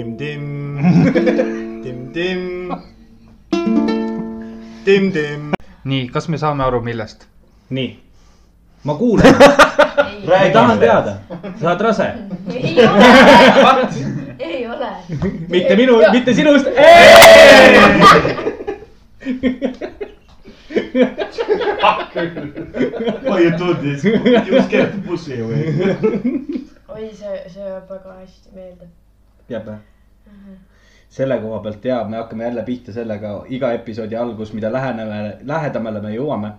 tim-tim, tim-tim, tim-tim. nii, kas me saame aru, millest? nii, ma kuulan, ma ei tahan teada, sa oled rase, ei ole, ei ole. mitte minu, mitte sinust. ma ei! Tulnud, just keerati bussi või? oi, see, see jääb väga hästi meelde. Jääb või? selle koha pealt ja me hakkame jälle pihta sellega iga episoodi algus, mida läheneme, lähedamale me jõuame.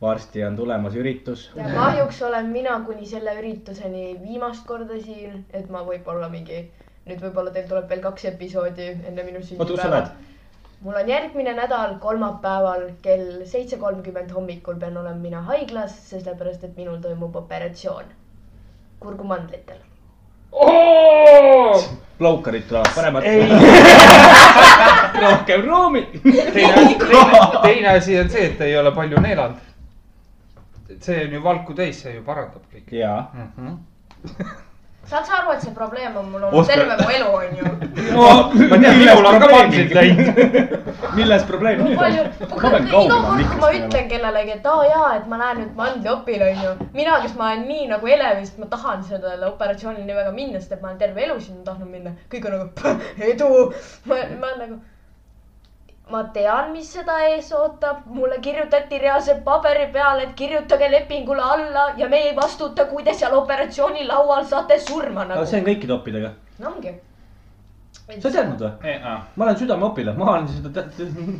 varsti on tulemas üritus. ja kahjuks olen mina kuni selle ürituseni viimast korda siin, et ma võib-olla mingi, nüüd võib-olla teil tuleb veel kaks episoodi enne minu sünnipäeva mul on järgmine nädal kolmapäeval kell seitse kolmkümmend hommikul pean olema mina haiglas, sellepärast et minul toimub operatsioon kurgumandlitel. Laukarid tulevad paremat. rohkem ruumi. teine, teine, teine asi on see, et ei ole palju neelanud. see on ju valku täis, see ju parandab kõike ja, mm. -hmm. Saad sa aru, et see probleem on mul olnud Oskar- terve mu elu, onju. ma tean, minul on ka mandlid läinud. milles probleem nüüd on?, iga kord, kui ma ütlen kellelegi, et aa jaa, et ma lähen nüüd mandliopile, onju. mina, kes ma olen nii nagu elevist, ma tahan sellele operatsioonile nii väga minna, sest et ma olen terve elu sinna tahtnud minna. kõik on nagu edu. ma, ma olen nagu, ma tean, mis seda ees ootab, mulle kirjutati reaalselt paberi peale, et kirjutage lepingule alla ja me ei vastuta, kui te seal operatsioonilaual saate surma aga nagu. see on kõikide oppidega. no ongi. sa ei teadnud või? ma olen südameopilane, ma olen seda,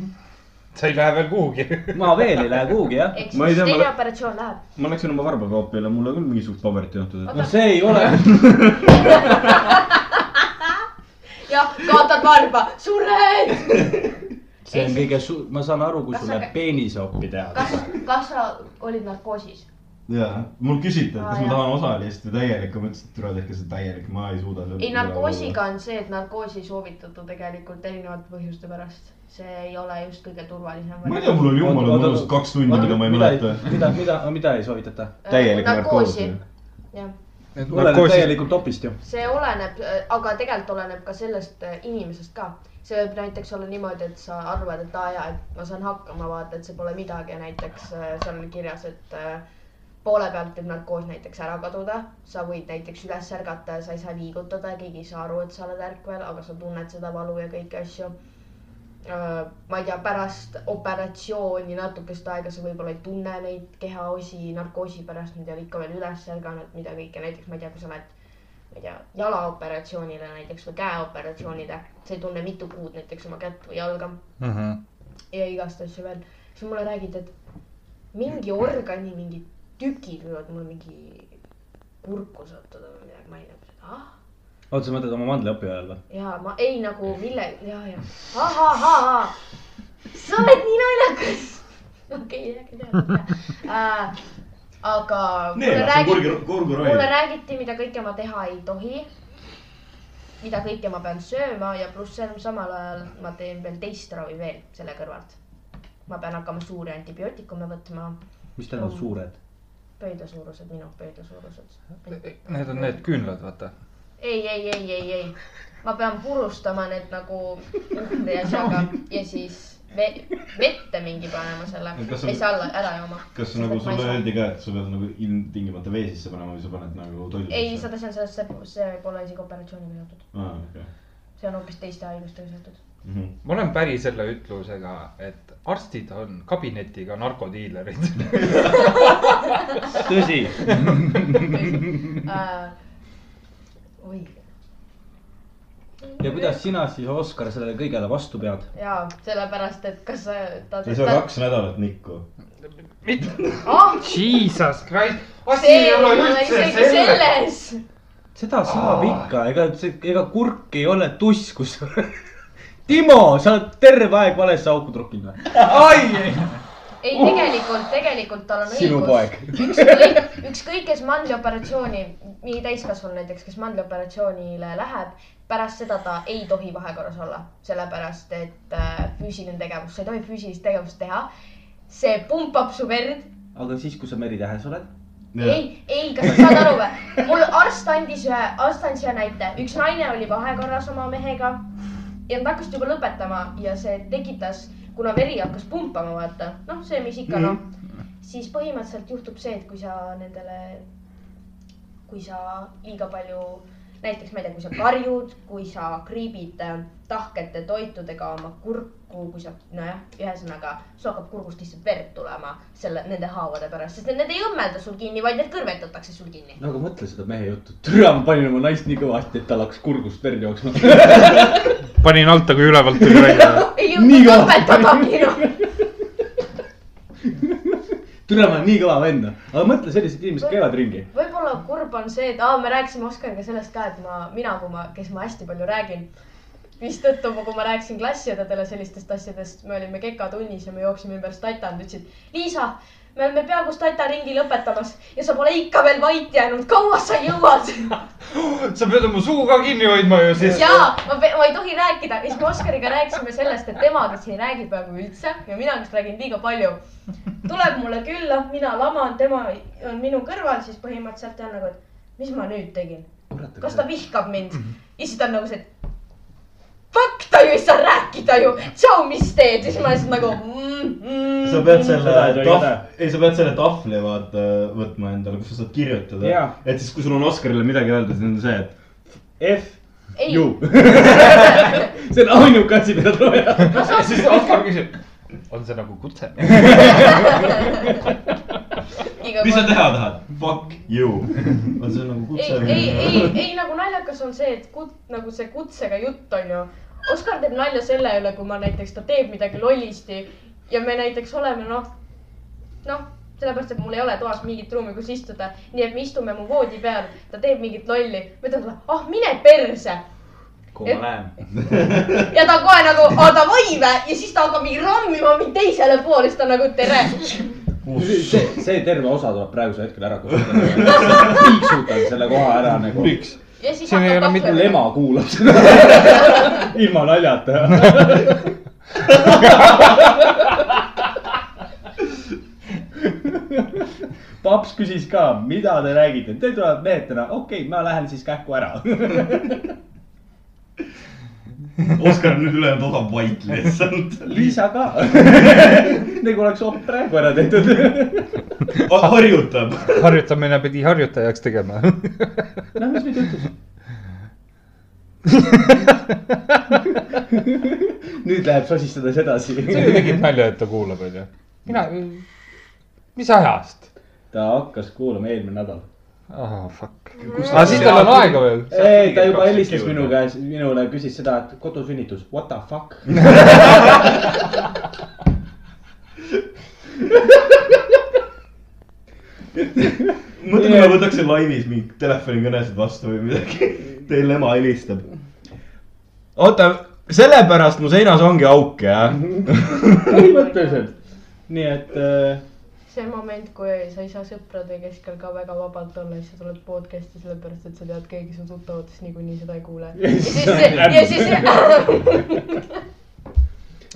sa ei lähe veel kuhugi. ma veel ei lähe kuhugi jah. ehk Ma siis ma teine lä- operatsioon läheb. ma läksin oma varbakoopile, mulle küll mingisugust paberit ei antud. no see ei ole, jah, kaotad varba, sured. see on kõige su-, ma saan aru, kui Kas sulle sa- peeniseoppi teha. kas, kas sa olid narkoosis? jaa, mul küsiti, et Aa, kas ma jah. tahan osalist või täielikku, ma ütlesin, et tule tehke see täielik, ma ei suuda. ei, narkoosiga on see, et narkoosi ei soovitata tegelikult erinevate põhjuste pärast. see ei ole just kõige turvalisem. ma ei tea, mul oli jumala mõnus kaks tundi, mida ma ei mäleta. mida, mida, mida ei soovitata? täielik narkoosi.. jah, oleneb täielikult opist ju. see oleneb, aga tegelikult oleneb ka sellest äh, inimesest ka. See võib näiteks olla niimoodi, et sa arvad, et aa jaa, et ma saan hakkama, vaata, et see pole midagi ja näiteks äh, seal oli kirjas, et äh, poole pealt võib narkoos näiteks ära kaduda. sa võid näiteks üles ärgata ja sa ei saa liigutada ja keegi ei saa aru, et sa oled ärkvel, aga sa tunned seda valu ja kõiki asju. ma ei tea, pärast operatsiooni natukest aega sa võib-olla ei tunne neid kehaosi narkoosi pärast, nad ei ole ikka veel üles ärganud, mida kõike, näiteks ma ei tea, kui sa lähed ma ei tea, jalaoperatsioonile näiteks või käeoperatsioonile, sa ei tunne mitu kuud näiteks oma kätt või jalga ja igast asju veel. siis mulle räägiti, et mingi organi mingid tükid võivad mulle mingi kurku sattuda või midagi, ma ei tea, ah. oota, sa mõtled oma mandliopi ajal või? ja ma ei nagu mille, ja, ja, ahahaa, sa oled nii naljakas. okei, äkki tead, äh, aga Nee, mulle räägiti mulle räägiti, mida kõike ma teha ei tohi. mida kõike ma pean sööma ja pluss samal ajal ma teen veel teist ravi veel selle kõrvalt. ma pean hakkama suuri antibiootikume võtma, mis tähendab suured? pöidla suurused, minu pöidla suurused. Need on need küünlad, vaata. ei, ei, ei, ei, ei, ma pean purustama need nagu ja asjaga ja siis vette mingi panema selle on- siis alla ära jooma. kas nagu sulle öeldi ka, et sa pead nagu ilmtingimata vee sisse panema või sa paned nagu toidu ei, seda, see, see, see pole isegi operatsiooniga seotud, aa, okei. see on hoopis teiste haigustega seotud. Mhm. ma olen päri selle ütlusega, et arstid on kabinetiga narkodiilerid. tõsi, äh, oi, ja kuidas sina siis, Oskar, sellele kõigele vastu pead? jaa, sellepärast, et kas sa, ta. sa ei saa kaks nädalat nikku. mitte, ah, jesus christ, asi ei ole üldse selles. selles. seda saab ikka, ega see, ega kurk ei ole tuss, kus. Timo, sa oled terve aeg valesse auku trukkinud või? ai, ei, tegelikult, tegelikult tal on Sinu õigus. ükskõik, ükskõik, kes mandlioperatsiooni, nii täiskasvanu näiteks, kes mandlioperatsioonile läheb, pärast seda ta ei tohi vahekorras olla, sellepärast et äh, füüsiline tegevus, sa ei tohi füüsilist tegevust teha. see pumpab su verd, aga siis, kui sa meritähes oled, ei, ei, kas sa saad aru või? mul arst andis ühe, arst andis ühe näite, üks naine oli vahekorras oma mehega ja nad hakkasid juba lõpetama ja see tekitas, kuna veri hakkas pumpama, vaata, noh, see, mis ikka noh, siis põhimõtteliselt juhtub see, et kui sa nendele, kui sa liiga palju, näiteks ma ei tea, kui sa karjud, kui sa kriibid äh, tahkete toitudega oma kurku, kui sa, nojah, ühesõnaga, sul hakkab kurgust lihtsalt verd tulema selle, nende haavade pärast, sest need ei õmmelda sul kinni, vaid need kõrvetatakse sul kinni. no aga mõtle seda mehe juttu, türa ma panin oma naist nii kõvasti, et tal hakkas kurgust verd jooksma. panin alt, aga ülevalt tuli välja. Nii kõva. noh. türa ma olen nii kõva vend, aga mõtle, sellised inimesed käivad ringi. võib-olla kurb on see, et aa, me rääkisime Oskariga sellest ka, et ma, mina, kui ma, kes ma hästi palju räägin. mistõttu, kui ma rääkisin klassiõdedele sellistest asjadest, me olime kekatunnis ja me jooksime ümber stata, nad ütlesid, Liisa, me oleme peaaegu stata ringi lõpetamas ja sa pole ikka veel vait jäänud, kaua sa jõuad? sa pead oma suu ka kinni hoidma ju siis. jaa, ma, ma ei tohi rääkida. Ja siis me Oskariga rääkisime sellest, et tema, kes ei räägi peaaegu üldse ja mina, kes räägin liiga palju, tuleb mulle külla, mina laman, tema on minu kõrval, siis põhimõtteliselt on nagu, et mis ma nüüd tegin, kas ta vihkab mind? Ja siis ta on nagu see, fuck, ta ju ei saa rääkida ju, tšau, mis teed, siis ma lihtsalt nagu mm,. Mm, sa pead selle tahv- ei, sa pead selle tahvli vaata võtma endale, kus sa saad kirjutada Jaa.. et siis, kui sul on Oskarile midagi öelda, siis on see, et F, ei, ju. see on ainuke asi, mida tuleb teha. ja siis Oskar küsib, on see nagu kutse? mis sa teha tahad? Fuck you. on see nagu ei, kutse? ei, ei, ei nagu naljakas on see, et kut-, nagu see kutsega jutt on ju. Oskar teeb nalja selle üle, kui ma näiteks, ta teeb midagi lollisti ja me näiteks oleme noh, noh, sellepärast, et mul ei ole toas mingit ruumi, kus istuda, nii et me istume mu voodi peal, ta teeb mingit lolli, ma ütlen talle, ah mine perse kuhu ma lähen? ja ta kohe nagu, aa davai vä ja siis ta hakkab mingi rammima mind teisele poole, siis ta on nagu tere. see, see terve osa tuleb praegusel hetkel ära kustutada. piiksutan selle koha ära nagu. miks? ja siis Siin ei ole hakkab mitte- mul ema kuulab seda. ilma naljata. paps küsis ka, mida te räägite, te tulevad mehed täna, okei okay,, ma lähen siis kähku ära. Oskar on nüüd ülejäänud osa vait lihtsalt. Liisa ka. nagu oleks op praegu ära tehtud. harjutab. harjutamine pidi harjutajaks tegema. noh, mis nüüd juhtus? nüüd läheb sosistades edasi. sa ju tegid nalja, et ta kuulab, onju. mina, mis ajast? ta hakkas kuulama eelmine nädal. ah, fuck. aga siis tal on aega veel. ei, ta juba helistas minu käes, minule küsis seda, et kodusünnitus, what the fuck. mõtle, kui ma võtaks laivis mingi telefonikõnesid vastu või midagi. Teil ema helistab. oota, sellepärast mu seinas ongi auk, jah? põhimõtteliselt. nii et äh, see moment, kui sa ei saa sõprade keskel ka väga vabalt olla, siis sa tuled podcast'i sellepärast, et sa tead, keegi su tuttavatest niikuinii seda ei kuule. ja siis, ja siis.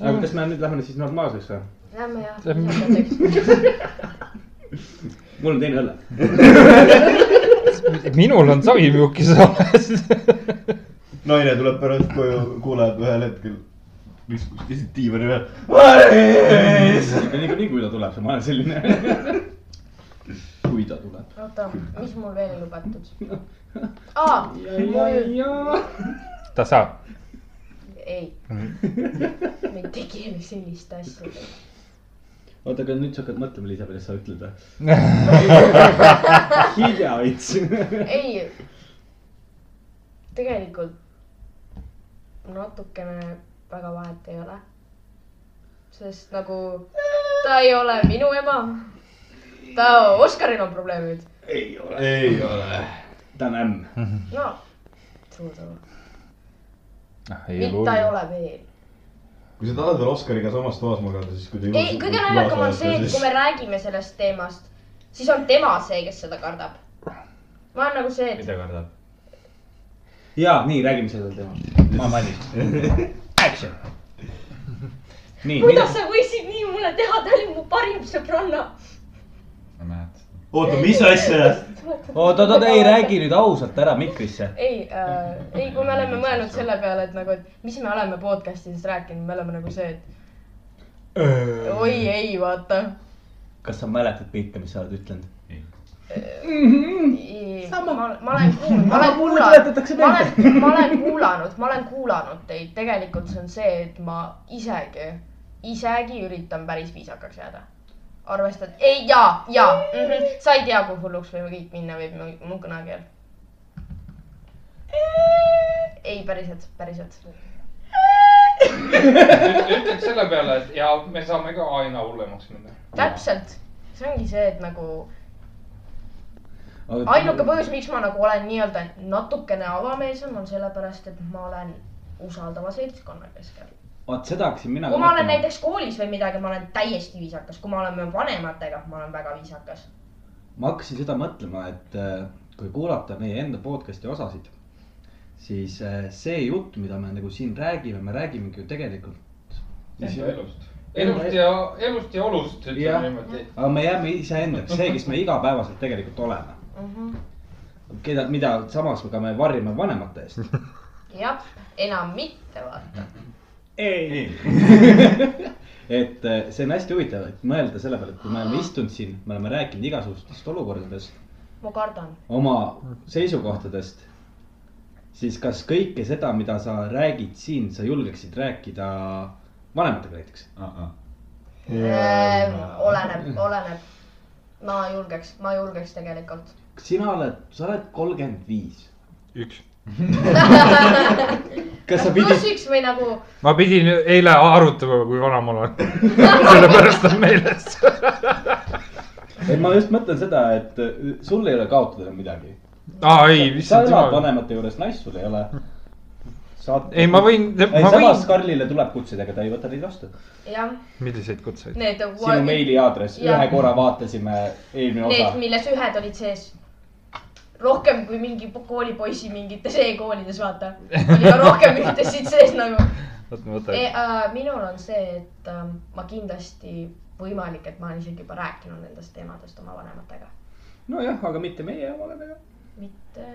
aga kas me nüüd läheme siis normaalseks või? Lähme jah mul on teine õlle. minul on savimjukis alles. naine tuleb pärast koju, kuuleb ühel hetkel, mis lihtsalt diivani peal. Maris. niikuinii, kui ta tuleb, ma olen selline. kui ta tuleb. oota, mis mul veel ei lubatud? aa, mul, ta saab. ei, me ei tegele sellist asja. oota, aga nüüd sa hakkad mõtlema, Liisa, millest sa ütled või? hilja veits. ei, tegelikult natukene väga vahet ei ole. sest nagu ta ei ole minu ema. ta, Oskaril on probleemid. ei ole. ei ole. ta on ämm. no, true, true. Ah, mind ta ei ole veel. kui sa tahad veel Oskariga samas toas magada, siis kui te ei, kõige naljakam on see, et kui me räägime sellest teemast, siis on tema see, kes seda kardab. ma olen nagu see, et mida kardab? ja nii, räägime sellel teemal. ma olen valmis. Action. nii, kuidas sa võisid nii mulle teha, ta oli mu parim sõbranna. ma mäletan. oota, mis asja? oot, oot, oot, ei räägi nüüd ausalt ära mikrisse. ei äh,, ei, kui me oleme mõelnud selle peale, et nagu, et mis me oleme podcast'ides rääkinud, me oleme nagu see, et oi ei, vaata. kas sa mäletad kõike, mis sa oled ütelnud? Ma, ma olen kuulnud, ma olen kuulanud ma olen, ma olen kuulanud, ma olen kuulanud teid, tegelikult see on see, et ma isegi, isegi üritan päris viisakaks jääda. arvestad, ei ja, ja mm, -hmm. sa ei tea, kui hulluks võime kõik minna, võib mu- mu kõnakeel. ei, päriselt, päriselt. ütleks selle peale, et ja me saame ka aina hullemaks minna. täpselt, see ongi see, et nagu ainuke põhjus, miks ma nagu olen nii-öelda natukene avameelsem, on sellepärast, et ma olen usaldava seltskonna keskel. vot seda hakkasin mina. kui ma olen. näiteks koolis või midagi, ma olen täiesti viisakas, kui ma olen vanematega, ma olen väga viisakas. ma hakkasin seda mõtlema, et äh, kui kuulata meie enda podcast'i osasid, siis äh, see jutt, mida me nagu siin räägime, me räägimegi ju tegelikult. enda elust. elust ja, elust ja olust, ütleme niimoodi. aga me jääme iseendaks, see, kes me igapäevaselt tegelikult oleme. Mhm. keda, mida samas ka me varjame vanemate eest. jah, enam mitte, vaata. ei. et äh, see on hästi huvitav, et mõelda selle peale, et kui me oleme istunud siin, me oleme rääkinud igasugustest olukordadest, ma kardan. oma seisukohtadest, siis kas kõike seda, mida sa räägid siin, sa julgeksid rääkida vanematega näiteks? Ehm, oleneb, oleneb. ma julgeks, ma julgeks tegelikult. Sina oled, sa oled kolmkümmend viis. üks. kas sa pluss pidid, üks või nagu, ma pidin eile arutama, kui vana ma olen. sellepärast on meeles. et ma just mõtlen seda, et äh, sul ei ole kaotada midagi. aa ei, sa issand elad jumal. vanemate juures, naist sul ei ole. saad. ei, ma võin, ei, ma samas võin. Karlile tuleb kutseid, aga ta ei võta neid vastu. jah, milliseid kutseid? need. sinu meiliaadress, Jah. ühe korra vaatasime eelmine Need, osa. milles ühed olid sees. Rohkem kui mingi po- koolipoisi mingites e-koolides, vaata. oli ka rohkem ühtesid sees nagu. võtan. Äh, minul on see, et äh, ma kindlasti võimalik, et ma olen isegi juba rääkinud nendest teemadest oma vanematega. nojah, aga mitte meie omadega. mitte.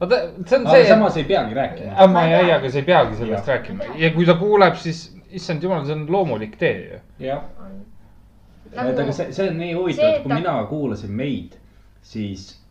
oota, see on see. samas ei peagi rääkima. aga ma ei, aga sa ei peagi sellest Jah. rääkima ja kui ta kuuleb, siis issand jumal, see on loomulik tee ju. jah, Nagu- et aga see, see on nii huvitav, et et kui ta- mina kuulasin meid, siis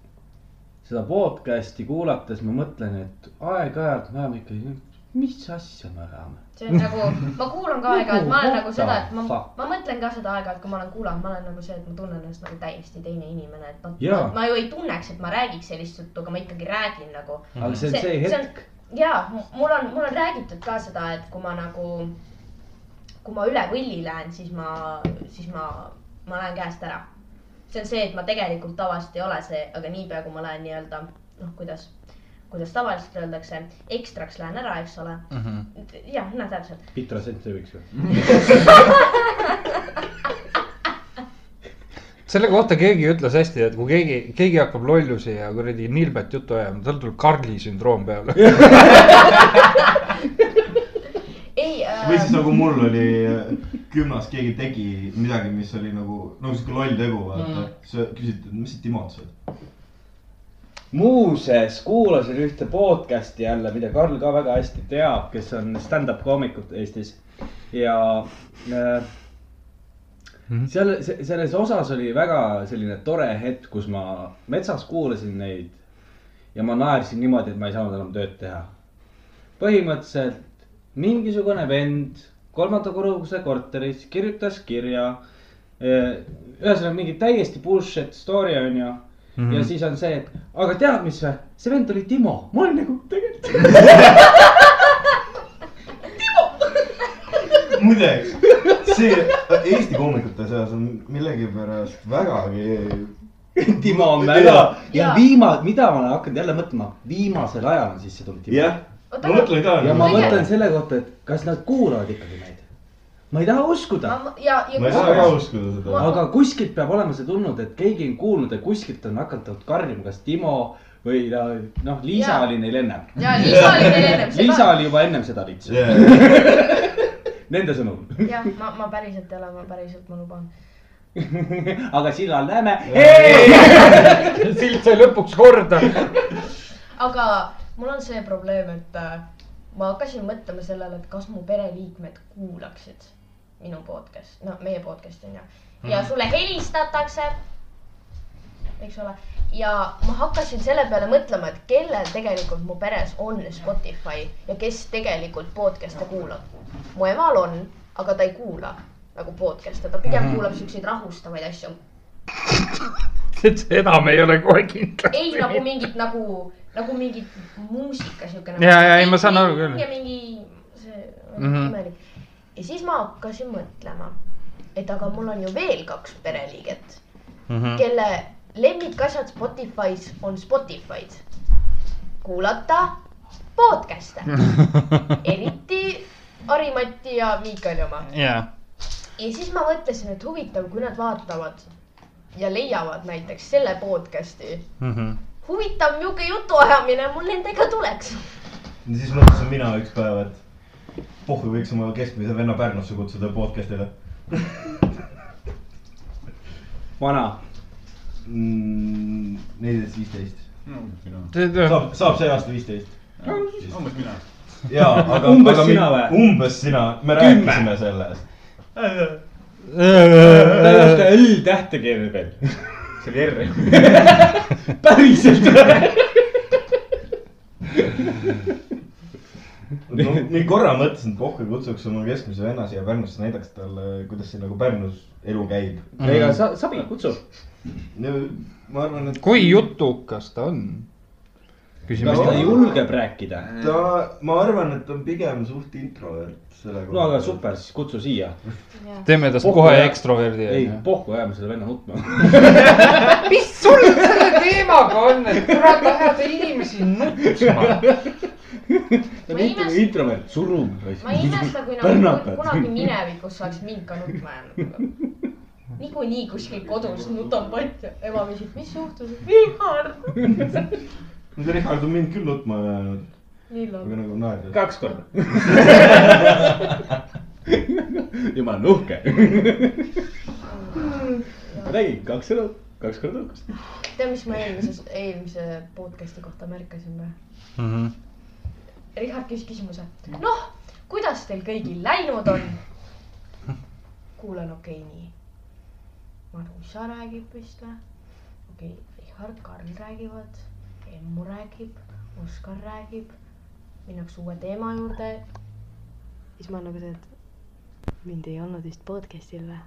seda podcast'i kuulates ma mõtlen, et aeg-ajalt me oleme ikkagi, mis asja me ajame. see on nagu, ma kuulan ka aeg-ajalt, ma olen nagu seda, et ma ma mõtlen ka seda aeg-ajalt, kui ma olen kuulanud, ma olen nagu see, et ma tunnen ennast nagu täiesti teine inimene, et ma, Jaa. ma, ma ju ei tunneks, et ma räägiks sellist juttu, aga ma ikkagi räägin nagu. aga see on see hetk, ja mul on, mul on räägitud ka seda, et kui ma nagu, kui ma üle võlli lähen, siis ma, siis ma, ma lähen käest ära. See on see, et ma tegelikult tavaliselt ei ole see, aga niipea kui ma lähen nii-öelda noh, kuidas, kuidas tavaliselt öeldakse, ekstraks lähen ära, eks ole mm. -hmm. jah, no täpselt. Pitra sent see võiks ju. selle kohta keegi ütles hästi, et kui keegi, keegi hakkab lollusi ja kuradi nilbet juttu ajama, tal tuleb Karli sündroom peale. äh, siis, nagu mul oli äh, gümnas, keegi tegi midagi, mis oli nagu, nagu sihuke loll tegu, vaata Mhm. mm.. sa küsid, et mis sa Timot oled? muuseas, kuulasin ühte podcast'i jälle, mida Karl ka väga hästi teab, kes on stand-up koomikud Eestis ja äh, seal, selles osas oli väga selline tore hetk, kus ma metsas kuulasin neid ja ma naersin niimoodi, et ma ei saanud enam tööd teha. põhimõtteliselt mingisugune vend kolmanda korruse korteris kirjutas kirja. ühesõnaga mingi täiesti bullshit story on ju mm. -hmm. ja siis on see, et aga tead, mis või, see vend oli Timo, ma olin nagu tegelikult. muideks, see Eesti koomikute seas on millegipärast vägagi. Timo on väga ja Jaa. viima-, mida ma olen hakanud jälle mõtlema, viimasel ajal on sisse tulnud Timo. jah, Oota, ma mõtlen ka. ja ma mõtlen selle kohta, et kas nad kuulavad ikkagi meid. ma ei taha uskuda, ja, ja ma ei saa ka uskuda seda. aga kuskilt peab olema see tulnud, et keegi on kuulnud ja kuskilt on hakanud karjuma, kas Timo või noh, Liisa Jaa. oli neil ennem. ja Liisa oli neil ennem. Liisa oli juba ennem seda litsi, Yeah. nende sõnul. jah, ma, ma päriselt ei ole, ma päriselt, ma luban. aga sillal näeme. sild sai lõpuks korda. aga mul on see probleem, et äh, ma hakkasin mõtlema sellele, et kas mu pereliikmed kuulaksid minu podcast, no meie podcast'i on ju. ja sulle helistatakse, eks ole, ja ma hakkasin selle peale mõtlema, et kellel tegelikult mu peres on Spotify ja kes tegelikult podcast'e kuulab. mu emal on, aga ta ei kuula nagu podcast'e, ta pigem kuulab siukseid rahustavaid asju. seda me ei ole kohe kindlasti. ei nagu mingit nagu, nagu mingit muusika siukene. Jaa, jaa, ei, ma saan aru küll. ja mingi see mm -hmm. imelik. ja siis ma hakkasin mõtlema, et aga mul on ju veel kaks pereliiget, Mhm. kelle lemmikasjad Spotify's on Spotify'd. kuulata podcast'e, eriti Harimati ja Miikali oma. jaa, ja siis ma mõtlesin, et huvitav, kui nad vaatavad ja leiavad näiteks selle podcast'i Mhm. huvitav, niisugune jutuajamine mul nendega tuleks. siis mõtlesin mina üks päev, et pohhu võiks oma keskmise venna Pärnusse kutsuda podcast'ile vana. mm,. neliteist, viisteist. saab, saab see aasta viisteist. umbes mina. jaa, aga. Umbes sina või? umbes sina, me rääkisime sellest. ta ei oska L-tähte keerata veel. See oli R. päriselt. no nii korra mõtlesin, et pohhu kutsuks oma keskmise venna siia Pärnusse, näidaks talle, kuidas siin nagu Pärnus elu käib. ega sa, Sabi kutsub. ma arvan, et kui jutukas ta on? Küsime kas ta julgeb rääkida? ta, ma arvan, et on pigem suht introvert selle no aga. super, siis kutsu siia. teeme tast kohe ja- ekstroverdi ei, pohku ajame selle venna nutma. mis sul selle teemaga on, et kurat ajada inimesi nutma? ta on imest- introvert, surub. ma ei imesta, kui Pärnakad. nagu kunagi minevikus saaks mind ka nutma jäänud. niikuinii kuskil kodus nutab pott ja ema küsib, mis juhtus. Richard. See Richard on mind küll nutma ajanud, aga? nagu naerdes. kaks korda. jumala nuhke. räägi, kaks sõna, kaks korda uhkust. tead, mis ma eelmises, eelmise podcast'i kohta märkasin või? Mhm. Richard küsis küsimuse. noh, kuidas teil kõigil läinud on? kuulan, okei okay,, nii. Marusa räägib vist või? okei okay,, Richard, Karl räägivad, Emmu räägib, Oskar räägib. minnakse uue teema juurde. siis ma nagu see, et mind ei olnud vist podcast'il või?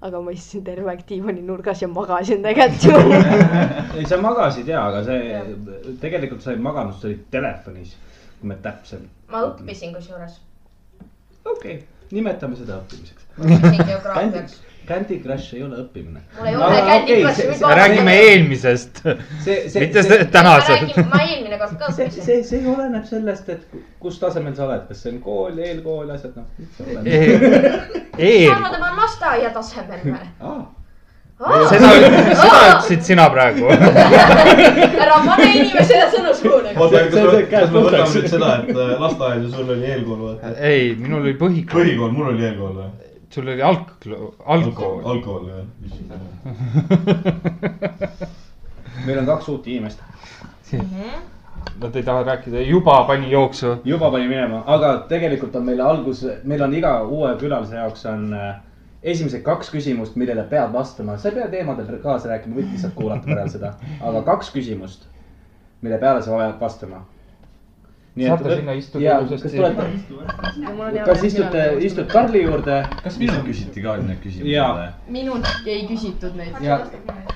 aga ma istusin terve aeg diivani nurgas ja magasin tegelikult ju. ei, sa magasid ja, aga see tegelikult sa ei maganud, sa olid telefonis, kui me täpselt. ma. õppisin kusjuures, okei okay., nimetame seda õppimiseks. õppisin geograafiaks., Candy Crush ei ole õppimine. mul ei ole Candy Crushi, vaadata. räägime eelmisest, see, see, mitte tänasest. ma eelmine kord ka see, õppisin. see, see oleneb sellest, et kus tasemel sa oled, kas see on kool, eelkool, asjad, noh, mis see oleneb. saavad oma lasteaia tasemel või? seda, seda ütlesid sina praegu. ära pane inimesele sõnu suhu. oota, kas me, me võtame nüüd seda, et äh, lasteaed ja sul oli eelkool, vaata. ei, minul oli põhikool, põhikool, mul oli eelkool või? Sul oli algkool, algkool. algkool jah. meil on kaks uut inimest, Nad ei taha rääkida, juba pani jooksu. juba pani minema, aga tegelikult on meil algus, meil on iga uue külalise jaoks on äh, esimesed kaks küsimust, millele pead vastama, sa ei pea teemadel kaasa rääkima, võid lihtsalt kuulata pärast seda, aga kaks küsimust, mille peale sa pead vastama. Saate sinna istuda ja ilusasti. kas tulete, kas istute, istud Karli juurde? Kas minult küsiti ka need küsimused minult ei küsitud neid.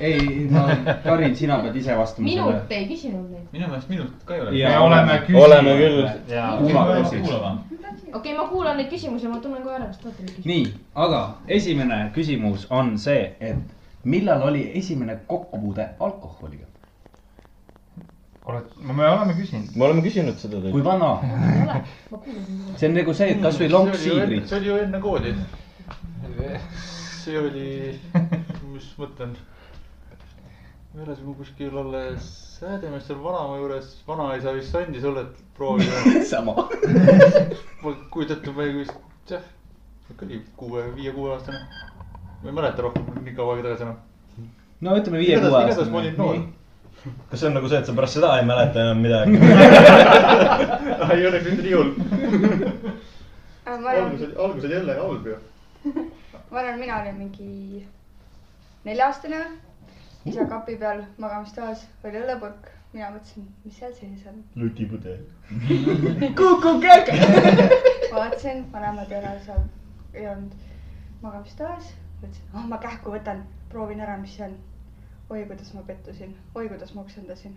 ei, ma, Karin, sina pead ise vastama minult ei küsinud neid. minu meelest minult ka ei ole. Ja me oleme oleme küll. okei ma kuulan neid küsimusi, ma tunnen kohe ära, kas te olete neid küsinud. nii, aga esimene küsimus on see, et millal oli esimene kokkupuude alkoholiga? oled, me oleme küsinud. me oleme küsinud seda kui vana? see on nagu see, et kasvõi lonks siidrit. see oli ju enne kooli. see oli, mis ma mõtlen. me elasime kuskil alles Häädemeestel vanaema juures, vanaisa vist andis õllet proovida. sama. ma kujutan ette, ma ei vist, jah, ikka oli kuue, viie-kuue aastane. ma ei mäleta rohkem nii kaua aega tagasi enam. no ütleme viie igatahes, kuue igatahes ma olin noor. Kas see on nagu see, et sa pärast seda ei mäleta enam midagi? ei õnneks mitte nii hull. ma arvan algus, oli, algus oli jälle halb ju. ma arvan, mina olin mingi nelja-aastane. isa kapi peal magamistoas oli õllepurk, mina mõtlesin, mis seal sees on. lutipudel. kukukäkk. vaatasin, vanemad ei ole seal, ei olnud magamistoas. mõtlesin, oh ma kähku võtan, proovin ära, mis see on. oi, kuidas ma pettusin, oi, kuidas ma oksendasin.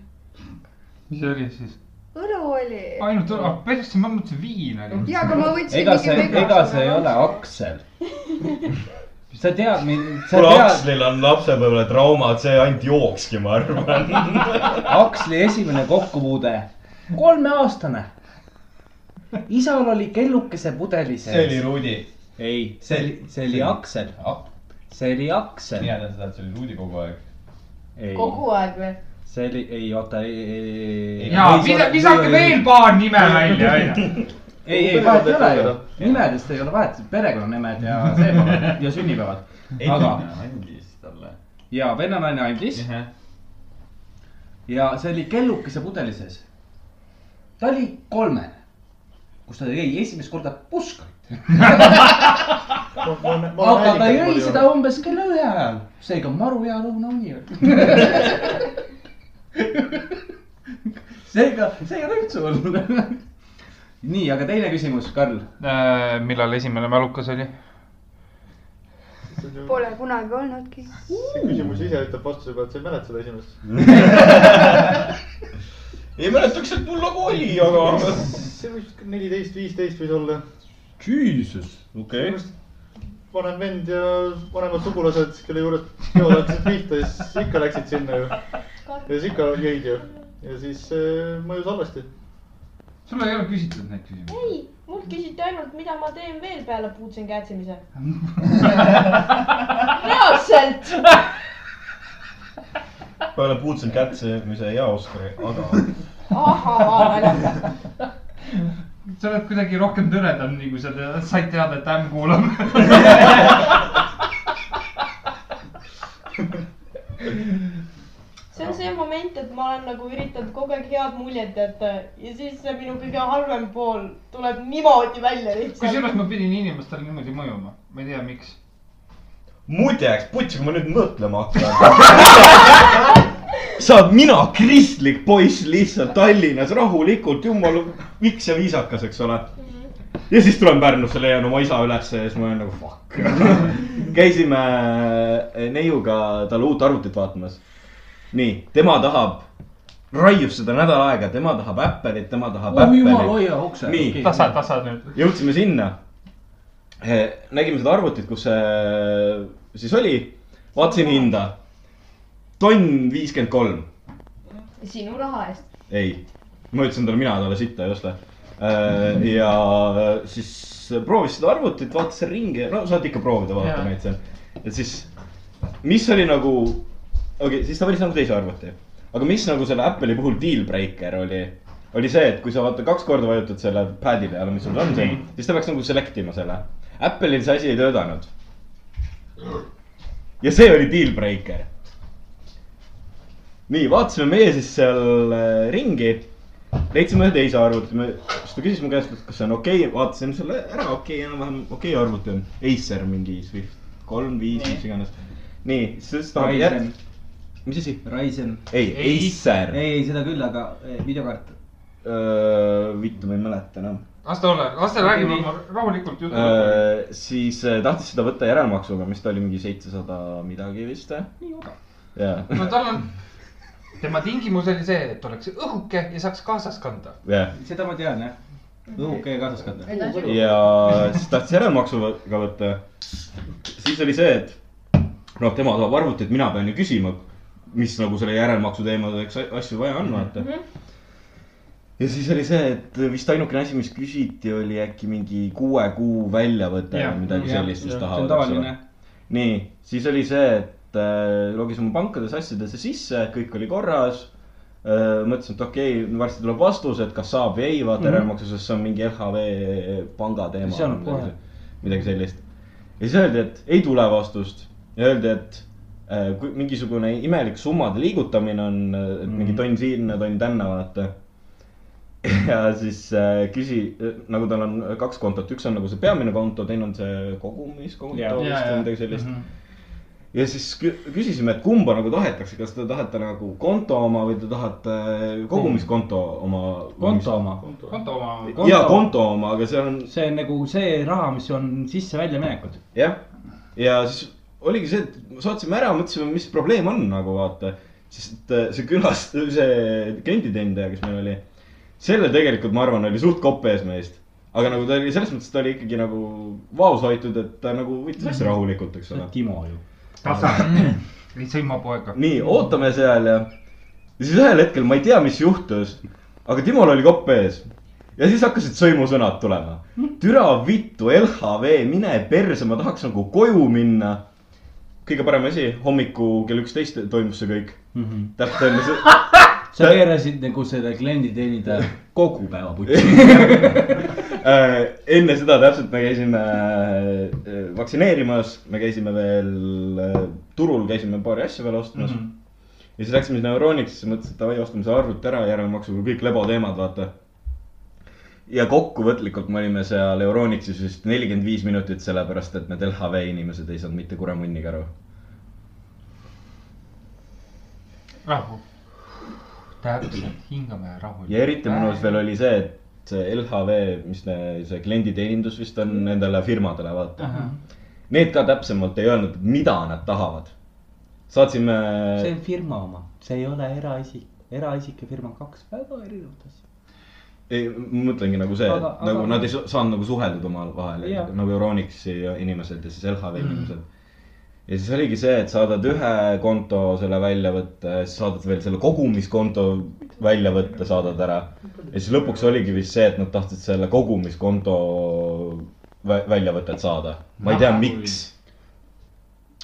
mis see oli siis? õlu oli. ainult õlu, ah persse, ma mõtlesin viin oli. ja, aga ma võtsin. ega see, ega see ei ole. Aksel. sa tead, sa kuule, tead, Akslil on lapsepõlvetraumad, see ainult jookski, ma arvan. Aksli esimene kokkupuude, kolmeaastane. isal oli kellukese pudeli sees. see oli Rudi. ei, see oli, see oli Aksel, see oli Aksel. mina tean seda, et see oli Rudi kogu aeg. ei, kogu aeg või? see oli, ei oota, ei, ei, ei. ja visake veel paar nime välja, onju. ei, ei vahet ei ole ju, nimedest ei ole vahet, perekonnanimed ja see pole ja sünnipäevad. aga, andis talle. ja vennanaine andis ja see oli kellukese pudeli sees. ta oli kolmene, kus ta jõi esimest korda puskarit. Aga ta jõi seda umbes kella ühe ajal, seega maru hea lõunauni seega, see ei ole üldse hull. nii, aga teine küsimus, Karl. Äh, millal esimene mälukas oli? Pole kunagi olnudki. see küsimus ise ütleb vastuse pealt, sa ei mäleta seda esimest. ei mäletaks, et mul nagu oli, aga. see võis neliteist, viisteist võis olla. Jesus, okei okay.. vanem vend ja vanemad sugulased, kelle juures peod hakkasid pihta, siis ikka läksid sinna ju. ja siis ikka jõid ju. ja siis see mõjus halvasti. sul ei ole küsitud neid küsimusi? ei, mult küsiti ainult, mida ma teen veel peale puutsen kätsimise. reaalselt. peale puutsin kätsemise ja Oskari, aga. ahhaa, naljakas. sa oled kuidagi rohkem tõredam, nii kui sa tead, said teada, et ämm kuulab. see on see moment, et ma olen nagu üritanud kogu aeg head muljet jätta ja siis see minu kõige halvem pool tuleb niimoodi välja lihtsalt. kusjuures ma pidin inimestele niimoodi mõjuma, ma ei tea, miks. muideks, puts, kui ma nüüd mõtlema hakkan. saad mina, kristlik poiss lihtsalt Tallinnas rahulikult, jumala viks ja viisakas, eks ole. ja siis tulen Pärnusse, leian oma isa ülesse ja siis ma olen nagu fuck. käisime neiuga talle uut arvutit vaatamas. nii, tema tahab, raius seda nädal aega, tema tahab Apple'it, tema tahab oh jumal, Apple'it. hoia ukse. Nii. tasa, tasa nüüd. jõudsime sinna. nägime seda arvutit, kus see siis oli, vaatasin hinda. Tonn viiskümmend kolm, sinu raha eest. ei, ma ütlesin talle, mina talle sitta ei osta. ja siis proovis seda arvutit, vaatas seal ringi, no saad ikka proovida, vaadata Jaa. neid seal. et siis, mis oli nagu, okei okay,, siis ta valis nagu teise arvuti. aga mis nagu selle Apple'i puhul deal breaker oli, oli see, et kui sa vaata kaks korda vajutad selle pad'i peale, mis sul on seal, siis ta peaks nagu select ima selle. Apple'il see asi ei töötanud. ja see oli deal breaker. nii, vaatasime meie siis seal äh, ringi, leidsime ühe teise arvuti, me, siis ta küsis mu käest, et kas see on okei okay., vaatasin selle ära, okei okay,, enam-vähem okei okay arvuti on. Acer mingi Swift kolm, viis, mis iganes. nii, siis ta järg-, mis asi? Ryzen. ei. Acer. ei, ei seda küll, aga eh, videokaart. vittu, ma ei mäleta enam. las ta ole, las ta räägib oma rahulikult juttu. siis äh, tahtis seda võtta järelmaksuga, mis ta oli mingi seitsesada midagi vist. jaa, no tal on, tema tingimus oli see, et oleks õhuke ja saaks kaasas kanda. jah. seda ma tean jah. õhuke ja kaasas kanda. ja siis tahtis järelmaksuga võtta. siis oli see, et noh, tema tahab arvutit, mina pean ju küsima, mis nagu selle järelmaksu teemadeks asju vaja on, vaata. ja siis oli see, et vist ainukene asi, mis küsiti, oli äkki mingi kuue kuu väljavõte või midagi sellist, mis jah, see on tahavad. tavaline. nii, siis oli see, et äh, logisime pankades asjadesse sisse, kõik oli korras äh,. mõtlesin, et okei okay,, varsti tuleb vastus, et kas saab või ei, vaata mm Mhm. -hmm. järelmaksu, sest see on mingi LHV panga teema. See annab kohe. midagi sellist. ja siis öeldi, et ei tule vastust. ja öeldi, et äh, mingisugune imelik summade liigutamine on, et mingi tonn sinna, tonn tänna, vaata. ja siis äh, küsi, nagu tal on kaks kontot, üks on nagu see peamine konto, teine on see kogumiskonto Jaa. vist või midagi sellist Mhm. Ja siis kü- küsisime, et kumba nagu tahetakse, kas te tahate nagu konto oma või te tahate kogumiskonto oma. konto oma. konto oma. ja konto oma, aga see on see on nagu see raha, mis on sisse-välja minekud. jah, ja siis oligi see, et saatsime ära, mõtlesime, mis probleem on nagu vaata. sest äh, see külas, see klienditeenindaja, kes meil oli, selle tegelikult ma arvan, oli suht kopp ees meist. aga nagu ta oli selles mõttes, ta oli ikkagi nagu vaos hoitud, et ta nagu võttis asja rahulikult, eks ole. Timo ju. Ei sõima poega. nii, ootame seal ja, ja siis ühel hetkel ma ei tea, mis juhtus, aga Timol oli kopp ees. ja siis hakkasid sõimusõnad tulema. türa vittu, LHV, mine perse, ma tahaks nagu koju minna. kõige parem asi, hommiku kell üksteist toimus see kõik. täpselt enne see, sa keerasid nagu selle klienditeenindaja kogu päeva putsi. äh, enne seda täpselt me käisime äh, vaktsineerimas, me käisime veel äh, turul, käisime paari asja veel ostmas mm. -hmm. ja siis läksime sinna Euronixisse, mõtlesin, et davai, ostame selle arvuti ära, järelmaksuga kõik leboteemad, vaata. ja kokkuvõtlikult me olime seal Euronixis vist nelikümmend viis minutit, sellepärast et need LHV inimesed ei saanud mitte kuremunnigi aru. rahu. täpselt, hingame rahulikult. ja eriti mõnus veel oli see, et see LHV, mis ne, see klienditeenindus vist on nendele firmadele, vaata. Need ka täpsemalt ei öelnud, mida nad tahavad. saatsime. see on firma oma, see ei ole eraisik, eraisik ja firma on kaks väga erinevat asja. ei, ma mõtlengi nagu see, nagu aga- nad ei sa- saanud nagu suheldud omavahel nagu Euronixi inimesed ja siis LHV inimesed. Ja siis oligi see, et saadad ühe konto selle välja võtta siis saadad veel selle kogumiskonto välja võtta, saadad ära. ja siis lõpuks oligi vist see, et nad tahtsid selle kogumiskonto vä- väljavõtet saada. ma ei tea, miks.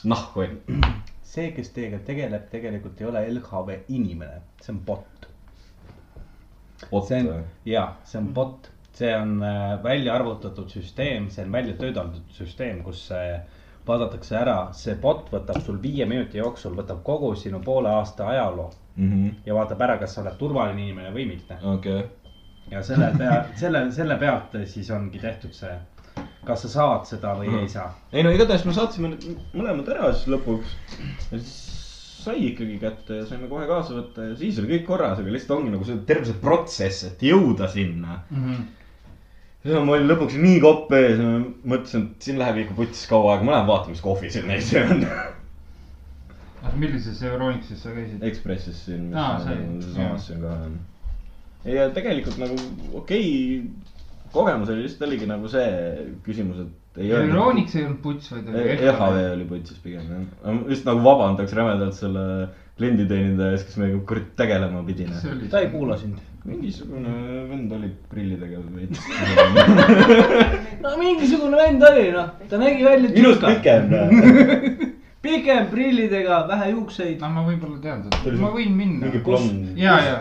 nahku, see, kes teiega tegeleb, tegelikult ei ole LHV inimene, see on bot. see on, jaa, see on bot, see on äh, välja arvutatud süsteem, see on välja töötatud süsteem, kus äh, vaadatakse ära, see bot võtab sul viie minuti jooksul, võtab kogu sinu poole aasta ajaloo ja vaatab ära, kas sa oled turvaline inimene või mitte. okei, ja selle pea, selle, selle pealt siis ongi tehtud see, kas sa saad seda või Mhm. ei saa. ei no igatahes me saatsime need mõlemad ära siis lõpuks. ja siis sai ikkagi kätte ja saime kohe kaasa võtta ja siis oli kõik korras, aga lihtsalt ongi nagu see terve see protsess, et jõuda sinna. Ja ma olin lõpuks nii kopp ees mõtlesin, et siin läheb ikka putis kaua aega, ma lähen vaatan, mis kohvi siin neil see on. millises Euronixis sa käisid? Ekspressis siin, mis Aa, on samas siin ka on. ja tegelikult nagu okei okay, kogemus oli lihtsalt oligi nagu see küsimus, et ei öelnud. Euronix ei olnud puts, vaid oli LHV oli putsis pigem jah, just nagu vabandaks rämedalt selle klienditeenindaja ees, kes meiega kurat tegelema pidi. noh. ta ei kuula sind. Mingisugune vend oli prillidega veits. no mingisugune vend oli noh, ta nägi välja. minust. pikem. pikem prillidega, vähe juukseid. no ma võib-olla tean seda, ma võin minna mingi. blond. ja, ja,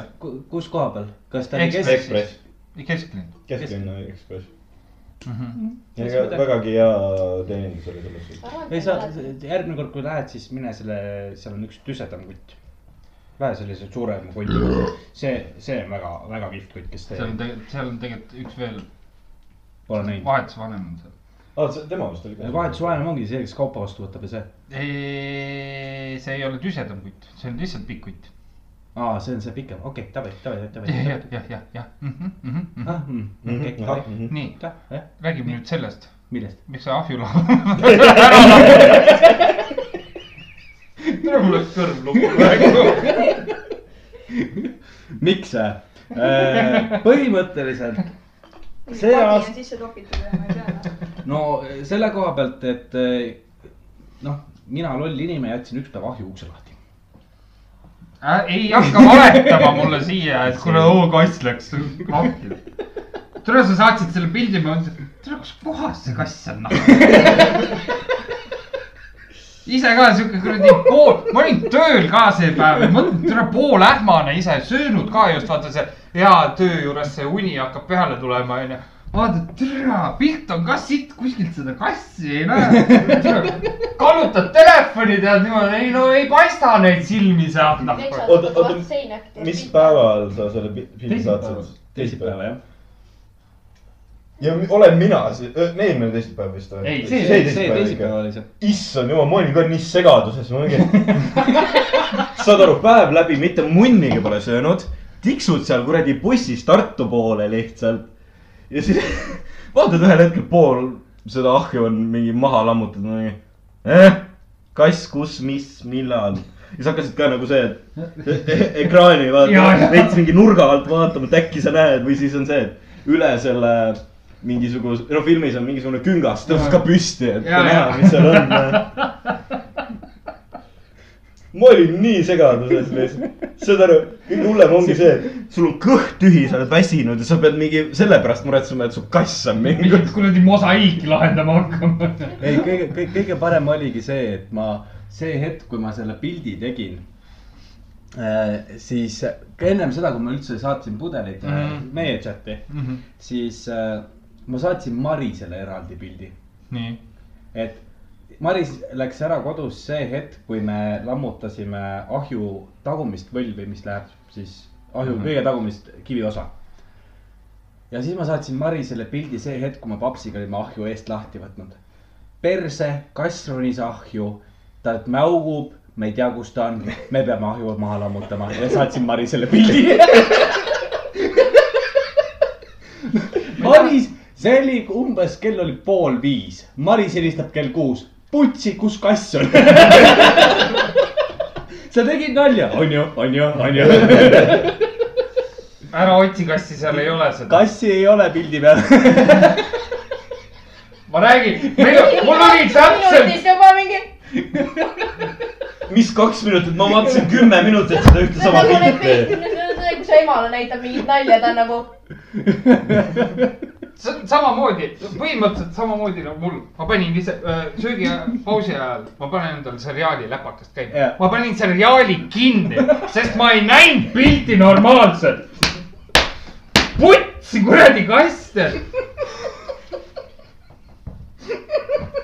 kus koha peal, kas ta oli kesk? Ekspress, kesklinna. kesklinna Ekspress. Mhm. ja vägagi hea teenindus oli selles suhtes. ei sa, järgmine kord, kui lähed, siis mine selle, seal on üks tüsedam kutt. Vähe sellised suurema kotiga, see, see on väga, väga kihvt kutt, kes seal on teeb, tegelikult, seal on tegelikult üks veel pole näinud. vahetusvanem on seal. aa, see tema vist oli ka. vahetusvanem ongi see, kes kaupa vastu võtab ja see. see ei ole tüsedam kutt, see on lihtsalt pikk kutt. aa, see on see pikem, okei, davai, davai, davai jah, jah, jah, jah, nii, räägime nüüd sellest, millest? miks see ahjulaev. tere, mul läks kõrv lukku praegu. miks? põhimõtteliselt see aasta. aasta, ja ma ei tea noh. no selle koha pealt, et eh, noh, mina loll inimene jätsin üks päev ahju ukse lahti. Äh, ei hakka valetama mulle siia, et kuule, oo kass läks lahti. tule, sa saatsid selle pildi, ma mõtlesin, tere, kus kohas see kass on noh. ise ka siuke kuradi pool, ma olin tööl ka see päev ja mõtlen, tere poolähmane ise, söönud ka just vaata see hea töö juures see uni hakkab peale tulema onju. vaatad, türa, pilt on ka sitt, kuskilt seda kassi ei näe. kallutad telefoni, tead niimoodi, ei no ei paista neid silmi sealt, noh. Oota, oota, mis? päeval sa selle pi- pildi saatsid? teisipäeva jah. Ja olen mina eelmine teisipäev vist või? Ei, see, see see teisipäev oli see. issand jumal, ma olin ka nii segaduses, ma mingi. saad aru, päev läbi mitte munnigi pole söönud, tiksud seal kuradi bussis Tartu poole lihtsalt. ja siis vaatad ühel hetkel pool seda ahju on mingi maha lammutatud, mingi eh,. kass, kus, mis, millal. ja siis hakkasid ka nagu see, et e- e- ekraani vaatama, veits mingi nurga alt vaatama, et äkki sa näed või siis on see, et üle selle mingisuguse, no filmis on mingisugune küngas, tõuseb ka püsti, et Ja, näha mis seal on. ma olin nii segaduses lihtsalt, saad aru, kõige hullem ongi see, et sul on kõht tühi, sa oled väsinud ja sa pead mingi selle pärast muretsema, et su kass on mingi. kuradi mosaiiki lahendama hakkama. ei, kõige, kõige, kõige parem oligi see, et ma see hetk, kui ma selle pildi tegin äh,, siis ennem seda, kui ma üldse saatsin pudelid mm Mhm. -hmm. meie chati, siis äh, ma saatsin Marisele eraldi pildi, nii, et Maris läks ära kodus see hetk, kui me lammutasime ahju tagumist võlvi, mis läheb siis ahju mm -hmm. kõige tagumist kiviosa. ja siis ma saatsin Marisele pildi see hetk, kui me papsiga olime ahju eest lahti võtnud. perse, kass ronis ahju, ta mäugub, me ei tea, kus ta on, me peame ahju maha lammutama ja saatsin Marisele pildi. Maris, see oli umbes, kell oli pool viis, Maris helistab kell kuus, putsi, kus kass on? sa tegid nalja, on ju, on ju, on ju. ära otsi kassi, seal ei ole seda. kassi ei ole pildi peal. ma räägin, meil on, mul oli täpselt, mis kaks minutit, ma vaatasin kümme minutit seda ühte sama pilti. kui sa emale näitad mingit nalja, ta on nagu. samamoodi, põhimõtteliselt samamoodi nagu mul, ma panin ise äh, söögipausi ajal, ma panen endale seriaali läpakast käima Jah. ma panin seriaali kinni, sest ma ei näinud pilti normaalselt. putsi kuradi kass tead.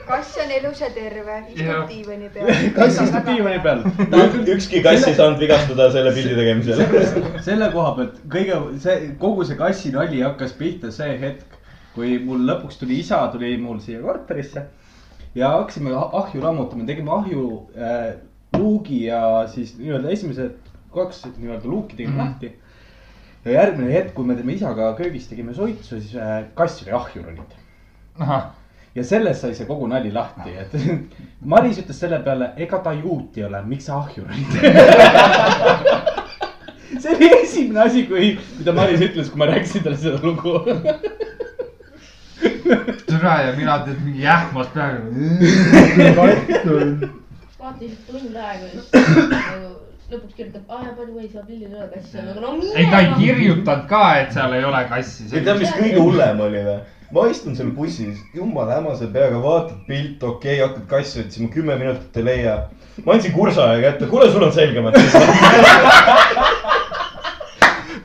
kass on elus ja terve, istub diivani peal. kass istub diivani peal. ükski kass ei saanud vigastada selle pildi tegemisel. selle koha pealt kõige, see kogu see kassi nali hakkas pihta see hetk, kui mul lõpuks tuli isa, tuli mul siia korterisse ja hakkasime ah- ahju lammutama, tegime ahju äh, luugi ja siis nii-öelda esimesed kaks nii-öelda luuki tegime mm -hmm. lahti. ja järgmine hetk, kui me teeme isaga köögis tegime suitsu, siis äh, kass oli ahju roninud ja sellest sai see kogu nali lahti, et Maris ütles selle peale, ega ta juut ei ole, miks sa ahju ronid. see oli esimene asi, kui, mida Maris ütles, kui ma rääkisin talle seda lugu. türa ja mina tead mingi jähmas peaga. vaata lihtsalt tund aega just nagu lõpuks kirjutab, aa ja by the way, seal pildil ei ole kassi, nagu no mine. ei, ta ei. kirjutanud ka, et seal ei ole kassi. ja tead, mis kõige hullem oli või? ma istun seal bussis, jumala hämase peaga, vaatad pilt, okei okay,, hakkad kassi otsima, kümme minutit ei leia. ma andsin kursaja kätte, kuule, sul on selgemad.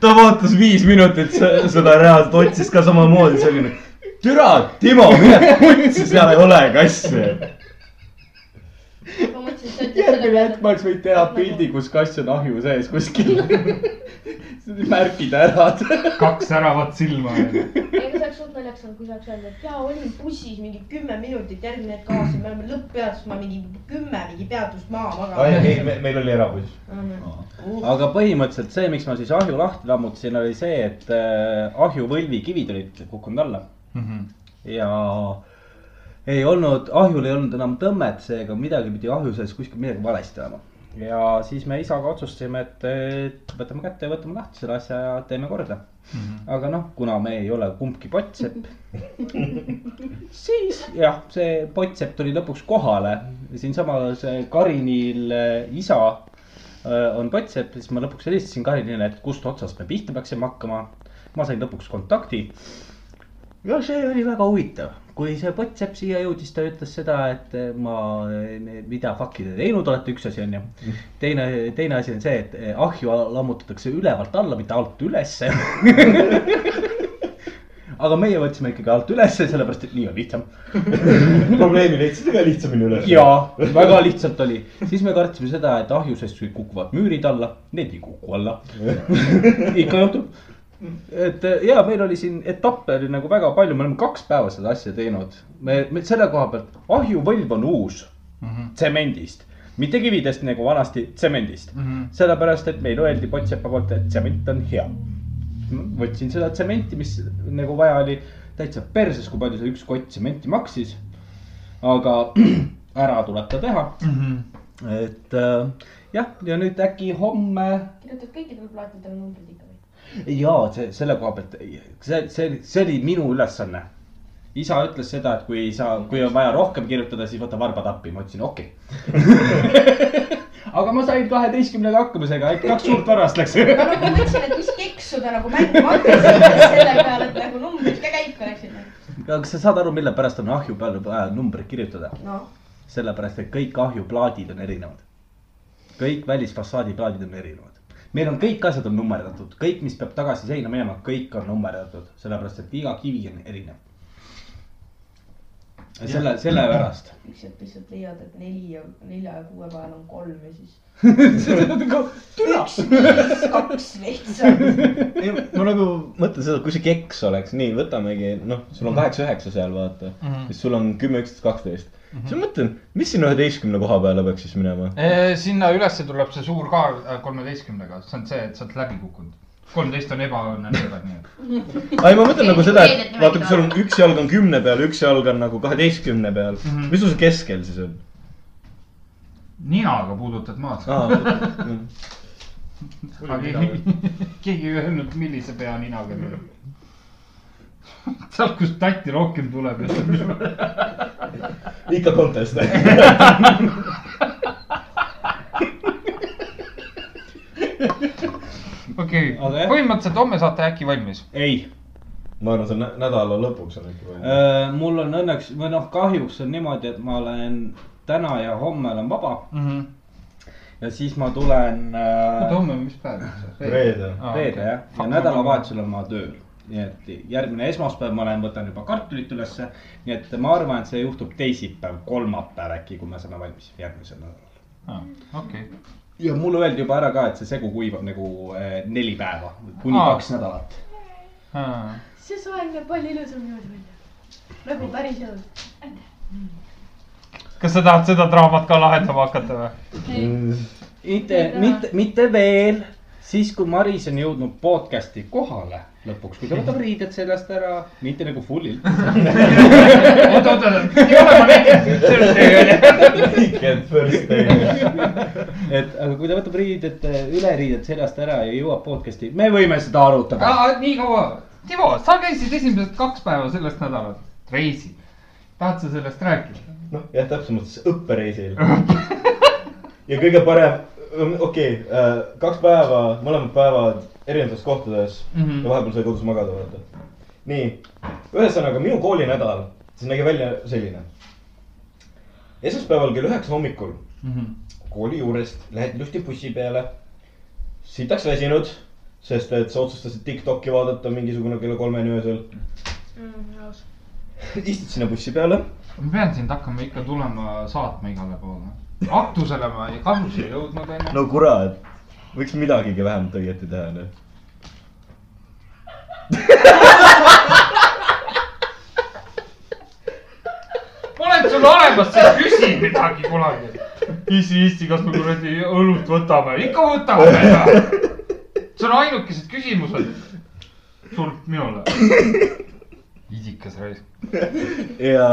ta vaatas viis minutit se- seda reaalselt, otsis ka samamoodi, nagu. türa, Timo, mine putsi, seal ei ole kassi. ma mõtlesin, et sa ütled järgmine hetk ma oleks võinud teha pildi, kus kass on ahju sees kuskil. märkida ära. kaks säravat silma. ega see oleks suht naljakas olnud, kui sa oleks öelnud, et jaa, olin bussis mingi kümme minutit, järgmine hetk avasin, me oleme lõpppeatus, ma mingi kümme mingi peatust maha ei, ei, magasin. meil oli erabuss. aga põhimõtteliselt see, miks ma siis ahju lahti lammutasin, oli see, et äh, ahju võlvikivid olid kukkunud alla ja ei olnud, ahjul ei olnud enam tõmmet, seega midagi pidi ahju sees kuskil midagi valesti olema. ja siis me isaga otsustasime, et võtame kätte ja võtame lahti selle asja ja teeme korda. aga noh, kuna me ei ole kumbki pottsepp, siis jah, see pottsepp tuli lõpuks kohale. siinsamas Karinil äh, isa äh, on pottsepp, siis ma lõpuks helistasin Karinile, et kust otsast me pihta peaksime hakkama. ma sain lõpuks kontakti ja see oli väga huvitav, kui see pottsepp siia jõudis, ta ütles seda, et eh, ma, mida fuck'i te teinud olete, üks asi on ju. teine, teine asi on see, et eh, ahju lammutatakse ülevalt alla, mitte alt ülesse. aga meie võtsime ikkagi alt ülesse, sellepärast et nii on lihtsam. probleemi leidsite ka lihtsamini üles. ja väga lihtsalt oli, siis me kartsime seda, et ahjusest kukuvad müürid alla, need ei kuku alla. ikka juhtub. Et ja meil oli siin etappe oli nagu väga palju, me oleme kaks päeva seda asja teinud. me, me selle koha pealt, ahjuvõlv on uus tsemendist, mitte kividest nagu vanasti tsemendist. sellepärast, et meile öeldi Potsepa poolt, et tsement on hea. võtsin seda tsementi, mis nagu vaja oli, täitsa perses, kui palju see üks kott tsementi maksis. aga ära tuleb ta teha. et äh, jah, ja nüüd äkki homme kirjutad kõikidele plaatidele numbrid ikka? Ja see selle koha pealt, see, see, see oli minu ülesanne. isa ütles seda, et kui sa, kui on vaja rohkem kirjutada, siis võta varbad appi, ma ütlesin okei okay. aga ma sain kaheteistkümnega hakkamisega, ainult kaks suurt varast läks. ma mõtlesin, et mis keksu ta nagu mängima hakkas selle peale, et nagu numbrid ka käima läksid. kas sa saad aru, mille pärast on ahju peale vaja numbreid kirjutada? noh, sellepärast, et kõik ahjuplaadid on erinevad. kõik välisfassaadi plaadid on erinevad. Meil on kõik asjad on nummerdatud, kõik, mis peab tagasi seina minema, kõik on nummerdatud, sellepärast et iga kivi on erinev. selle, sellepärast. hetk lihtsalt leiad, et neli ja nelja ja kuue vahel on kolm ja siis üks, kaks lihtsalt. ma nagu mõtlen seda, kui see keks oleks, nii, võtamegi, noh, sul on kaheksa-üheksa seal, vaata. siis sul on kümme, üksteist, kaksteist. Siis ma mõtlen, mis sinna üheteistkümne koha peale peaks siis minema? sinna ülesse tuleb see suur kaar äh, kolmeteistkümnega, see on see, et sa oled läbi kukkunud. kolmteist on ebaõnne number, nii et. ei, ma mõtlen nagu seda, et vaata, kui sul on üks jalg on kümne peal, üks jalg on nagu kaheteistkümne peal mm. -hmm. mis sul see keskel siis on? ninaga puudutad maad. aga keegi keegi ei öelnud, millise pea ninaga. sealt, kust tatti rohkem tuleb. ikka contest. okei jah., põhimõtteliselt homme saate äkki valmis. ei ma arvan, see nä- nädala lõpuks on ikka vaja. Äh, mul on õnneks või noh, kahjuks on niimoodi, et ma olen täna ja homme olen vaba ja siis ma tulen oota, äh, homme on mis päev? reede. reede jah, ja nädalavahetusel olen ma tööl. Nii et järgmine esmaspäev ma lähen, võtan juba kartulit ülesse. nii et ma arvan, et see juhtub teisipäev, kolmapäev äkki, kui me saame valmis järgmisel nädalal. okei, ja mulle öeldi juba ära ka, et see segu kuivab nagu äh, neli päeva, kuni Aa. kaks nädalat. see soeng näeb palju ilusam niimoodi välja. nagu päris elus. kas sa tahad seda draamat ka lahendama hakata või? mitte, mitte, mitte veel, siis kui Maris on jõudnud podcast'i kohale lõpuks, kui ta võtab riided seljast ära, mitte nagu full'ilt. oota, oota, ei ole ma näinud, et aga kui ta võtab riided, üleriided seljast ära ja jõuab podcast'i, me võime seda arutada. nii kaua, Timo, sa käisid esimesed kaks päeva sellest nädalast reisil. tahad sa sellest rääkida? noh, jah, täpsemalt siis õppereisil. ja kõige parem, okei okay,, kaks päeva, mõlemad päevad erinevates kohtades mm. -hmm. ja vahepeal sai kodus magada, vaata. nii, ühesõnaga minu koolinädal, see nägi välja selline. esmaspäeval kell üheksa hommikul kooli juurest lähed ilusti bussi peale. sitaks väsinud, sest et sa otsustasid Tiktoki vaadata mingisugune kella kolmeni öösel. istud sinna bussi peale ma pean sind hakkama ikka tulema saatma igale poole. aktusele ma ei kahjuks ei jõudnud onju. no kurat, võiks midagigi vähemalt õieti teha, noh. ma olen sul olemas, sa küsi midagi kunagi. issi, issi, kas me kuradi õlut võtame? ikka võtame. see on ainukesed küsimused sult minule. isikas raisk. ja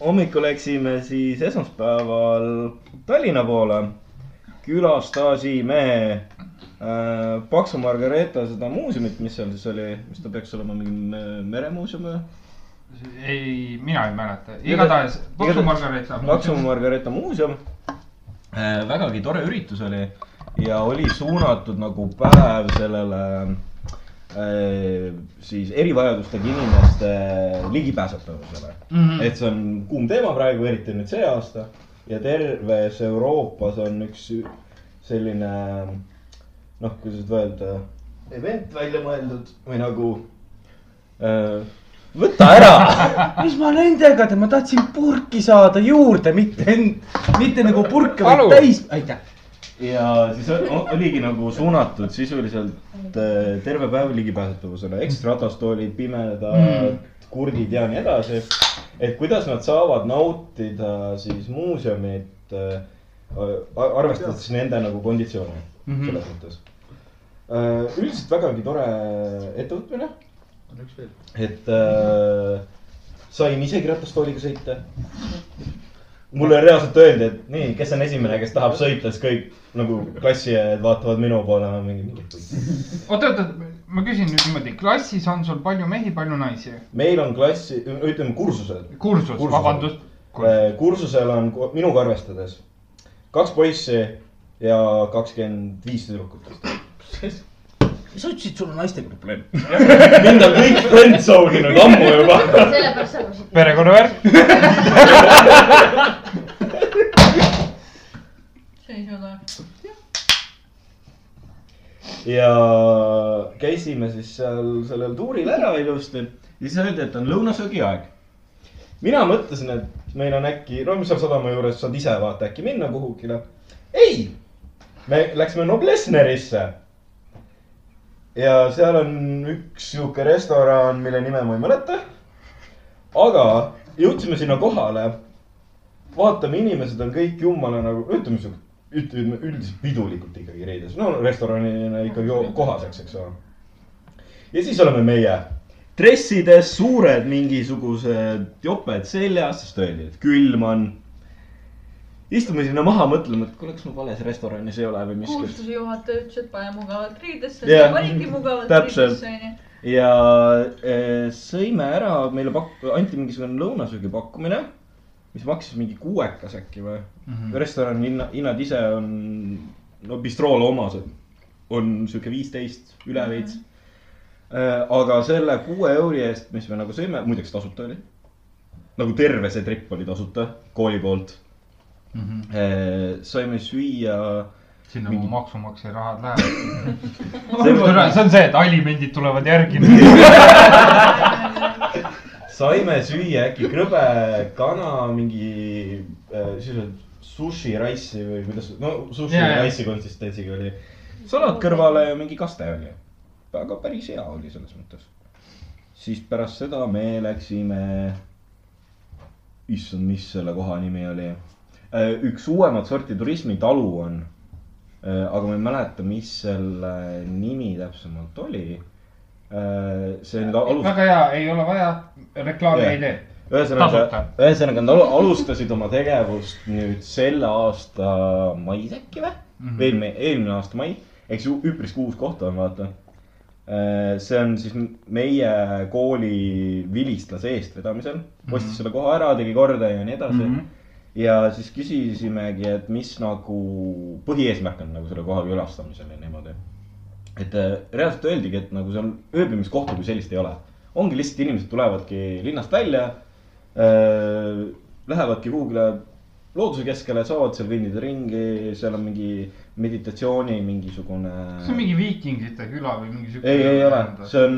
hommikul läksime siis esmaspäeval Tallinna poole. Külastasime äh, Paksu Margareeta seda muuseumit, mis seal siis oli, mis ta peaks olema, mingi me- meremuuseum või? ei, mina ei mäleta, igatahes Paksu Margareeta. Paksu Margareeta muuseum. vägagi tore üritus oli ja oli suunatud nagu päev sellele äh, siis erivajadustega inimeste ligipääsetavusele mm. -hmm. et see on kuum teema praegu, eriti nüüd see aasta ja terves Euroopas on üks selline noh, kuidas nüüd öelda, event välja mõeldud või nagu võta ära. mis ma nendega teen, ma tahtsin purki saada juurde, mitte, mitte nagu purke, vaid täis, aitäh. ja siis oligi nagu suunatud sisuliselt äh, terve päev ligipääsetavusele, ekstra ratastoolid, pimedad mm., kurdid ja nii edasi. et kuidas nad saavad nautida siis muuseumit äh,, arvestades nende nagu konditsioone mm -hmm. selles mõttes. üldiselt vägagi tore ettevõtmine, on üks veel. et äh, sain isegi ratastooliga sõita. mulle reaalselt öeldi, et nii, kes on esimene, kes tahab sõita, siis kõik nagu klassiõed vaatavad minu poole, ma mingi, mingi. oota, oota, ma küsin nüüd niimoodi, klassis on sul palju mehi, palju naisi? meil on klassi, ütleme kursusel. kursus, vabandust. kursusel on minuga arvestades kaks poissi ja kakskümmend viis tüdrukut. sa ütlesid, sul on naistega probleem. mind on kõik friendzone inud ammu juba. sellepärast sa arvasid. perekonnavärk. seisuda. Ja käisime siis seal sellel tuuril ära ilusti ja siis öeldi, et on lõunasöögi aeg. mina mõtlesin, et meil on äkki, no seal sadama juures saad ise vaata äkki minna kuhugile. ei, me läksime Noblessnerisse. ja seal on üks sihuke restoran, mille nime ma ei mäleta. aga jõudsime sinna kohale. vaatame, inimesed on kõik jumala nagu, ütleme sihuke, ütleme üldiselt pidulikult ikkagi riides, no restoranina ikkagi kohaseks, eks ole. ja siis oleme meie dressides, suured mingisugused joped seljas, sest öeldi, et külm on. istume sinna maha, mõtleme, et kuule, kas me vales restoranis ei ole või miskit. kuulsuse juhataja ütles, et pane mugavalt riidesse yeah., panigi mugavalt riidesse onju. ja eh, sõime ära, meile pak-, anti mingisugune lõunasöögi pakkumine, mis maksis mingi kuuekas äkki või mm. -hmm. restorani hinna, hinnad ise on, no bistroole omased on sihuke viisteist üle veits mm. -hmm. aga selle kuue euri eest, mis me nagu sõime, muideks tasuta oli. nagu terve see trip oli tasuta kooli poolt mm. -hmm. saime süüa sinna Mingi- mu maksumaksja rahad lähevad. See- see on see, et alimendid tulevad järgi. saime süüa äkki krõbe kana, mingi äh, sushi rice'i või kuidas, no sushi jaa. rice'i konsistentsiga oli. salat kõrvale ja mingi kaste oli. aga päris hea oli selles mõttes. siis pärast seda me läksime, issand, mis selle koha nimi oli. üks uuemat sorti turismitalu on. aga ma ei mäleta, mis selle nimi täpsemalt oli. See nüüd alus-. väga hea, ei ole vaja, reklaami ei tee. ühesõnaga ühesõnaga nad alu- alustasid oma tegevust nüüd selle aasta mais äkki või mm -hmm.? eelmine, eelmine aasta mai, eks ju üpriski uus koht on, vaata. see on siis meie kooli vilistlase eestvedamisel, ostis selle koha ära, tegi korda ja nii edasi mm. Mhm. -hmm. ja siis küsisimegi, et mis nagu põhieesmärk on nagu selle koha külastamisel ja niimoodi. Et äh, reaalselt öeldigi, et nagu seal ööbimiskohta kui sellist ei ole. ongi lihtsalt inimesed tulevadki linnast välja äh,. Lähevadki kuhugile looduse keskele, saavad seal kõndida ringi, seal on mingi meditatsiooni mingisugune. see on mingi viikingite küla või mingi siuke? ei, ei ole, see on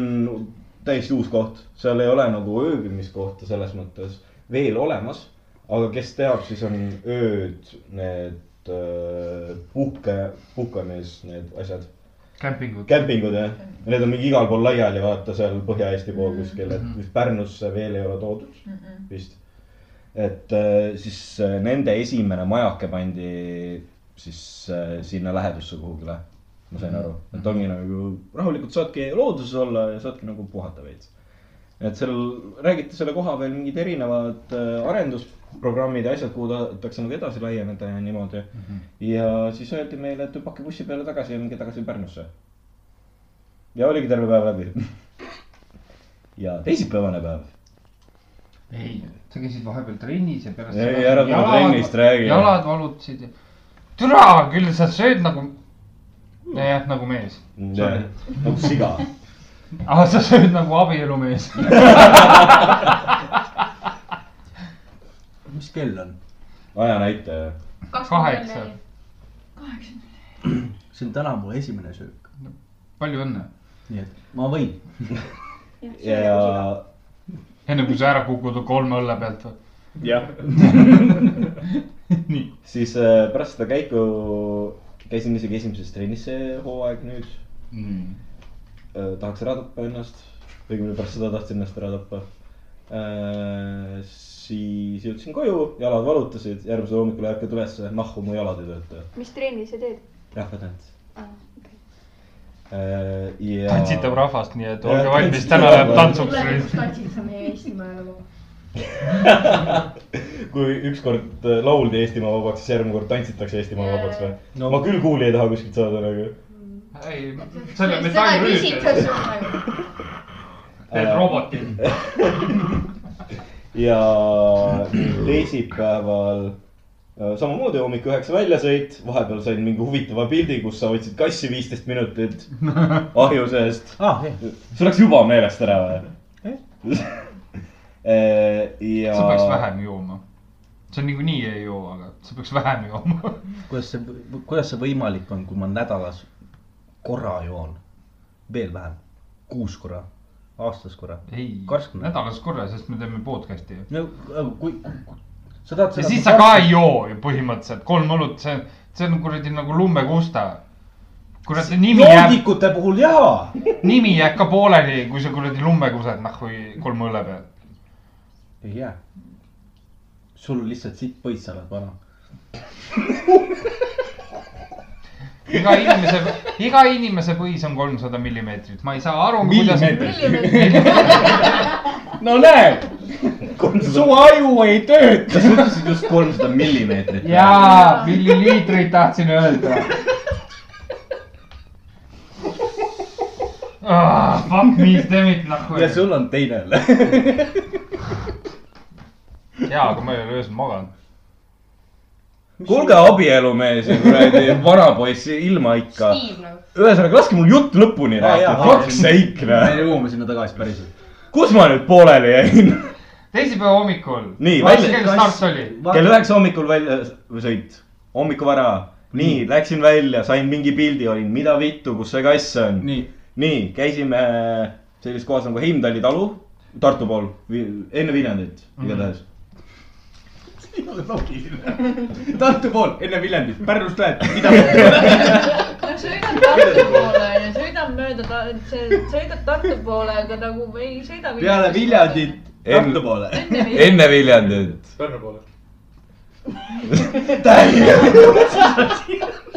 täiesti uus koht, seal ei ole nagu ööbimiskohta selles mõttes veel olemas. aga kes teab, siis on ööd need äh, puhke, puhkemees, need asjad, kämpingud. kämpingud jah. Need on mingi igal pool laiali, vaata seal Põhja-Eesti pool kuskil, et vist Pärnusse veel ei ole toodud vist. et äh, siis äh, nende esimene majake pandi siis äh, sinna lähedusse kuhugile. ma sain aru, et ongi nagu rahulikult saadki looduses olla ja saadki nagu puhata veits. et seal räägiti selle koha peal mingid erinevad äh, arendusprogrammid ja asjad, kuhu tahetakse nagu edasi laieneda ja niimoodi mm. -hmm. ja siis öeldi meile, et hüppake bussi peale tagasi ja minge tagasi Pärnusse. ja oligi terve päev läbi. ja teisipäevane päev ei, sa käisid vahepeal trennis ja pärast. Ei, ära tule trennist räägi. jalad valutasid ja. türa küll, sa sööd nagu, jah, nagu mees. nagu siga. aga sa sööd nagu abielumees. mis kell on? aja näitaja. Kaheksa. see on täna mu esimene söök, palju õnne. nii et ma võin. ja, enne kui sa ära kukud kolme õlle pealt või? jah, nii. siis äh, pärast seda käiku käisin isegi esimeses trennis see hooaeg nüüd. tahaks ära tappa ennast, õigemini pärast seda tahtsin ennast ära tappa. Siis jõudsin koju, jalad valutasid, järgmisel hommikul ärkad ülesse, nahku mu jalad ei tööta. mis trenni sa teed rahvatants. ah,? Okay. ja. tantsitab rahvast, nii et olge valmis, täna läheb tantsuks. tulevikus tantsid sa meie Eestimaa nagu. kui ükskord äh, lauldi Eestimaa vabaks, siis järgmine kord tantsitakse Eestimaa vabaks või No. ma küll kuuli ei taha kuskilt saada nagu. ei, selle küsitlus on nagu. Teed roboti. ja teisipäeval äh, samamoodi hommik üheksa väljasõit, vahepeal sain mingi huvitava pildi, kus sa võtsid kassi viisteist minutit ahju seest. ah, sul läks juba meelest ära või? ja. sa peaks vähem jooma. sa niikuinii ei joo, aga sa peaks vähem jooma. kuidas see, kuidas see võimalik on, kui ma nädalas korra joon, veel vähem, kuus korra, aastas korra. ei, nädalas korra, sest me teeme podcast'i ju. no aga kui, sa tahad ja siis sa ka ei joo ju põhimõtteliselt, kolm õlut, see, see on kuradi nagu lummekusta. kurat, nimi jääb, joodikute puhul jaa. nimi jääb ka pooleli, kui sa kuradi lumme kused nahku kolme õlle peal. ei jää. sul lihtsalt sitt põis, sa oled vana. iga inimese, iga inimese põis on kolmsada millimeetrit, ma ei saa aru, kuidas. no näed, su aju ei tööta. sa ütlesid just kolmsada millimeetrit. jaa, milliliitreid tahtsin öelda ah,. Fuck me, Stemit nahku. ja sul on teine õlle. jaa, aga ma ei ole öösel maganud. kuulge, abielumees ja kuradi vanapoiss ilma ikka. Nagu. ühesõnaga, laske mul jutt lõpuni rääkida, fuck sake, me noh. jõuame sinna tagasi päriselt. kus ma nüüd pooleli jäin? teisipäeva hommikul. Nii, välja- kell start oli? kell üheksa hommikul välja sõit, hommikuvara. nii, läksin välja, sain mingi pildi, olin, mida vittu, kus see kass on. nii, käisime sellises kohas nagu Heimdalli talu, Tartu pool, enne Viljandit igatahes. Tartu pool, enne Viljandit, Pärnust lähed, mida? no sõidan Tartu poole ja sõidan mööda, see sõidad Tartu poole, aga nagu ei sõida. peale Viljandit, Tartu poole. enne Viljandit. Pärnu poole.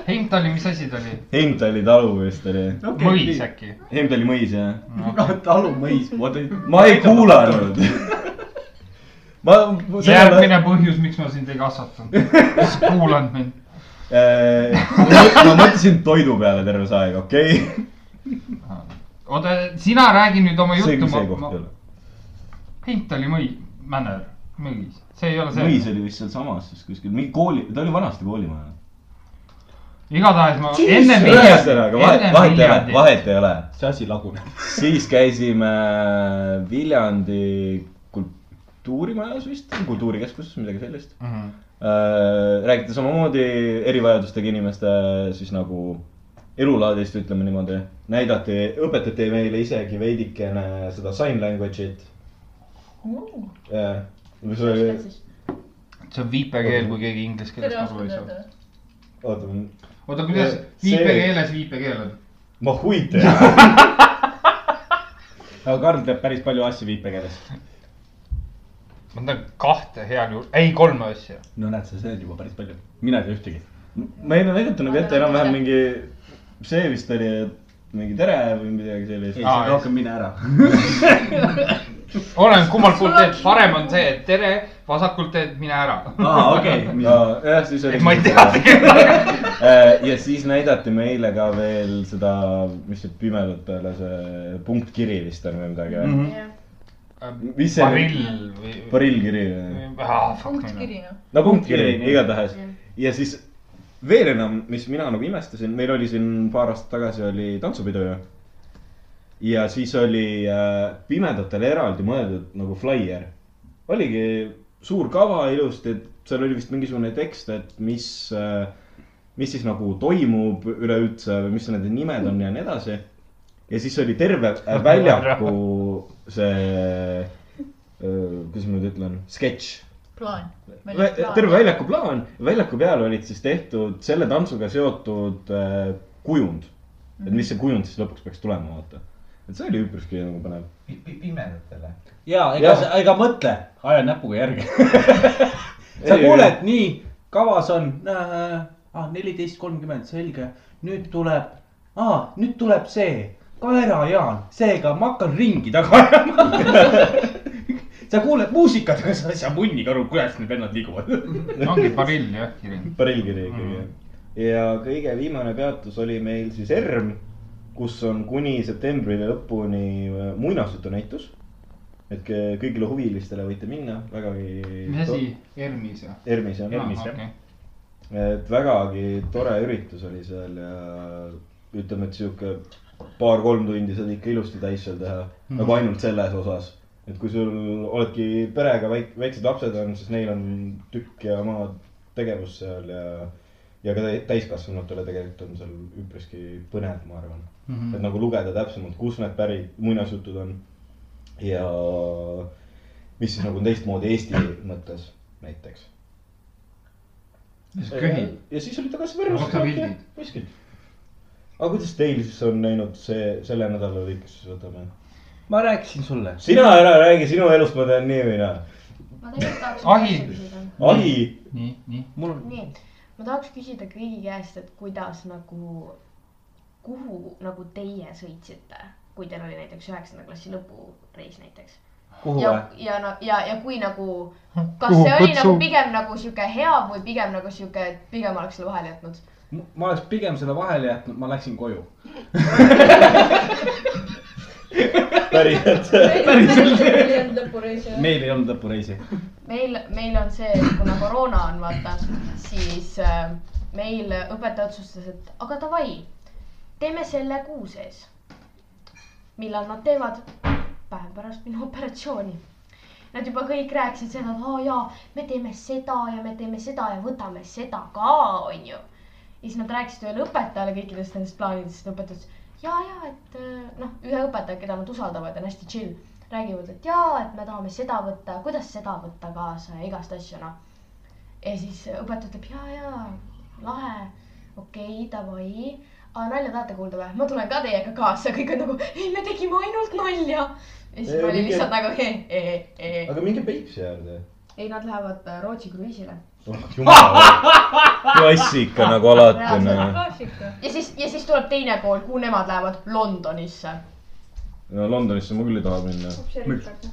Heimtali, mis asi ta oli? Heimdalli talu vist oli. mõis äkki? Heimdalli mõis jah. talumõis, ma ei kuulanud. ma. järgmine põhjus, miks ma sind ei kasvatanud. kuulanud mind. ma mõtlesin toidu peale terve see aeg, okei okay?. oota, sina räägi nüüd oma see juttu. küll see koht ei ole. Heimtali mõi, Männer, mõis, see ei ole see. mõis oli vist sealsamas siis kuskil, mingi kooli, ta oli vanasti koolimaja. igatahes ma enne ühesõnaga, vahet, vahet ei ole, vahet ei ole. see asi laguneb. siis käisime Viljandi kultuurimajas vist, kultuurikeskuses, midagi sellist. Mhm. räägiti samamoodi erivajadustega inimeste siis nagu elulaadist, ütleme niimoodi. näidati, õpetati meile isegi veidikene seda sign language'it. mis oli, see on viipekeel, kui keegi inglise keelest tere, aru ei saa. oota, oota, kuidas See- viipekeeles viipekeel on? ma huite. aga Karl teab päris palju asju viipekeeles. Ma tean kahte heal juhul, ei kolme asja. no näed, sa tead juba päris palju. mina ei tea ühtegi. ma ei näidata nagu ette enam-vähem mingi, see vist oli mingi tere või midagi sellist rohkem mine ära. oleneb kummalt poolt teed, parem on see, et tere, vasakult teed, mine ära. aa, okei. no jah, siis oli. ma ei tea. ja siis näidati meile ka veel seda, mis see pimedatele see punktkiri vist on või midagi või? Mis see- barill või? barillkiri. ah, fuck punktkiri noh. no punktkiri Punktkiri, igatahes ja siis veel enam, mis mina nagu imestasin, meil oli siin paar aastat tagasi oli tantsupidu ju. ja siis oli äh, pimedatele eraldi mõeldud nagu flaier. oligi suur kava ilusti, et seal oli vist mingisugune tekst, et mis äh,, mis siis nagu toimub üleüldse või mis nende nimed on ja nii edasi. ja siis oli terve äh, väljaku see, kuidas ma nüüd ütlen, sketš. plaan. terve väljaku plaan, väljaku peal olid siis tehtud selle tantsuga seotud äh, kujund. et mis see kujund siis lõpuks peaks tulema, vaata. et see oli üpriski nagu põnev. pimedatele. ja ega ega mõtle, aja näpuga järge. sa kuuled, nii, kavas on ah, neliteist kolmkümmend, selge, nüüd tuleb ah,, nüüd tuleb see kaerajaan, seega ma hakkan ringi taga ajama. sa kuuled muusikat, aga sa ei saa munnigi aru, kuidas need vennad liiguvad. ongi barill jah, kiring. barillkiri ikkagi jah. ja kõige viimane peatus oli meil siis ERM, kus on kuni septembri lõpuni äh, muinasjutunäitus. et ke- kõigile huvilistele võite minna, vägagi. mis asi, ERMis või? ERMis jah. ERMis, jah. et vägagi tore üritus oli seal ja ütleme, et sihuke paar-kolm tundi saad ikka ilusti täis seal teha mm, -hmm. nagu ainult selles osas. et kui sul oledki perega väik-, väiksed lapsed on, siis neil on tükk ja maad tegevust seal ja. ja ka tä- täiskasvanutele tegelikult on seal üpriski põnev, ma arvan mm. -hmm. et nagu lugeda täpsemalt, kust need pärit muinasjutud on. ja mis siis nagu teistmoodi Eesti mõttes näiteks. mis köhid? ja siis oli tagasi pildid. kuskilt. Aga kuidas teil siis on läinud see, selle nädala lõikes siis võtame? ma rääkisin sulle. sina ära räägi, sinu elust ma tean nii või naa. ma tegelikult tahaks Ahi. ahi, nii, nii. mul on, nii, ma tahaks küsida kõigi käest, et kuidas nagu, kuhu nagu teie sõitsite, kui teil oli näiteks üheksanda klassi lõpureis näiteks. kuhu ja ja no ja, ja kui nagu, kas Kuhu see oli kutsu? nagu pigem nagu sihuke hea või pigem nagu sihuke, pigem oleks selle vahele jätnud? Ma oleks pigem selle vahele jätnud, ma läksin koju. päriselt. meil ei olnud lõpureisi. meil, meil on see, et kuna koroona on, vaata, siis äh, meil õpetaja otsustas, et aga davai, teeme selle kuu sees. millal nad teevad? päev pärast minu operatsiooni. Nad juba kõik rääkisid seda, et aa jaa, me teeme seda ja me teeme seda ja võtame seda ka, onju. Ja siis nad rääkisid ühele õpetajale kõikidest nendest plaanidest, õpetaja ütles ja, ja et äh, noh, ühe õpetaja, keda nad usaldavad ja on hästi chill, räägivad, et jaa, et me tahame seda võtta, kuidas seda võtta kaasa ja igast asju noh. ja siis õpetaja ütleb ja, ja lahe, okei okay,, davai, aga nalja tahate kuulda või? ma tulen ka teiega kaasa, kõik on nagu, ei, me tegime ainult nalja. ja siis ma olin lihtsalt nagu aga minge Peipsi äärde. ei, nad lähevad äh, Rootsi kruiisile. jumal, klassika nagu alati noh. klassika. ja siis, ja siis tuleb teine pool, kuhu nemad lähevad, Londonisse. no Londonisse ma küll ei taha minna.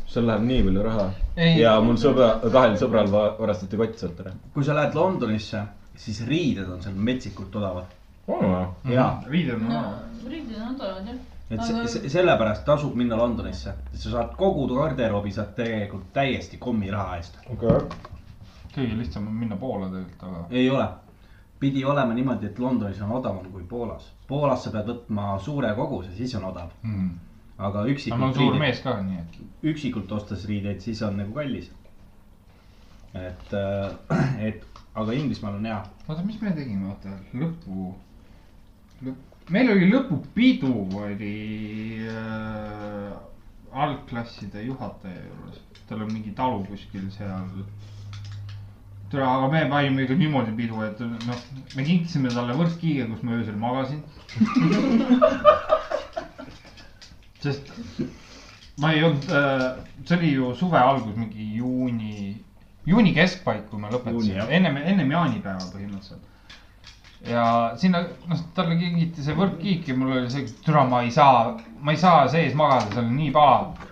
seal läheb nii palju raha Ei. ja mul sõbra, kahel sõbral va- varastati kott sealt ära. kui sa lähed Londonisse, siis riided on seal metsikult odavad. Mhm. ja, riided on no., riided on odavad jah. Et Aga- se- se- sellepärast tasub minna Londonisse, et sa saad kogu garderoobi saad tegelikult täiesti kommiraha eest. okei. kõige lihtsam on minna Poola tegelikult, aga ei ole, pidi olema niimoodi, et Londonis on odavam kui Poolas. Poolas sa pead võtma suure koguse, siis on odav, mm.. aga aga ma olen üksikult suur riideid, mees ka, nii et. üksikult ostes riideid, siis on nagu kallis. et, et aga Inglismaal on hea. oota, mis me tegime, oota, lõpu, lõpp, meil oli lõpupidu oli äh, algklasside juhataja juures. tal on mingi talu kuskil seal. tule, aga me panime ikka niimoodi pidu, et noh, me kinkisime talle võrkkiige, kus ma öösel magasin. sest ma ei olnud äh,, see oli ju suve algus, mingi juuni, juuni keskpaik, kui me lõpetasime ennem, ennem jaanipäeva põhimõtteliselt. Ja sinna, noh, talle kingiti see võrkkiik ja mul oli see, türa, ma ei saa, ma ei saa sees magada, seal on nii palav.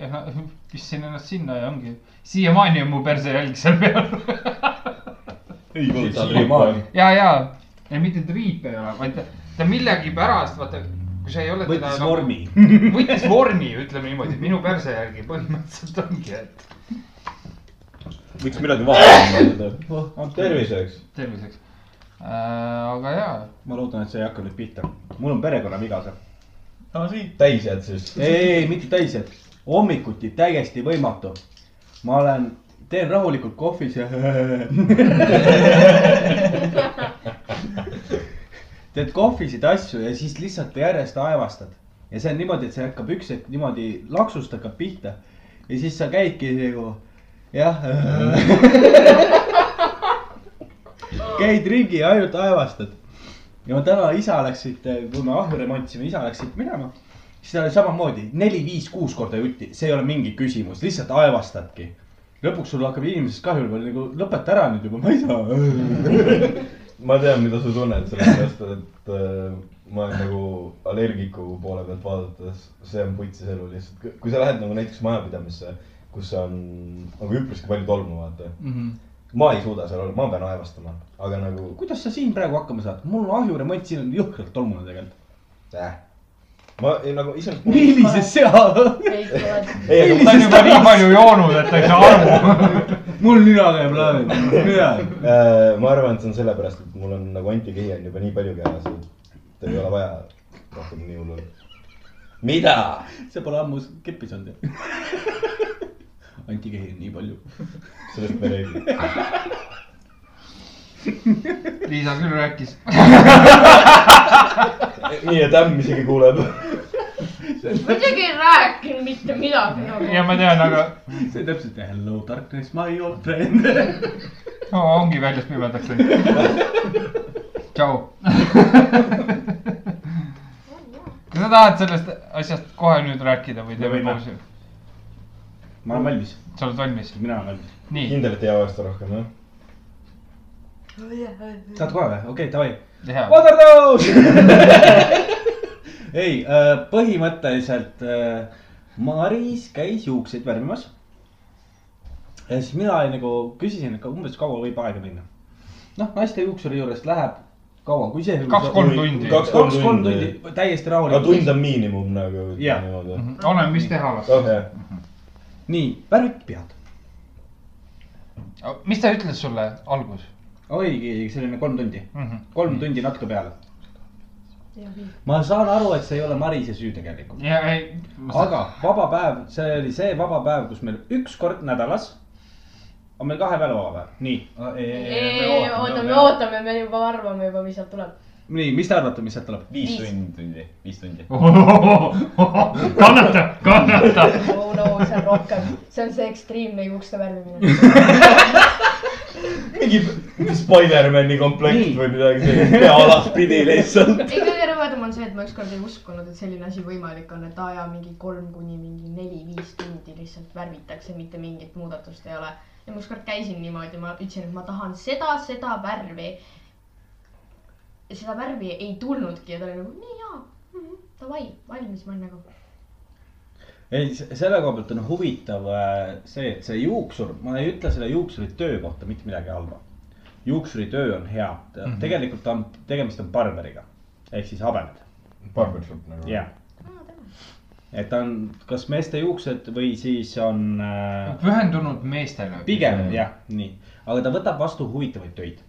ja noh, pistsin ennast sinna ja ongi, siiamaani on mu persejälg seal peal. ei olnud siiamaani. ja, ja, ja mitte triip ei ole, vaid ta, ta millegipärast, vaata, kui sa ei ole. võttis vormi. võttis vormi, ütleme niimoodi, minu perse järgi põhimõtteliselt ongi, et võiks midagi vaadata. terviseks. terviseks äh,. Aga jaa, ma loodan, et see ei hakka nüüd pihta. mul on perekonnaviga see. no siit täis jääd siis. ei, ei, mitte täis, et hommikuti täiesti võimatu. ma olen, teen rahulikult kohvis ja. teed kohvisid asju ja siis lihtsalt järjest aevastad. ja see on niimoodi, et see hakkab üks hetk niimoodi laksust hakkab pihta ja siis sa käidki nagu jah käid ringi ja ainult aevastad. ja ma täna isa läks siit, kui me ahju remontisime, isa läks siit minema. siis ta oli samamoodi neli-viis-kuus korda jutti, see ei ole mingi küsimus, lihtsalt aevastadki. lõpuks sul hakkab inimesest kahju nagu lõpeta ära nüüd juba, ma ei saa. ma tean, mida sa tunned, sellepärast et äh, ma olen nagu allergiku poole pealt vaadates, see on putsis elu lihtsalt. kui sa lähed nagu näiteks majapidamisse, kus on nagu üpriski palju tolmu, vaata. Ma ei suuda seal olla, ma pean aevastama, aga nagu kuidas sa siin praegu hakkama saad, mul on ahjuremont, siin on jõhkralt tolmune tegelikult. äh.. ma ei, nagu iseenesest. millises sea? ei tule. ei, aga ta on juba nii palju joonud, et ta ei saa aru. mul nina käib läbi, mina. äh, ma arvan, et see on sellepärast, et mul on nagu antikehi on juba nii palju keeles, et ei ole vaja rohkem nii hullul. mida? see pole ammu kepis olnud ju. antikehi on nii palju. sellest me ei räägi. Liisa küll rääkis. nii et ämm isegi kuuleb. ma isegi ei rääkinud mitte midagi nagu. ja ma tean, aga see on täpselt hello darkness my old friend. no, ongi väljas pimedaks läinud. tšau. kas sa tahad sellest asjast kohe nüüd rääkida või teeme pausi? Ma olen valmis, sa oled valmis? mina olen valmis. nii, kindel, et ei avasta rohkem, jah? saad kohe või? okei, davai. hea. Waterdose. ei, põhimõtteliselt äh, Maris käis juukseid värvimas. ja siis mina nagu küsisin, et umbes kaua võib aega minna. noh, naiste juuksuri juurest läheb kaua, kui see. Kaks-kolm tundi. kaks-kolm tundi. tundi, täiesti rahulikult. tund on miinimum nagu. Jah. niimoodi. oleneb, mis teha las. oh nii, värviti pead. mis ta ütles sulle algus oligi selline kolm tundi, mm? -hmm. kolm tundi natuke peale. ma saan aru, et see ei ole Marise süü tegelikult. ja ei. aga vaba päev, see oli see vaba päev, kus meil üks kord nädalas on meil kahe peale vaba päev, nii. ei, oota, me ootame, me juba arvame juba, mis sealt tuleb. nii, mis te arvate, mis sealt tuleb? viis tundi, viis tundi. kannata, kannata. oh no, see on rohkem, see on see ekstreemne juukste värvimine. mingi mingi Spider-man'i komplekt või midagi sellist, pea alaspidi lihtsalt. ei, kõige rõvedam on see, et ma ükskord ei uskunud, et selline asi võimalik on, et aa jaa, mingi kolm kuni mingi neli-viis tundi lihtsalt värvitakse, mitte mingit muudatust ei ole. ja ma ükskord käisin niimoodi, ma ütlesin, et ma tahan seda, seda värvi. Ja seda värvi ei tulnudki ja ta oli nagu nii jaa mm -hmm,, davai, valmis ma olen nagu. ei, selle koha pealt on huvitav äh, see, et see juuksur, ma ei ütle selle juuksuri töö kohta mitte midagi halba. juuksuri töö on hea mm, -hmm. tegelikult on, tegemist on barberiga ehk siis habemed, Barbershop nagu. jah. et ta on kas meeste juuksed või siis on äh, pühendunud meestele. pigem jah, nii, aga ta võtab vastu huvitavaid töid.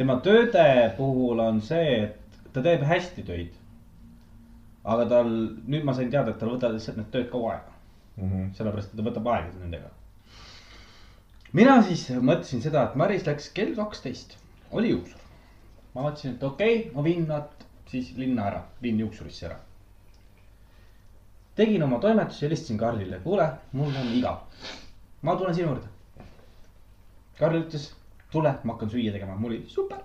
Tema tööde puhul on see, et ta teeb hästi töid. aga tal, nüüd ma sain teada, et tal võtavad lihtsalt need tööd kaua aega, Mhm. sellepärast et ta võtab aega nendega. mina siis mõtlesin seda, et Maris läks kell kaksteist, oli juuksur. ma mõtlesin, et okei okay,, ma viin nad siis linna ära, viin juuksurisse ära. tegin oma toimetusi, helistasin Karlile, kuule, mul on igav. ma tulen sinu juurde. Karl ütles, tule, ma hakkan süüa tegema, mul oli super.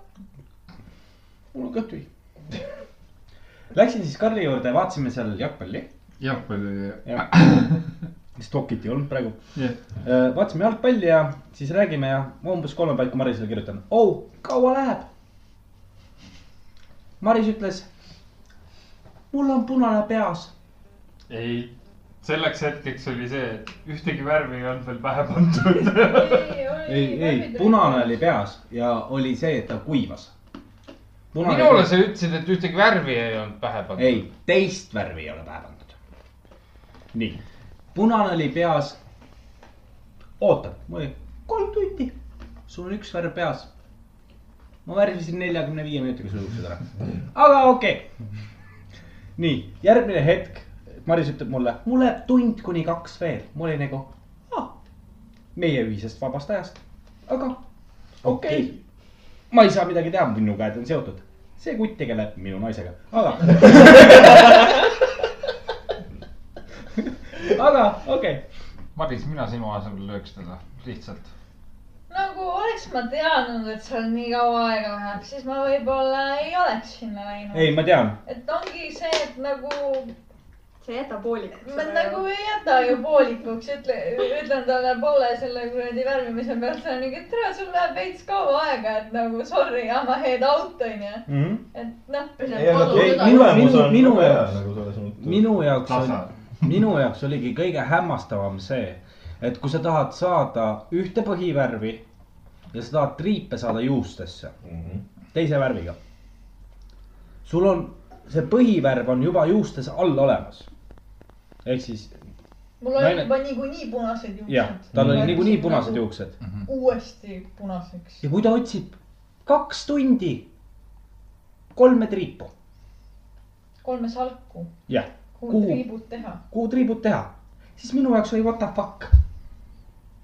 mul on kõht tühi. Läksin siis Karli juurde, vaatasime seal jalgpalli. jalgpalli. Stokit ei olnud praegu. jah, vaatasime jalgpalli ja siis räägime ja ma umbes kolme paiku Marisele kirjutan. oh, kaua läheb? Maris ütles, mul on punane peas. ei, selleks hetkeks oli see, et ühtegi värvi ei olnud veel pähe pandud. ei, ei, punane oli peas ja oli see, et ta kuivas. minule sa ütlesid, et ühtegi värvi ei olnud pähe pandud. ei, teist värvi ei ole pähe pandud. nii, punane oli peas. ootan, mul oli kolm tundi, sul on üks värv peas. ma värvisin neljakümne viie minutiga su juuksed ära, aga okei okay.. nii, järgmine hetk, Maris ütleb mulle, mul läheb tund kuni kaks veel, ma olin nagu ah,, meie ühisest vabast ajast, aga okei okay.. ma ei saa midagi teha, minu käed on seotud, see kutt tegeleb minu naisega, aga aga okei okay.. Maris, mina sinu asemel lööks teda, lihtsalt. nagu oleks ma teadnud, et seal nii kaua aega läheb, siis ma võib-olla ei oleks sinna läinud. ei, ma tean. et ongi see, et nagu sa ei jäta poolikuks ma. nagu ei jäta ju poolikuks, ütle, ütlen talle poole selle kuradi värvimise pealt, see on nii, et tere, sul läheb veits kaua aega, et nagu sorry, I m a head out onju. Mhm. et noh, minu- minu- jaoks- nagu minu jaoks on minu jaoks oligi kõige hämmastavam see, et kui sa tahad saada ühte põhivärvi ja sa tahad triipe saada juustesse Mhm. teise värviga. sul on, see põhivärv on juba juustes all olemas. Ehk siis mul oli Naine- juba niikuinii punased jah, juuksed. tal oli Värvisid niikuinii punased nagu juuksed uuesti punaseks. ja kui ta otsib kaks tundi kolme triipu, kolme salku, jah, kuhu triibud teha. kuhu triibud teha, siis minu jaoks oli what the fuck.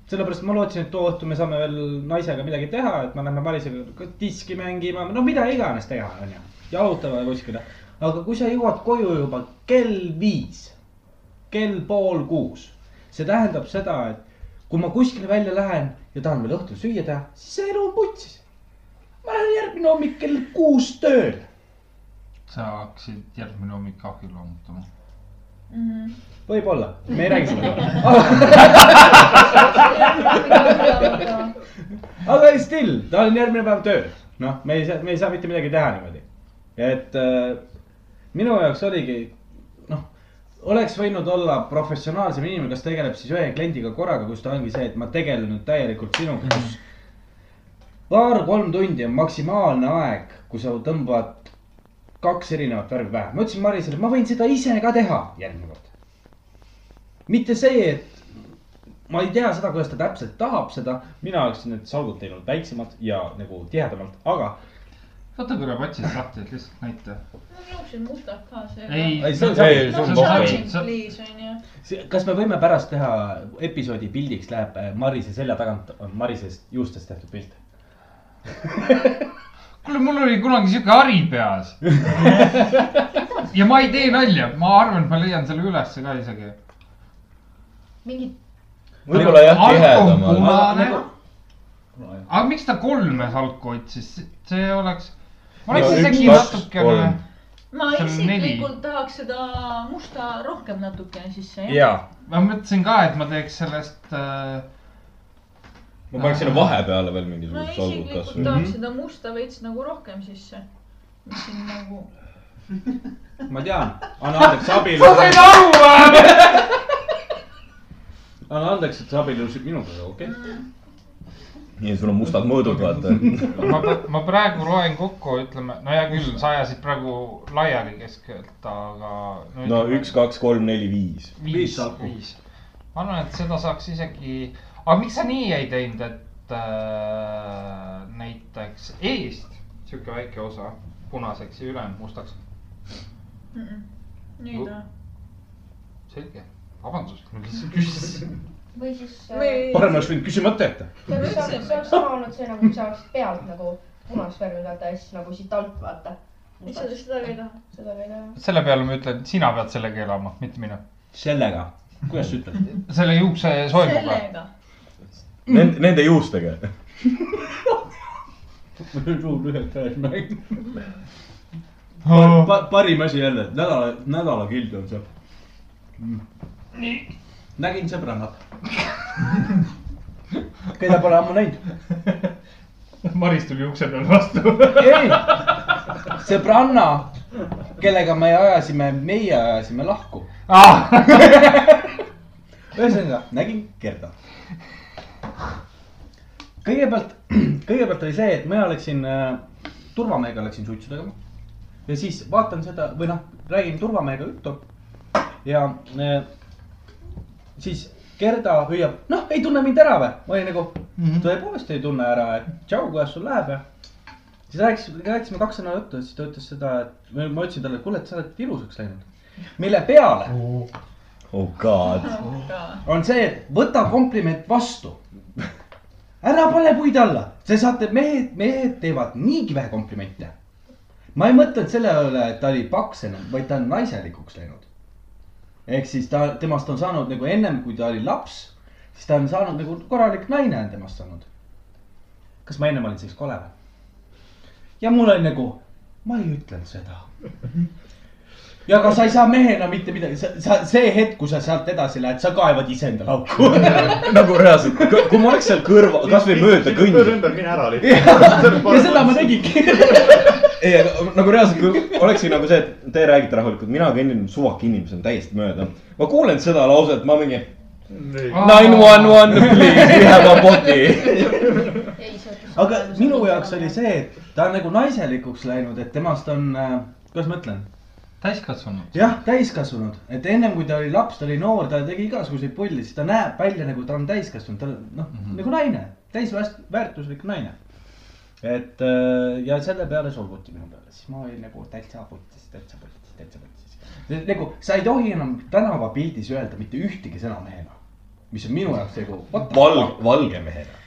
sellepärast ma lootsin, et too õhtu me saame veel naisega midagi teha, et me lähme Marisega diski mängima, no mida iganes teha, onju. jalutama kuskile, aga kui sa jõuad koju juba kell viis, kell pool kuus, see tähendab seda, et kui ma kuskile välja lähen ja tahan veel õhtul süüa teha, siis see elu on putsis. ma lähen järgmine hommik kell kuus tööle. sa hakkasid järgmine hommik ahju loomutama. Mhm. võib-olla, me ei räägi sellest. aga still, ta on järgmine päev tööl, noh, me ei saa, me ei saa mitte midagi teha niimoodi. et äh, minu jaoks oligi, oleks võinud olla professionaalsem inimene, kes tegeleb siis ühe kliendiga korraga, kus ta ongi see, et ma tegelen nüüd täielikult sinuga, kus. paar-kolm tundi on maksimaalne aeg, kui sa tõmbad kaks erinevat värvi pähe, ma ütlesin Marisele, ma võin seda ise ka teha järgmine kord. mitte see, et ma ei tea seda, kuidas ta täpselt tahab seda, mina oleksin need salgud teinud väiksemad ja nagu tihedamalt, aga võta korra patsist lahti, et lihtsalt näita. ma nõudsin mustad ka see. ei, Ei, see on- see on see- onju. see- kas me võime pärast teha episoodi pildiks läheb äh, Marise selja tagant on Marisest juustest tehtud pilt. kuule, mul oli kunagi siuke hari peas. ja ma ei tee nalja, ma arvan, et ma leian selle ülesse ka isegi. mingid, võib-olla jah, tihedamal. punane nagu-. aga miks ta kolme salku otsis, see oleks, oleks No isegi natukene ma neli. isiklikult tahaks seda musta rohkem natukene sisse jah. ja, ma mõtlesin ka, et ma teeks sellest äh,. ma paneks sinna vahepeale veel mingisugused salgud isiklikult kasvõi. tahaks seda musta veits nagu rohkem sisse. mis siin nagu, ma tean, anna andeks abielu, sa said aru või? anna andeks, et sa abiellusid minuga, okei okay.. nii, sul on mustad mõõdud, vaata. ma, ma praegu loen kokku, ütleme, no hea küll, sa ajasid praegu laiali keskelt, aga. no üks, kaks, kolm, neli, viis. Viis viis ma arvan, et seda saaks isegi, aga miks sa nii ei teinud, et äh, näiteks eest sihuke väike osa punaseks ja ülejäänud mustaks. nii ta. selge, vabandust, ma lihtsalt küsisin. või siis äh, või, parem oleks võinud küsimata jätta. see oleks, see oleks sama olnud see nagu, kui sa oleksid pealt nagu punast värvi vaata ja siis nagu siit alt vaata. sa seda ka ei taha? seda ka ei taha. selle peale ma ütlen, sina pead sellega elama, mitte mina. sellega, kuidas sa ütled? selle juukse soenguga. Nende, nende juustega. suud ühelt käes mäng. Oh. parim asi jälle, nädala, nädala kild on see. Nägin sõbrannat. keda pole ammu näinud. Maris tuli ukse peal vastu. ei, sõbranna, kellega me ajasime, meie ajasime lahku. Ah. ühesõnaga, nägin Gerda. kõigepealt, kõigepealt oli see, et mina läksin äh, turvamehega läksin suitsu tegema. ja siis vaatan seda või noh, räägin turvamehega juttu. ja äh, siis Gerda hüüab, noh, ei tunne mind ära või? ma olin nagu mm -hmm. tõepoolest ei tunne ära, et tšau, kuidas sul läheb ja. siis rääkis, rääkisime kaks sõna juttu ja siis ta ütles seda, et või ma ütlesin talle, et kuule, et sa oled ilusaks läinud. mille peale oh god. on see, et võta kompliment vastu. ära pane puid alla, te saate, mehed, mehed teevad niigi vähe komplimente. ma ei mõtelnud selle üle, et ta oli paks enam, vaid ta on naiselikuks läinud. Ehk siis ta, temast on saanud nagu ennem, kui ta oli laps, siis ta on saanud nagu korralik naine on temast saanud. kas ma ennem olin siis kole või? ja mul oli nagu, ma ei ütlenud seda. ja aga sa ei saa mehena mitte midagi, sa, sa, see hetk, kui sa sealt edasi lähed, sa kaevad iseendale auku. nagu reaalselt, kui ma oleks seal kõrval, kasvõi mööda kõndinud. ümber, mine ära lihtsalt. ja seda ma tegingi. ei, aga nagu reaalselt, kui olekski nagu see, et te räägite rahulikult, mina kõnnin suvaki inimesena täiesti mööda. ma kuulen seda lauset, ma mingi nine one one, please, we have a body. ei, see ütles. aga minu jaoks oli see, et ta on nagu naiselikuks läinud, et temast on, kuidas ma ütlen, täiskasvanud. jah, täiskasvanud, et ennem kui ta oli laps, ta oli noor, ta tegi igasuguseid pulli, siis ta näeb välja nagu ta on täiskasvanud, ta on noh mm -hmm. nagu naine, täisväärtuslik naine. Et äh, ja selle peale solvuti minu peale, siis ma olin nagu täitsa putis, täitsa putis, täitsa putis. nagu sa ei tohi enam tänavapildis öelda mitte ühtegi sõna mehena, mis on minu jaoks nagu. valge, valge mehena.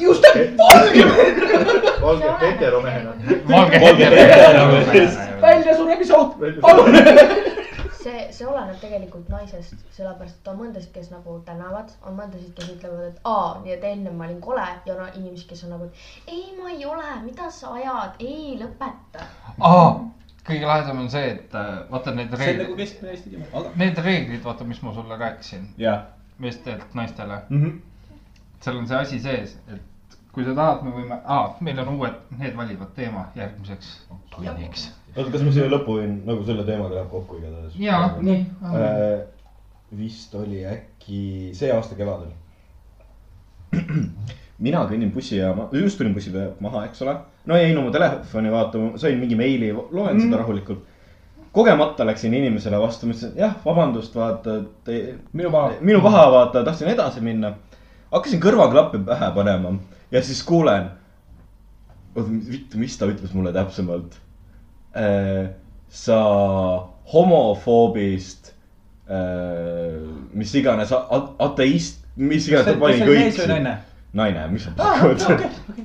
just, valge mees, valge heteromehena. valge Valge väljasuremise oht, palun. see, see oleneb tegelikult naisest, sellepärast et on mõndasid, kes nagu tänavad, on mõndasid, kes ütlevad, et aa, nii et ennem ma olin kole ja on inimesed, kes on nagu, et ei, ma ei ole, mida sa ajad, ei lõpeta. aa, kõige lahedam on see, et äh, vaata need see on nagu reeglid, keskmine Eesti keel, aga. need reeglid, vaata, mis ma sulle rääkisin, jah. meestelt naistele, Mhm. seal on see asi sees, et kui sa tahad, me võime, aa, meil on uued, need valivad teema järgmiseks tunniks. oota, kas ma siia lõppu võin, nagu selle teemaga läheb kokku igatahes? jaa, nii. Äh, vist oli äkki see aasta kevadel. mina kõnnin bussijaama, just tulin bussi peale maha, eks ole. no jäin oma telefoni vaatama, sain mingi meili, loen mm. seda rahulikult. kogemata läksin inimesele vastu, ma ütlesin, jah, vabandust, vaata, minu paha. minu paha, vaata, tahtsin edasi minna. hakkasin kõrvaklappe pähe panema ja siis kuulen. oota, vittu, mis ta ütles mulle täpsemalt? Sa homofoobist, mis iganes, ateist, mis iganes, ta pani kõik. mees või naine? naine, mis sa pakud?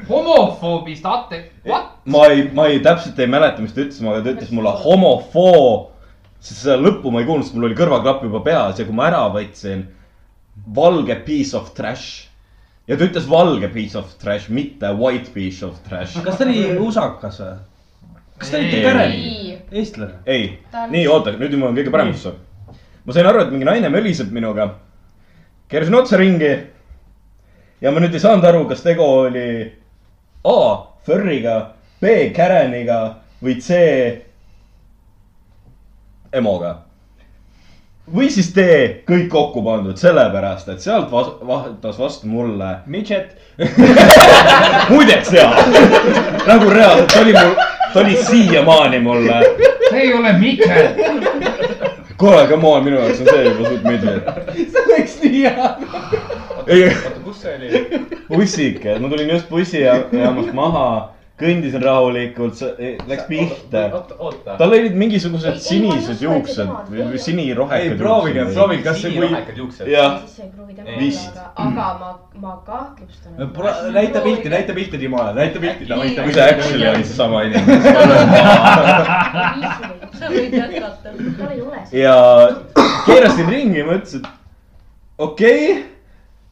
homofoobist ate-, what? ma ei, ma ei, täpselt ei mäleta, mis ta ütles, aga ta ütles mulle homofoob. sest seda lõppu ma ei kuulnud, sest mul oli kõrvaklapp juba peas ja kui ma ära võtsin, valge piece of trash. ja ta ütles valge piece of trash, mitte white piece of trash. kas ta oli usakas või? Kas ta oli Ei. Karen, ei, eestlane? ei on- nii oota, nüüd ma olen kõige parem osa. ma sain aru, et mingi naine möliseb minuga. keerasin otsa ringi. ja ma nüüd ei saanud aru, kas tegu oli A Furry'ga, B Kareniga või C Emoga. või siis D kõik kokku pandud, sellepärast et sealt vas- vaatas vastu mulle Midget. muideks jaa, nagu reaalselt, oli mul, ta oli siiamaani mulle see ei ole Mikkel. kuule, come on, minu jaoks on see juba suht midget. see läks nii hea. ei, oota, kus see oli? bussike, ma tulin just bussijaamast maha, kõndisin rahulikult, läks pihta. tal olid mingisugused sinised juuksed või sinirohekad. ei, proovige, proovige, kas see, kui. sinirahekad juuksed. jah, Vist. aga, aga ma, ma kahtlustan. näita pilti, näita pilti Timole, näita pilti, kui see actually oli seesama inimene. sa võid jätkata. tal ei ole ja keerasin ringi, mõtlesin, et okei okay,,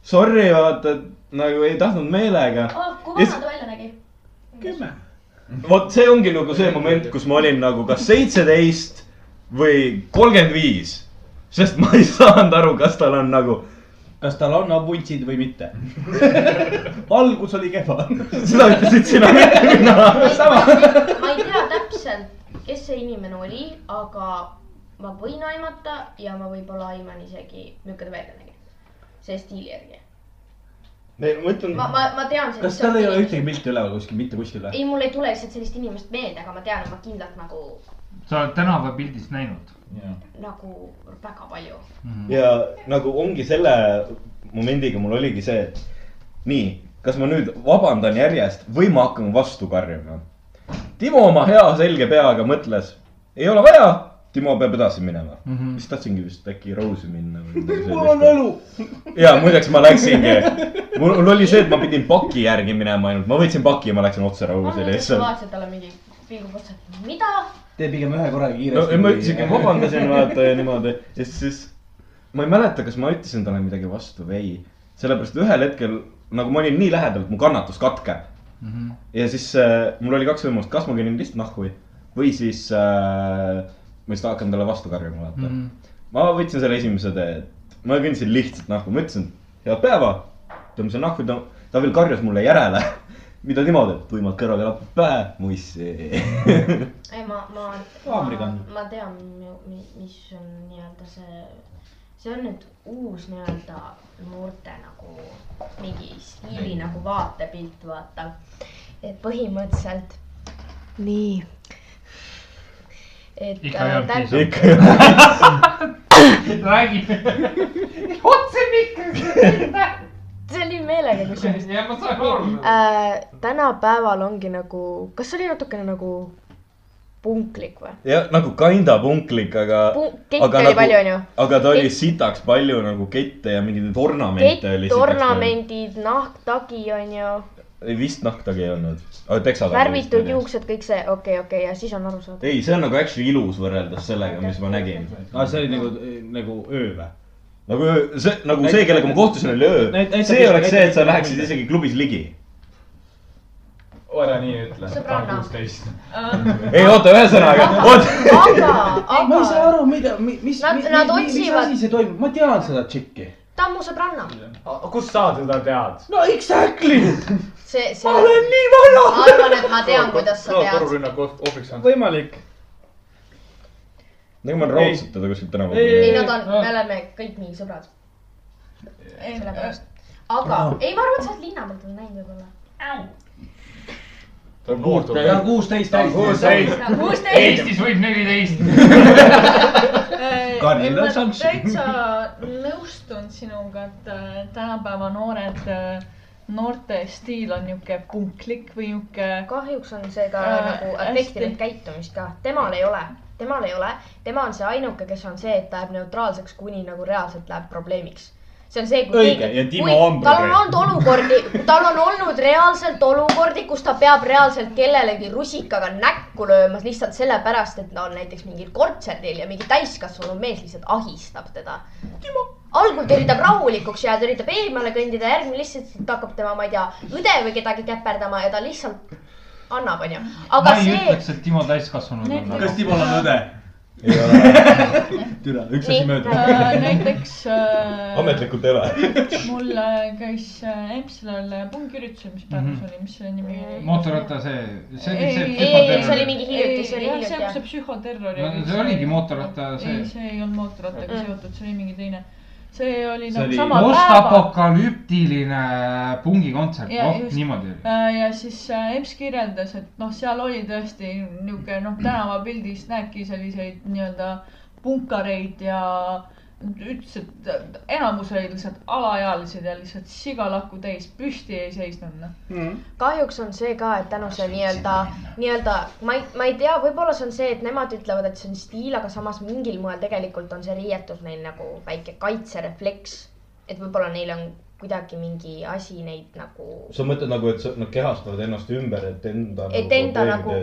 sorry, vaata, et nagu ei tahtnud meelega. kui vana ta nägi? kümme. vot see ongi nagu see moment, kus ma olin nagu kas seitseteist või kolmkümmend viis. sest ma ei saanud aru, kas tal on nagu, kas tal on abuntsid või mitte? valgus oli kehva. seda ütlesid sina, mitte mina. sama. ma ei tea täpselt, kes see inimene oli, aga ma võin aimata ja ma võib-olla aiman isegi, milline ta välja nägi. see stiili järgi. Ma ütlen ma, ma, ma tean. kas tal ei ole ühtegi pilti üleval kuskil, mitte kuskil või? ei, mul ei tule lihtsalt sellist inimest meelde, aga ma tean, et ma kindlalt nagu, sa oled tänavapildist näinud? nagu väga palju. ja nagu ongi selle momendiga mul oligi see, et nii, kas ma nüüd vabandan järjest või ma hakkan vastu karjuma. Timo oma hea selge peaga mõtles, ei ole vaja, Timo peab edasi minema mm. -hmm. siis tahtsingi vist äkki Rose'i minna või midagi mul on sellist. õlu. ja muideks ma läksingi, mul mul oli see, et ma pidin paki järgi minema ainult, ma võtsin paki ja ma läksin otse Rose'i ma lihtsalt. vaatasin talle mingi pilgu otsa, et mida? tee pigem ühe korraga no kiiresti. ja ma siuke vabandasin vaata ja niimoodi ja siis ma ei mäleta, kas ma ütlesin talle midagi vastu või ei. sellepärast ühel hetkel nagu ma olin nii lähedal, et mu kannatus katkeb. ja siis äh, mul oli kaks võimalust, kas ma kõnnin lihtsalt nahku või, või siis äh, ma lihtsalt hakkan talle vastu karjuma, vaata mm. -hmm. ma võtsin selle esimese tee, et ma kõndisin lihtsalt nahku, ma ütlesin head päeva. tõmbasin nahku, ta, ta veel karjus mulle järele. mida niimoodi, et tuimalt kõrvaga lapub päev, mussi. ei, ma, ma, on. ma tean, mis on nii-öelda see, see on nüüd uus nii-öelda noorte nagu mingi stiili nagu vaatepilt, vaata. et põhimõtteliselt nii. Et Ikka ei olnud äh, räägi. otse mikri. see oli meelega kusjuures ja ma saan aru. äh,. tänapäeval ongi nagu, kas see oli natukene nagu punklik või? jah, nagu kinda punklik, aga. kette oli palju, onju. aga ta oli Kett- sitaks palju nagu kette ja mingeid ornamente oli. kett, ornamendid, nahktagi onju, vist nahktagi ei olnud, aga teksad. värvitud. juuksed, kõik see, okei okay,, okei okay, ja siis on aru saada. ei, see on nagu actually ilus võrreldes sellega, mis ma nägin. aa, see oli nagu, nagu öö või? nagu öö- see, nagu see, kellega ma kohtusin, oli öö Näit-. see oleks see, et sa läheksid isegi klubis ligi. ära nii ütle. Sõbranna. ei oota, ühesõnaga, oot. aga, ma ei saa aga aru, mida, mis, Nad- mis, nad mis, asi see toimub, ma tean seda tšikki. ta on mu sõbranna. kust sa teda tead? no exactly, see, see, ma olen nii vana. ma arvan, et ma tean, kuidas sa tead. torurünnaku ohvriks saanud. võimalik. nagu ma raudselt teda kuskilt tänavalt. ei, nad on, me oleme kõik nii sõbrad. sellepärast. aga, ei, ma arvan, et sa oled linna pealt näinud võib-olla. ta on noor ja tuleb. kuusteist kuusteist. Eestis võib neliteist. On ma šanssi. täitsa nõustun sinuga, et äh, tänapäeva noored, noorte stiil on niuke punklik või niuke. kahjuks on see ka Äh, nagu hästi. afektinud käitumist ka, temal ei ole, temal ei ole, tema on see ainuke, kes on see, et ta jääb neutraalseks, kuni nagu reaalselt läheb probleemiks. See on see, kui Õige, ja Timo on tal on olnud olukordi, tal on olnud reaalselt olukordi, kus ta peab reaalselt kellelegi rusikaga näkku lööma lihtsalt sellepärast, et ta on näiteks mingil kontserdil ja mingi täiskasvanud mees lihtsalt ahistab teda. algul ta üritab rahulikuks jääda, üritab eemale kõndida, järgmine lihtsalt hakkab tema, ma ei tea, õde või kedagi käperdama ja ta lihtsalt annab, onju. ma aga ei see, ütleks, et Timo täiskasvanud on. kas Timol on õde? Ei ole, türa, üks asi mööda. näiteks äh, ametlikult ei ole. mul äh, käis äh, Empsal pungiüritusel, mis päevas Mhm. oli, mis selle nimi oli? mootorratta see, see oli see Ei, ei, see oli mingi hiljuti, see oli jah, see, hiljuti kus see psühhoterror No see oligi mootorratta see. ei, see ei olnud mootorrattaga seotud, see oli mingi teine. See oli See nagu oli sama päeva. postapokalüptiline pungikontsert, oh just. niimoodi oli. Äh, ja siis äh, Ems kirjeldas, et noh, seal oli tõesti niisugune noh, tänavapildis näebki selliseid nii-öelda punkareid ja ütles, et enamus olid lihtsalt alaealised ja lihtsalt sigalakku täis, püsti ei seisnud noh. kahjuks on see ka, et tänu see nii-öelda, nii-öelda ma ei, ma ei tea, võib-olla see on see, et nemad ütlevad, et see on stiil, aga samas mingil moel tegelikult on see riietus neil nagu väike kaitserefleks. et võib-olla neil on kuidagi mingi asi neid nagu, sa mõtled nagu, et nad kehastavad ennast ümber, et enda. et enda nagu,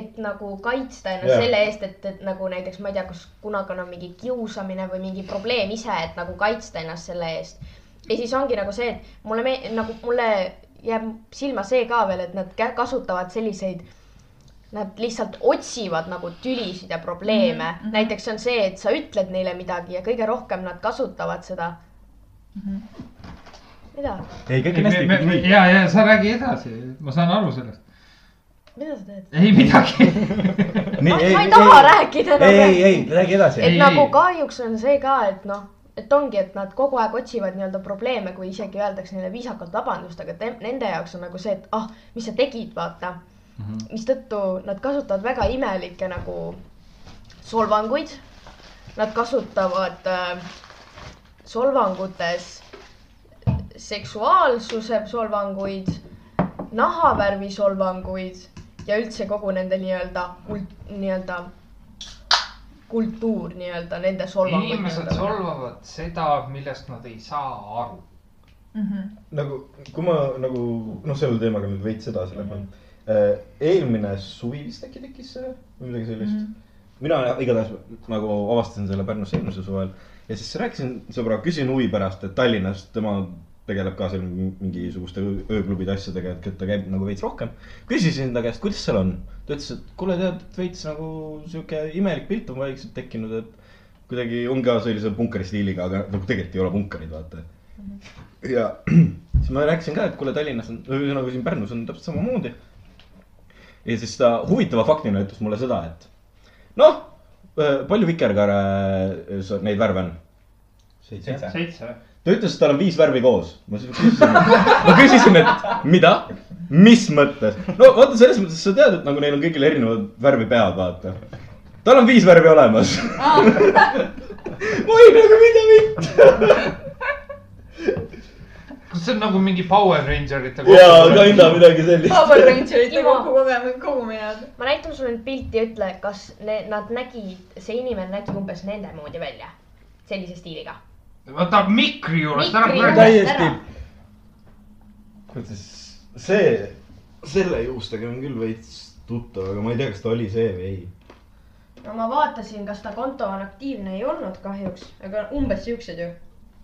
et nagu kaitsta ennast Jah. selle eest, et, et nagu näiteks ma ei tea, kas kunagi on mingi kiusamine või mingi probleem ise, et nagu kaitsta ennast selle eest. ja siis ongi nagu see, et mulle me-, nagu mulle jääb silma see ka veel, et nad kasutavad selliseid Nad lihtsalt otsivad nagu tülisid ja probleeme mm. -hmm. näiteks on see, et sa ütled neile midagi ja kõige rohkem nad kasutavad seda mm. -hmm. mida, ei, kõik on hästi. ja, ja sa räägi edasi, ma saan aru sellest. mida sa teed? ei midagi. ma, ma ei taha rääkida enam. ei, ei, ei, räägi edasi. et Ei, nagu ei. kahjuks on see ka, et noh, et ongi, et nad kogu aeg otsivad nii-öelda probleeme, kui isegi öeldakse neile viisakalt vabandust, aga nende jaoks on nagu see, et ah, mis sa tegid, vaata mm Mhm. -hmm.. mistõttu nad kasutavad väga imelikke nagu solvanguid. Nad kasutavad äh, solvangutes seksuaalsuse solvanguid, nahavärvi solvanguid ja üldse kogu nende nii-öelda kult-, nii-öelda kultuur nii-öelda nende solvanguid. inimesed solvavad seda, millest nad ei saa aru. Mhm. nagu, kui ma nagu noh, selle teemaga nüüd veits edasi lähen. eelmine suvi vist äkki tekkis see või midagi sellist mm. -hmm. mina igatahes nagu avastasin selle Pärnus eelmisel suvel ja siis rääkisin sõbraga, küsin huvi pärast, et Tallinnas tema tegeleb ka seal mingisuguste öö- ööklubide asjadega, et ta käib nagu veits rohkem. küsisin ta käest, kuidas seal on. ta ütles, et kuule, tead, veits nagu sihuke imelik pilt on vaikselt tekkinud, et kuidagi on ka sellise punkeri stiiliga, aga nagu tegelikult ei ole punkarid, vaata. ja siis ma rääkisin ka, et kuule, Tallinnas on, ühesõnaga siin Pärnus on täpselt samamoodi. ja siis ta huvitava faktina ütles mulle seda, et noh, palju vikerkaare sa- neid värve on? seitse. seitse. Ta ütles, et tal on viis värvi koos. ma siis küsisin, ma küsisin, et mida, mis mõttes. no vaata, selles mõttes sa tead, et nagu neil on kõigil erinevad värvi pead, vaata. tal on viis värvi olemas. oi, nagu mida mitte. kas see on nagu mingi Power Rangerite jaa, kinda midagi sellist. Power Rangerite kokku kogemus, kogumine. ma näitan sulle nüüd pilti ja ütle, kas ne, nad nägid, see inimene nägi umbes nende moodi välja, sellise stiiliga. Võta mikri juurest ära Mikri juurest. täiesti, kuidas see, selle juustega on küll veits tuttav, aga ma ei tea, kas ta oli see või ei. no ma vaatasin, kas ta konto on aktiivne, ei olnud kahjuks, aga umbes siuksed ju.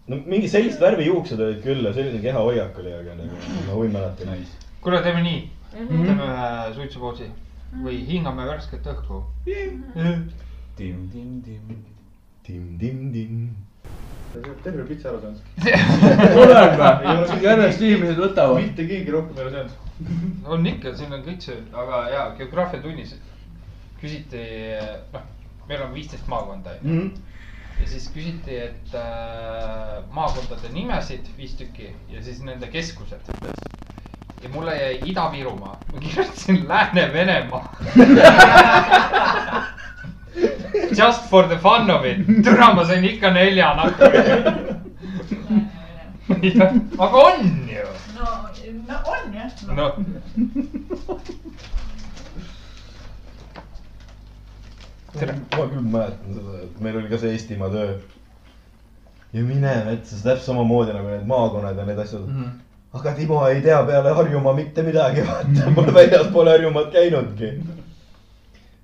no mingi sellist värvi juuksed olid küll ja selline kehahoiak oli, aga nagu ma võin mäletada. kuule, teeme nii, Mhm. teeme ühe suitsupausi või hingame värsket õhku. tim-tim-tim. tim-tim-tim. Terve pitsa ära saanud. tuleb või? järjest inimesed võtavad. mitte keegi rohkem ei ole saanud. on ikka, siin on kõik see, aga jaa, geograafiatunnis küsiti, noh, meil on viisteist maakonda onju. Mhm. ja siis küsiti, et äh, maakondade nimesid viis tükki ja siis nende keskused. ja mulle jäi Ida-Virumaa, ma kirjutasin Lääne-Venemaa. Just for the fun of it, türa ma sain ikka nelja nakku. aga on ju, no, no on jah. noh. Tere. ma küll mäletan seda, et meil oli ka see Eestimaa töö. ja mine metsa, see täpselt samamoodi nagu need maakonnad ja need asjad mm. -hmm. aga Timo ei tea peale Harjumaa mitte midagi, vaata, pole väljaspool Harjumaad käinudki.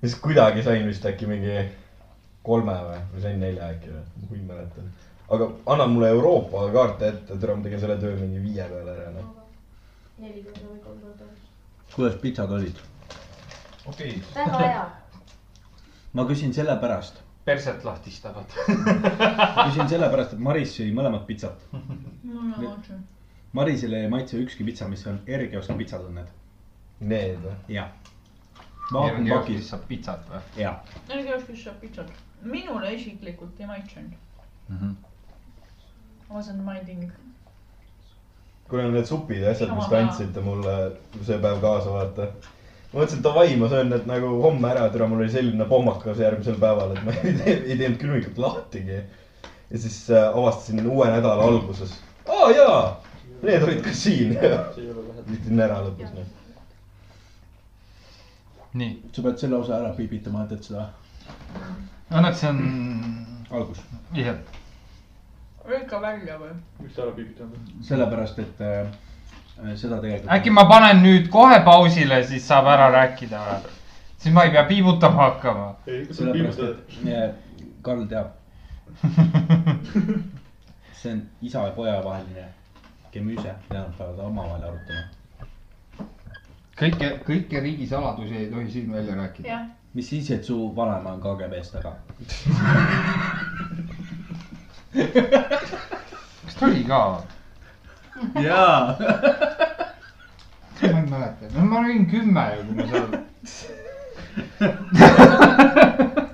Ja siis kuidagi sain vist äkki mingi kolme või, või sain nelja äkki või, ma ei mäleta. aga anna mulle Euroopa kaarte ette, tere, ma tegin selle töö mingi viie peale ära, noh. nelikümmend või kolmkümmend. kuidas pitsad olid? okei, väga hea. ma küsin sellepärast, perset lahtistavad. küsin sellepärast, et Maris sõi mõlemat pitsat. mul on otse. Marisele ei maitse ükski pitsa, mis on Ergioski pitsad on need. Need või? jah. vaakumpakis, saab pitsat või? jah. Energiaoskus saab pitsat. minule isiklikult ei maitsenud. Wasn't minding. kuule, need supid ja asjad, mis te andsite mulle see päev kaasa, vaata. ma mõtlesin, davai, ma söön need nagu homme ära, türa, mul oli selline pommakas järgmisel päeval, et ma ei teinud, ei teinud külmikut lahtigi. ja siis äh, avastasin uue nädala alguses. aa jaa, need olid ka siin. viitin ära lõpus, noh. nii, sa pead selle osa ära piibitama, et, et seda õnneks see on algus. jah, lõika välja või? miks sa ära piibitanud? sellepärast, et äh, seda tegelikult. äkki ma panen nüüd kohe pausile, siis saab ära rääkida või? siis ma ei pea piibutama hakkama. sellepärast, et äh, Karl teab, see on isa ja poja vaheline gemüüse, mida nad peavad omavahel arutama. kõike, kõiki riigisaladusi ei tohi siin välja rääkida. mis siis, et su vanaema on KGB-s taga? kas ta oli ka? jaa. ma ei mäleta, no ma olin kümme ju, kui ma seal.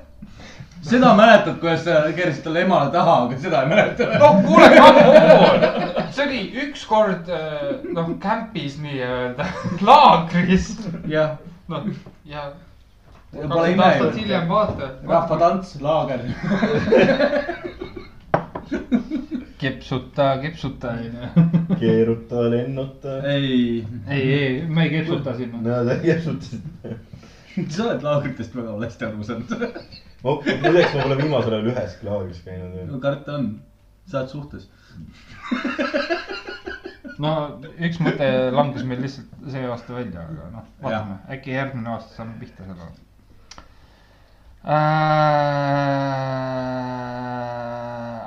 seda mäletad, kuidas sa keerasid talle emale taha, aga seda ei mäleta. no kuule, come on, see oli ükskord noh, camp'is nii-öelda, laagris, jah, noh ja. Pole ime aastat ju. hiljem vaata. rahvatants, laager. kepsuta, kepsuta onju. keeruta, lennuta. ei, ei, ei, me ei kepsuta sinna. Nad keerutasid. sa oled laagritest väga valesti aru saanud. ma, muideks ma pole viimasel ajal üheski laagris käinud. no karta on, sa oled suhtes. no üks mõte langes meil lihtsalt see aasta välja, aga noh, vaatame, äkki järgmine aasta saame pihta sellega äh,.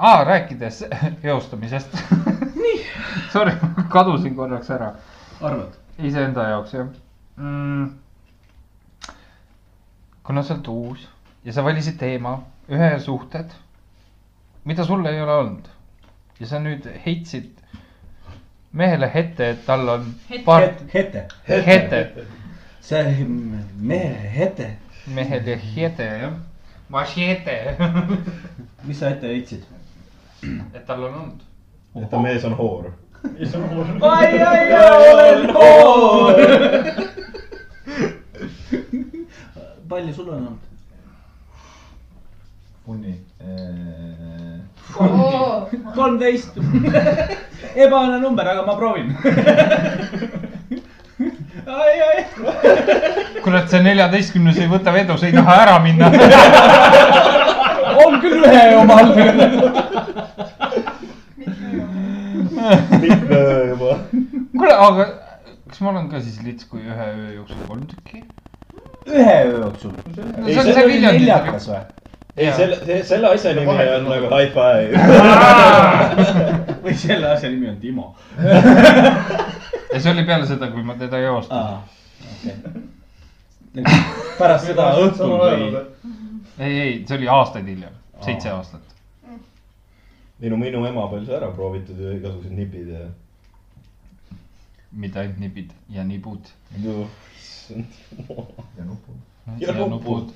aa, rääkides eostamisest. nii. Sorry, kadusin korraks ära arvad? iseenda jaoks jah mm.. kuna sa oled uus ja sa valisid teema ühe suhted, mida sul ei ole olnud ja sa nüüd heitsid mehele ette, et tal on paar hete. hete, see mehe hete. mehele hete jah, machete, mis sa ette heitsid? et tal on olnud. et ta mees on hoor. ai, ai, ai, olen hoor. palju sul on olnud? Funni. kolmteist. ebaõnne number, aga ma proovin. ai, ai. kurat, see neljateistkümnes ei võta vedu, sa ei taha ära minna. on küll ühe omal. mitme öö juba. kuule, aga kas ma olen ka siis lits, kui ühe öö jooksul kolm tükki? ühe öö jooksul. no Ei, see on neljakas või? ei, selle, selle asja nimi on nagu high five. või selle asja nimi on Timo. ja see oli peale seda, kui ma teda eostasin. okei. pärast seda õhtul või? ei, ei, see oli aastaid hiljem, seitse aastat. minu, minu ema palju sai ära proovitud ja igasugused nipid ja. mitte ainult nipid ja nibud. Ja ja nupud.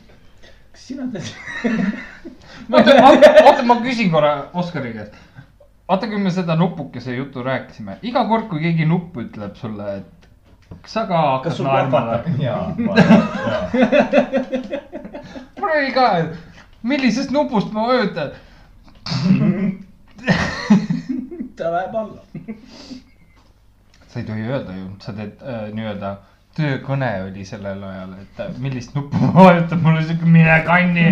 Kas sina tead? oota, oota, ma küsin korra Oskari käest. vaata, kui me seda nupukese juttu rääkisime, iga kord, kui keegi nupp ütleb sulle, et kas sa ka hakkad naerma või? mul oli ka, et millisest nupust ma vajutan. ta läheb alla. sa ei tohi öelda ju, sa teed äh, nii-öelda töökõne oli sellel ajal, et äh, millist nuppu ma vajutan, mul oli siuke mine kanni.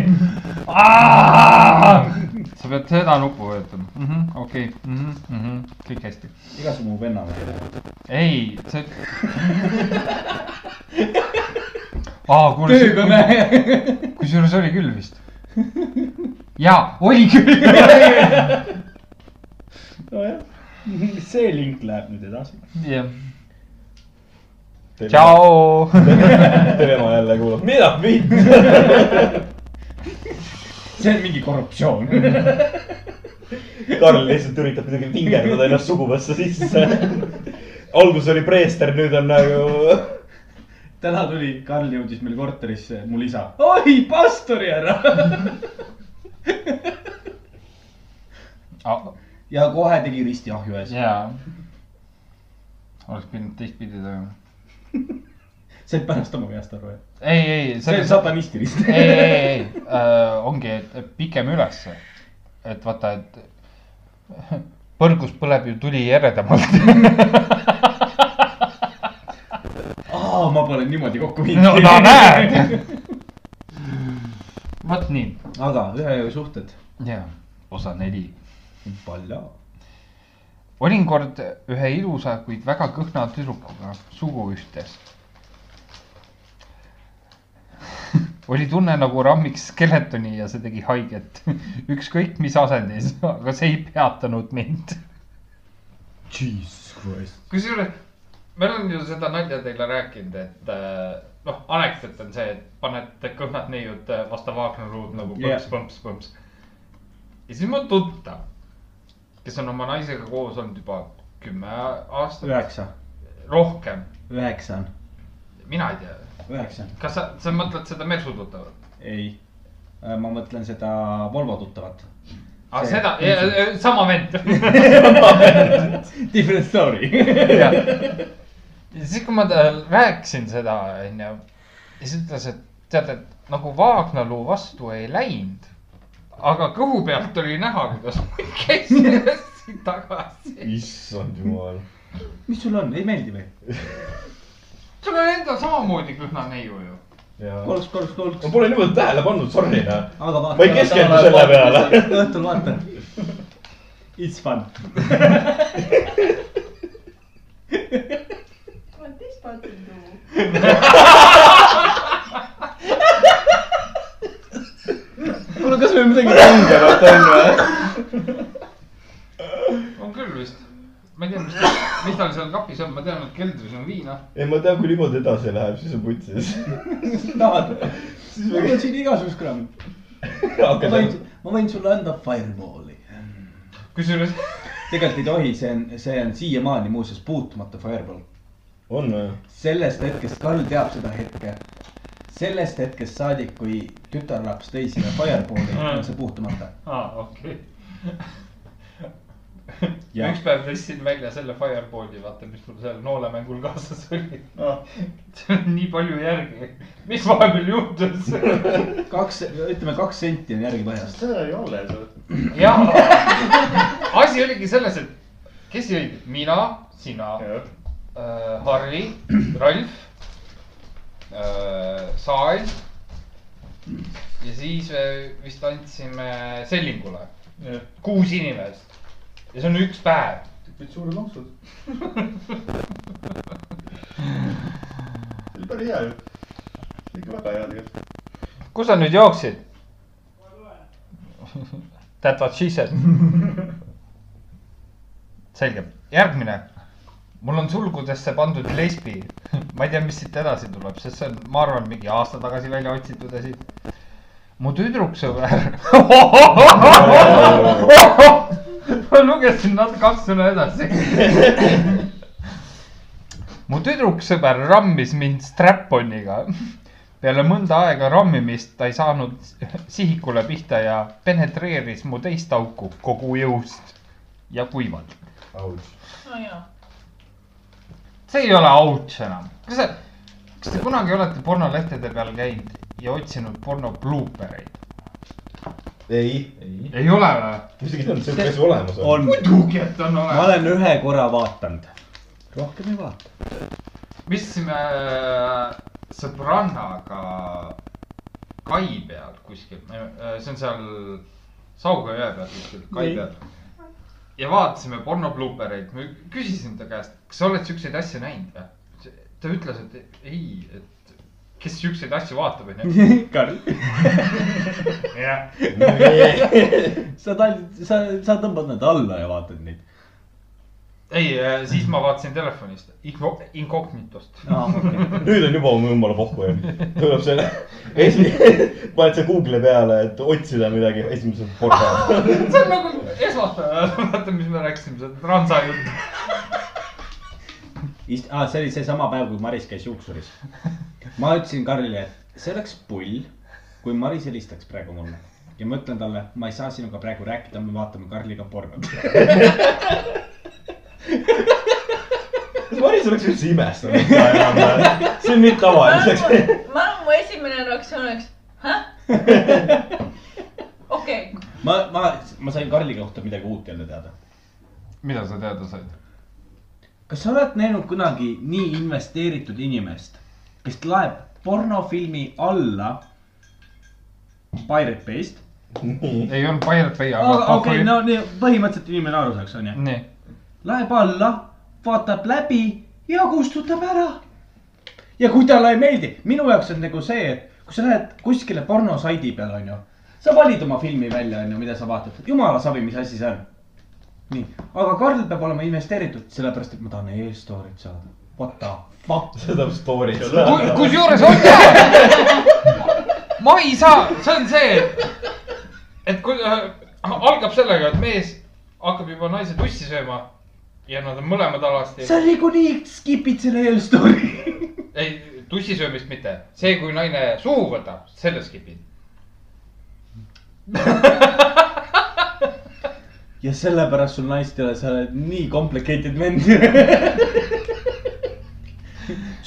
sa pead seda nuppu vajutama, okei, kõik hästi. iga su mu venna või? ei, see. kuule, töökõne. kusjuures oli küll vist. jaa, oli küll. nojah, see link läheb nüüd edasi. jah, tšau. tema jälle kuulab, mida vitt. see on mingi korruptsioon. Karl lihtsalt üritab kuidagi vingerdada ennast suguvõssa sisse. alguses oli preester, nüüd on nagu. täna tuli, Karl jõudis meil korterisse, mul isa. oi, pastori härra. ja kohe tegi risti ahju ees. jaa. oleks pidanud teistpidi tegema. said pärast oma peast aru, et ei, ei, see on satanisti risti. ei, ei, ei äh,, ongi, et pikem ülesse. et vaata, et põrgus põleb ju tuli eredamalt. aa, ma pole niimoodi kokku no no näed. vot nii, aga ühe öö suhted. jaa, osa neli. palju. Olin kord ühe ilusa, kuid väga kõhna tüdrukuga suguühtes. oli tunne nagu rammiks skeletoni ja see tegi haiget. ükskõik mis asendis, aga see ei peatanud mind. Jesus Christ. kusjuures me oleme ju seda nalja teile rääkinud, et äh, noh, anekdoot on see, et paned kõhnad neiud äh, vastu Wagner-luud nagu Jah. põmps, põmps, põmps. ja siis mu tuttav, kes on oma naisega koos olnud juba kümme aastat, üheksa, rohkem, üheksa on, mina ei tea. üheksa. kas sa, sa mõtled seda Mersu tuttavat? ei, ma mõtlen seda Volvo tuttavat. aa, See- seda, sama vend. Different story. ja siis, kui ma talle rääkisin seda, onju, siis ütles, et tead, et nagu Vaagnaluu vastu ei läinud. Aga kõhu pealt oli näha, kuidas ma käisin edasi-tagasi. issand jumal. mis sul on, ei meeldi või? sul on endal samamoodi kõhna neiu ju. kolks, kolks, kolks ma. pole niimoodi tähele pannud, sorry noh. Ma ei keskendu selle peale.. õhtul vaata. It's fun. Spotted Blue. kuule, kas meil midagi kangemat on või? on küll vist. ma ei tea, mis mis tal seal kapis on, ma tean, et keldris on viina. ei, ma tean, kui niimoodi edasi läheb, siis on putsis. tahad? mul on siin igasugust kraami. ma võin, ma võin sulle anda Fireballi. kusjuures, tegelikult ei tohi, see on, see on siiamaani muuseas puutumata Fireball. on või? sellest hetkest, Karl teab seda hetke. Sellest hetkest saadik, kui tütarlaps tõi sinna Fireballi, on see puutumata. aa, okei. Jah. üks päev tõstsin välja selle Fireballi, vaata, mis mul seal noolemängul kaasas oli. seal on nii palju järgi. mis vahepeal juhtus? kaks, ütleme kaks senti on järgi põhjast. see oli alles või? jah, asi oligi selles, et kes jõid, mina, sina äh,, Harri, Ralf Saal. ja siis äh, vist andsime Sellingule, kuus inimest. ja see on üks päev. tegid suured lonksud. see oli päris hea ju. ikka väga hea tegelikult. kus sa nüüd jooksid? That what she said. selge, järgmine. Mul on sulgudesse pandud lesbi. ma ei tea, mis siit edasi tuleb, sest see on, ma arvan, mingi aasta tagasi välja otsitud asi. mu tüdruksõber. ma lugesin natuke kaks sõna edasi. mu tüdruksõber rammis mind strap-on'iga peale mõnda aega rammimist ta ei saanud sihikule pihta ja penetreeris mu teist auku kogu jõust ja kuivalt. no jaa. See ei ole ouch enam. kas te, kas te kunagi olete pornolehtede peal käinud ja otsinud porno bloopereid? ei, ei ole või? isegi ei teadnud, siuke asi olemas on. on, muidugi, et on ma olemas. olen ühe korra vaadanud. rohkem ei vaata. me istusime äh, sõbrannaga kai peal kuskil, see on seal Sauga jõe peal kuskil kai peal. Ja vaatasime pornobluupereid, ma küsisin ta käest, kas sa oled siukseid asju näinud või? ta ütles, et ei, et kes siukseid asju vaatab, onju. Karl, jah, sa tahad, sa, sa tõmbad nad alla ja vaatad neid. ei, siis ma vaatasin telefonist, incognitost. nüüd on juba jumala pohhu ju. tuleb selle, paned sa Google'i peale, et otsida midagi, esimesed porno. see on nagu esmaspäeval, vaata, mis me rääkisime, see transa jutt. Ah, see oli seesama päev, kui Maris käis juuksuris. ma ütlesin Karlile, et see oleks pull, kui Maris helistaks praegu mulle ja ma ütlen talle, ma ei saa sinuga praegu rääkida, me vaatame Karliga pornot. Kas Maris oleks üldse imestanud see on nii tavaliseks. ma arvan, mu esimene reaktsioon oleks, häh? okei, ma, ma, ma sain Karli kohta midagi uut jälle teada. mida sa teada said? kas sa oled näinud kunagi nii investeeritud inimest, kes laeb pornofilmi alla Pirate Bay'st? ei olnud Pirate Bay, aga okei no nii põhimõtteliselt inimene aru saaks, onju. nii, Läheb alla, vaatab läbi ja kustutab ära. ja kui talle ei meeldi, minu jaoks on nagu see, et kui sa lähed kuskile pornosaidi peale, onju. sa valid oma filmi välja, onju, mida sa vaatad, jumala savi, mis asi see on. nii, aga Karl peab olema investeeritud, sellepärast et ma tahan e-story't saada. What the fuck? seda story't. kusjuures on ka. ma ei saa, see on see, et, et kui äh, algab sellega, et mees hakkab juba naise tussi sööma ja nad on mõlemad alasti. sa niikuinii skip'id selle e-story. ei, tussi söömist mitte, see, kui naine suhu võtab, selle skip'id. ja sellepärast sul naist ei ole, sa oled nii complicated vend.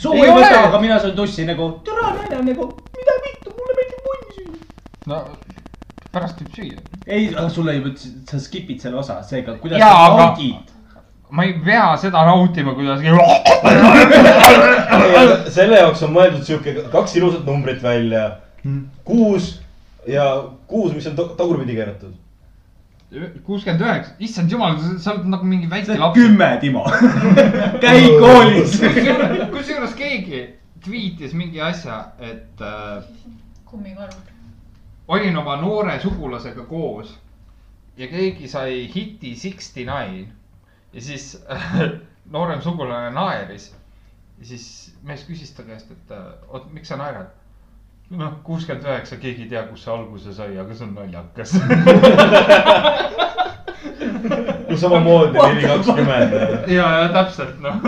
suu Ei võta, aga mina söön tussi nagu, türa naine on nagu, mida vittu, mulle meeldib munn süüa. no pärast võib süüa. ei, aga sulle ei, sa skip'id selle osa, seega kuidas Jaa, sa aga- naudid. Ma ei pea seda nautima, kuidas. selle jaoks on mõeldud sihuke kaks ilusat numbrit välja. kuus ja kuus, mis on ta- tagurpidi keeratud. kuuskümmend üheksa, issand jumal, sa oled nagu mingi väike laps. kümme, Timo. käi koolis. kusjuures keegi tweetis mingi asja, et äh, kummikarud. olin oma noore sugulasega koos ja keegi sai hiti Sixty Nine ja siis noorem sugulane naeris. ja siis mees küsis ta käest, et äh, oot, miks sa naerad? noh, kuuskümmend üheksa, keegi ei tea, kust see alguse sai, aga see on naljakas. kus samamoodi neli kakskümmend. ja, ja täpselt noh.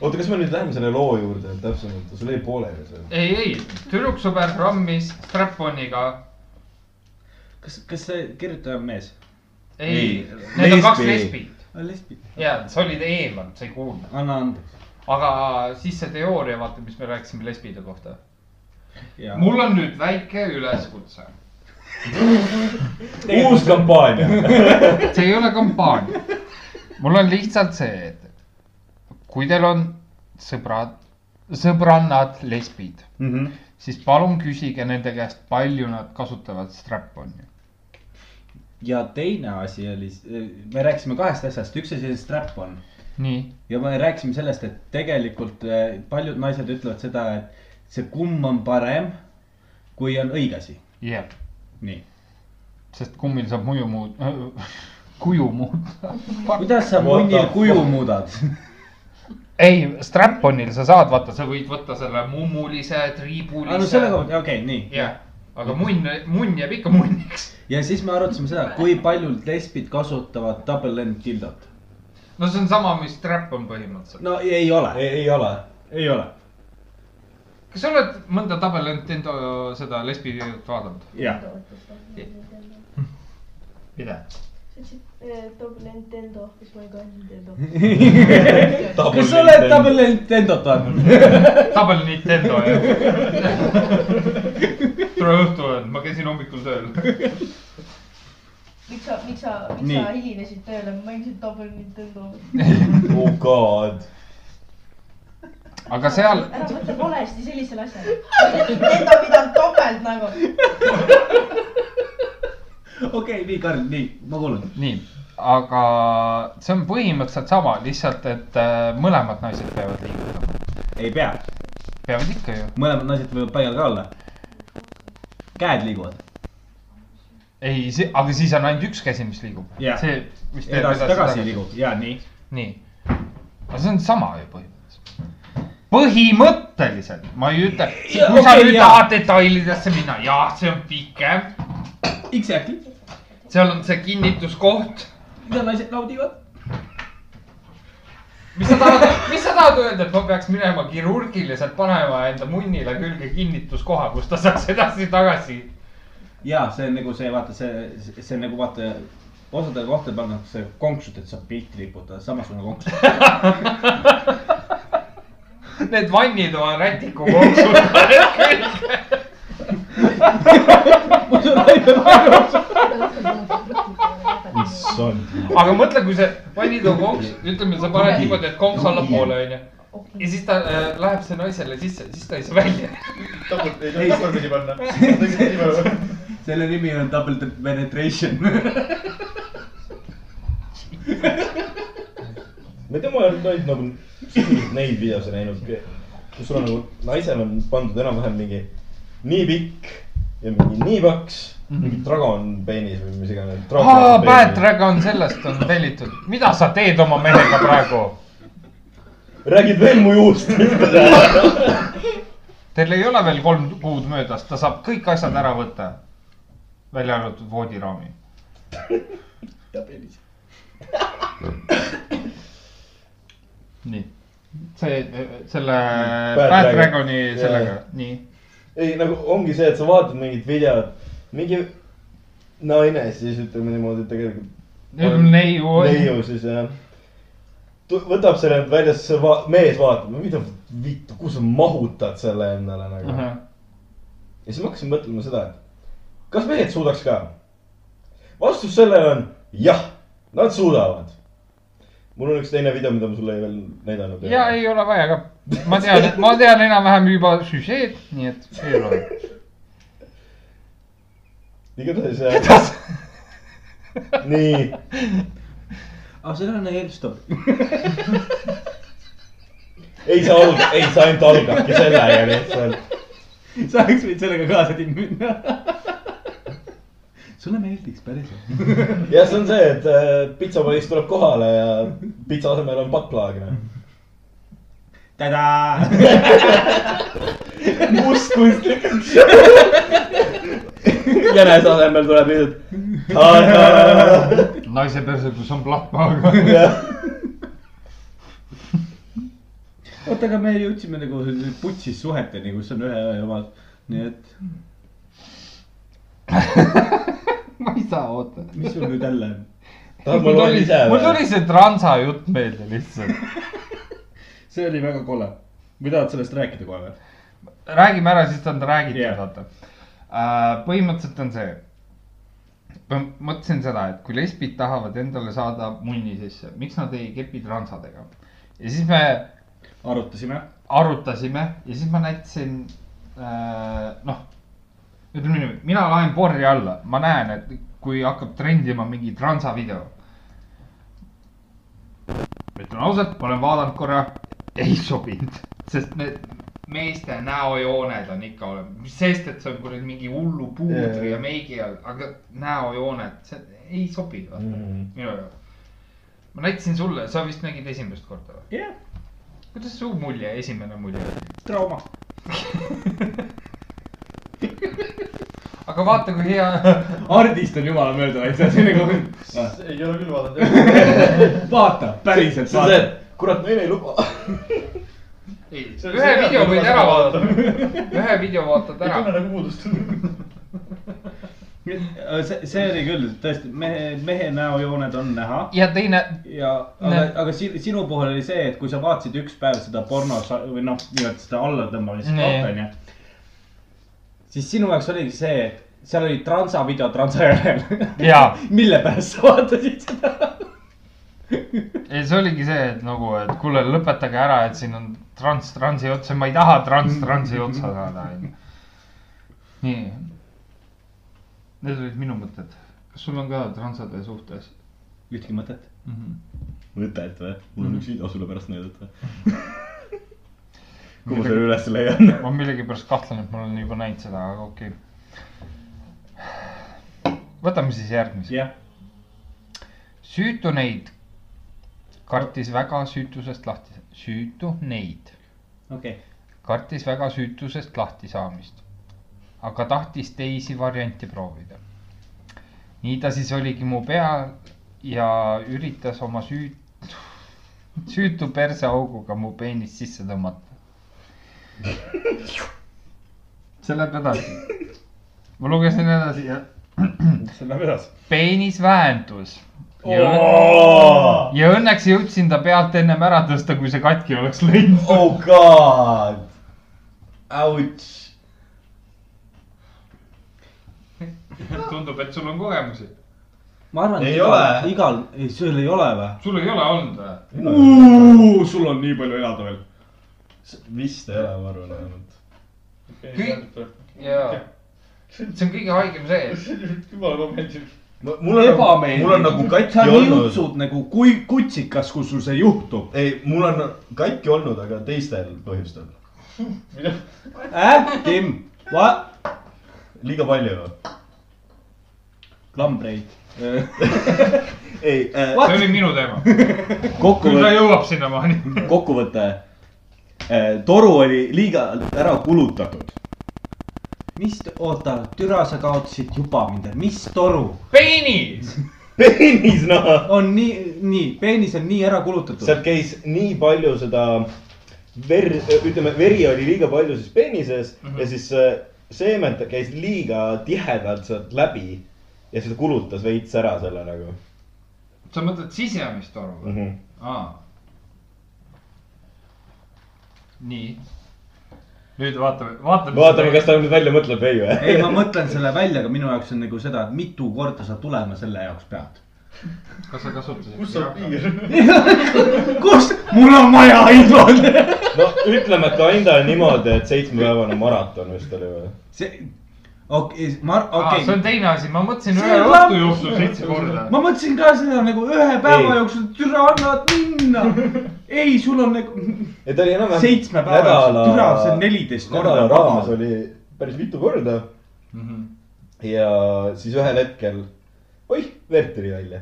oota, kas me nüüd läheme selle loo juurde täpsemalt, sul jäi pooleli see? ei, ei, tüdruksõber rammis strap-on'iga. kas, kas see kirjutaja on mees? Ei need on kaks lesbi. lesbit lesbi. ja sa olid eemal, sa ei kuulnud. anna andeks. aga siis see teooria, vaata, mis me rääkisime lesbide kohta. ja. mul on nüüd väike üleskutse. uus kampaania. see ei ole kampaania. mul on lihtsalt see, et kui teil on sõbrad, sõbrannad lesbid, Mhm. siis palun küsige nende käest, palju nad kasutavad strap-on'i. Ja teine asi oli, me rääkisime kahest asjast, üks asi oli strap-on nii, ja me rääkisime sellest, et tegelikult eh, paljud naised ütlevad seda, et see kumm on parem, kui on õige asi. jah, nii. sest kummil saab muju muuta, kuju muuta. kuidas sa munnil kuju muudad? ei, strap-on'il sa saad, vaata, sa võid võtta selle mummulise, aa, no triibulise selle. kohta, okei okay,, nii. jah, aga munn, munn jääb ikka munniks. ja siis me arutasime seda, kui paljud lesbid kasutavad double end dildot. no see on sama, mis strap-on põhimõtteliselt. no ei ole, ei, ei ole. ei ole, kas sa oled mõnda Double Nintendo seda lesbi vaadanud? jah. mida? Double Nintendo, mis ma ei tea, Nintendo. kas sa oled double end dildot vaadanud? Double Nintendo jah. tere õhtu, ma käisin hommikul tööl. miks sa, miks sa, miks sa hilinesid tööle, ma mängisin Double Nintendo. oh god. aga seal, ära mõtle valesti sellisele asjale. Nintendo pidanud topelt nagu. okei, nii, Karl, nii, ma kuulan. nii, aga see on põhimõtteliselt sama, lihtsalt et äh, mõlemad naised peavad liigutama. ei pea, peavad ikka ju. mõlemad naised võivad paigal ka olla. käed liiguvad. ei, see, aga siis on ainult üks käsi, mis liigub. See, mis teeb edasi-tagasi liigub ja nii. nii, aga see on sama ju põhimõtteliselt. põhimõtteliselt, ma ei ütle, kui Ja, sa nüüd jaa. tahad detailidesse minna, jaa, see on pikem, Exactly, seal on see kinnituskoht. mida naised naudivad. mis sa tahad, mis sa tahad öelda, et ma peaks minema kirurgiliselt panema enda munnile külge kinnituskoha, kus ta saaks edasi-tagasi. ja see on nagu see, vaata see, see on nagu vaata, osadele kohtadele pannakse konksud, et saab pilti riputada, samasugune konks. Need vannitoa rätiku konksud. issand. aga mõtle, kui see vannitoa konks, ütleme, sa paned niimoodi, et konks allapoole onju. ja siis ta äh, läheb see naisele sisse, siis ta ei saa välja. topelt ei tohi tagurpidi panna. selle nimi on double penetration. ma ei tea, ma olen neid nagu, neid videosid näinud, kus sul on nagu naisel on pandud enam-vähem mingi nii pikk ja mingi nii paks, mingi dragon peenis või mis iganes. aa, Bad Dragon sellest on tellitud. mida sa teed oma mehega praegu? räägid veel mu juust. Teil ei ole veel kolm kuud möödas, ta saab kõik asjad ära võtta. välja arvatud voodiraami. nii, see, selle Bad Bad Dragon. Dragoni sellega, nii. ei nagu ongi see, et sa vaatad mingit videot, mingi naine siis ütleme niimoodi, tegelikult. neiu. neiu siis jah. võtab selle välja, siis see va mees vaatab, mida vittu, kuhu sa mahutad selle endale nagu. ja siis ma hakkasin mõtlema seda, et kas mehed suudaks ka? vastus sellele on jah, nad suudavad. Mul on üks teine video, mida ma sulle ei veel näidanud. ja ei ole vaja ka. ma tean, ma tean enam-vähem juba süžeed, nii et ei ole. igatahes äh,. nii, aga see on helstop. ei see alg-, ei see ainult algabki sellega lihtsalt. sa oleks võinud sellega kaasa minna. Sulle meeldiks päriselt. jah, see on see, et äh, pitsapoiss tuleb kohale ja pitsa asemel on pakklaag, noh. tadaa. must kunstlik. jänese asemel tuleb lihtsalt. naise perse, kus on plahtmaaga. oota, aga me jõudsime nagu putsis suheteni, kus on ühe öö omad, nii et ma ei saa oota. mis sul nüüd jälle on? mul loen tuli ise, mul või? tuli see transa jutt meelde lihtsalt. see oli väga kole. või tahad sellest rääkida kohe või? räägime ära, siis on ta räägitud Jah. yeah., vaata. põhimõtteliselt on see. ma mõtlesin seda, et kui lesbid tahavad endale saada munni sisse, miks nad ei kepi transadega. ja siis me arutasime. arutasime ja siis ma näitasin äh,, noh, ütleme niimoodi, mina laen porri alla, ma näen, et kui hakkab trendima mingi transa video. ütlen ausalt, ma olen vaadanud korra, ei sobinud, sest need meeste näojooned on ikka olemas, sest, et see on kuradi mingi hullu puudri ja meigi all, aga näojooned, see ei sobi vaata Mhm. minu jaoks. ma näitasin sulle, sa vist nägid esimest korda või? jah, kuidas su mulje, esimene mulje oli? trauma. aga vaata, kui hea. Hardist on jumala mööda läinud, see on nagu, ei ole küll vaadanud. vaata, päriselt vaata. kurat, neile ei luba. ühe video võid ära vaadata. ühe video vaatad ei tunne ära. nagu puudust. see, see oli küll tõesti mehe, mehe näojooned on näha ja teine, ja, aga aga si- sinu puhul oli see, et kui sa vaatasid üks päev seda porno või noh, nii-öelda seda allatõmbamist onju. Siis sinu jaoks oligi see, et seal oli transa video transa järel. Jaa. mille pärast sa vaatasid seda? ei see oligi see, et nagu, et kuule, lõpetage ära, et siin on trans transi otsa, ma ei taha trans transi otsa saada, onju. nii. Need olid minu mõtted. kas sul on ka transade suhtes ühtegi mõtet. mm? -hmm. mõtet või? mul on üks video sulle pärast näidata. ma selle üles leian. ma millegipärast kahtlen, et ma olen juba näinud seda, aga okei okay.. võtame siis järgmise. jah, süütu neid kartis väga süütusest lahti, süütu neid okei okay.. kartis väga süütusest lahti saamist. aga tahtis teisi variante proovida. nii ta siis oligi mu peal ja üritas oma süüt-, süütu perseauguga mu peenist sisse tõmmata. see läheb edasi. ma lugesin edasi ja see läheb edasi. peenis vähendus. ja õnneks jõudsin ta pealt ennem ära tõsta, kui see katki oleks läinud. oh god. Ouch. tundub, et sul on kogemusi. ma arvan, et Ei igal ole., igal, ei sul ei ole või? sul ei ole olnud või? sul on nii palju elada veel. Vist ei ole, ma arvan vähemalt. jaa. see on kõige haigem see, jumala ma meeldib. mul on, ebameeldiv. mul on nagu katki sa olnud. niutsud nagu kui kutsikas, kui sul see juhtub. ei, mul on katki olnud, aga teistel põhjustel. äh, Kim, va-, liiga palju. klambreid. ei äh,, see oli minu teema. küll ta jõuab sinnamaani. kokkuvõte. Toru oli liiga ära kulutatud. mis, oota, türa sa kaotasid juba mind, mis toru? peenis. peenis noh. on nii, nii, peenis on nii ära kulutatud. sealt käis nii palju seda verd, ütleme, veri oli liiga palju siis peenises mm -hmm. ja siis äh, seement käis liiga tihedalt sealt läbi ja seda kulutas veits ära selle nagu sa mõtled sisemist toru mm. või? -hmm. aa. nii. nüüd vaatame, vaatame. vaatame, kas ta nüüd välja mõtleb või või. ei, ma mõtlen selle välja, aga minu jaoks on nagu seda, et mitu korda sa tulema selle jaoks pead. kas sa kasutasid? kus on piir? kus, mul on vaja infot. no ütleme, et kinda on niimoodi, et seitsmepäevane maraton vist oli või? see, okei, ma, okay.. okei see on teine asi, ma mõtlesin See ühe on õhtu laps- jooksul seitse korda. ma mõtlesin ka seda nagu ühe päeva Ei. jooksul, türa annavad minna. ei, sul on nagu ta oli enam-vähem. seitsme päeva jooksul, türa, see on neliteist korda nädala raames oli päris mitu korda. Mhm. ja siis ühel hetkel, oih, verd tuli välja.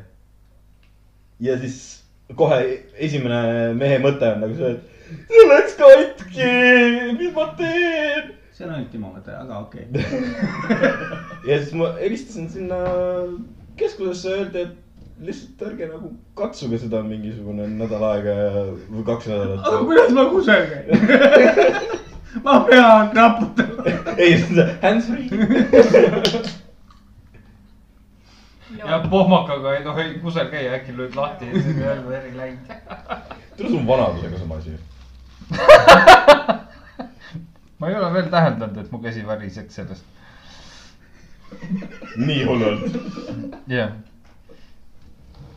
ja siis kohe esimene mehe mõte on nagu see, et see läks katki, mis ma teen. See on ainult Timo mõte, aga okei okay. ja siis ma helistasin sinna keskusesse, öeldi, et lihtsalt ärge nagu katsuge seda mingisugune nädal aega või kaks aga nädalat. kuidas ma kusagil käin? ma pean raputama. ei, hands free. ja pohmakaga ei tohi kusagil käia, äkki lööd lahti ja siis on jälle veri läinud. tule sul on vanadusega sama asi. Ma ei ole veel täheldanud, et mu käsi väriseks sellest. nii hullult. jah.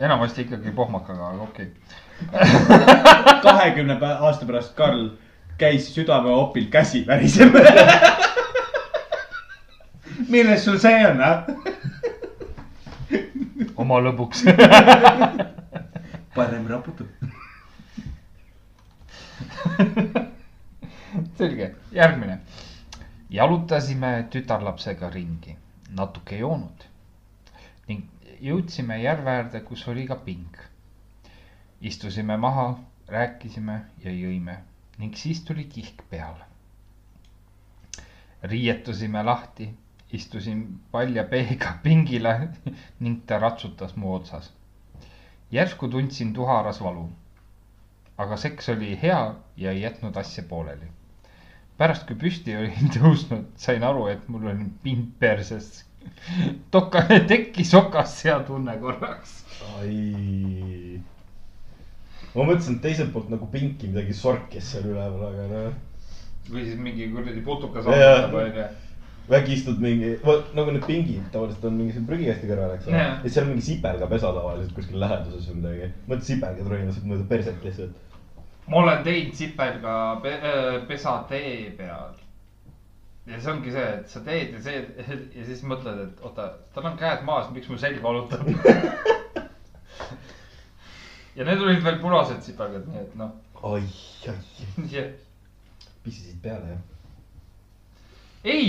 enamasti ikkagi pohmakaga, aga okei okay.. kahekümne aasta pärast Karl käis südameopil käsi väriseb. milles sul see on, ah? oma lõbuks. parem raputab. selge, järgmine. jalutasime tütarlapsega ringi, natuke joonud ning jõudsime järve äärde, kus oli ka ping. istusime maha, rääkisime ja jõime ning siis tuli kihk peale. riietusime lahti, istusin palja peega pingile ning ta ratsutas mu otsas. järsku tundsin tuharas valu aga seks oli hea ja ei jätnud asja pooleli. pärast, kui püsti olin tõusnud, sain aru, et mul on pind perses. toka, tekkis okas hea tunne korraks. ai. ma mõtlesin, et teiselt poolt nagu pinki midagi sorkis seal üleval, aga noh. või siis mingi kuradi putukas ammutab, onju. äkki istud mingi, vot nagu need pingid tavaliselt on mingi siin prügikasti kõrval, eks ole ja seal on mingi sipelgapesa tavaliselt kuskil läheduses või midagi. mõtled sipelgad ronivad mööda perset lihtsalt. Ma olen teinud sipelga pe äh, pesa tee peal. ja see ongi see, et sa teed ja see ja siis mõtled, et oota, tal on käed maas, miks mu selg valutab. ja need olid veel punased sipelgad, nii et noh, ai, ai, jah. pissisid peale jah. ei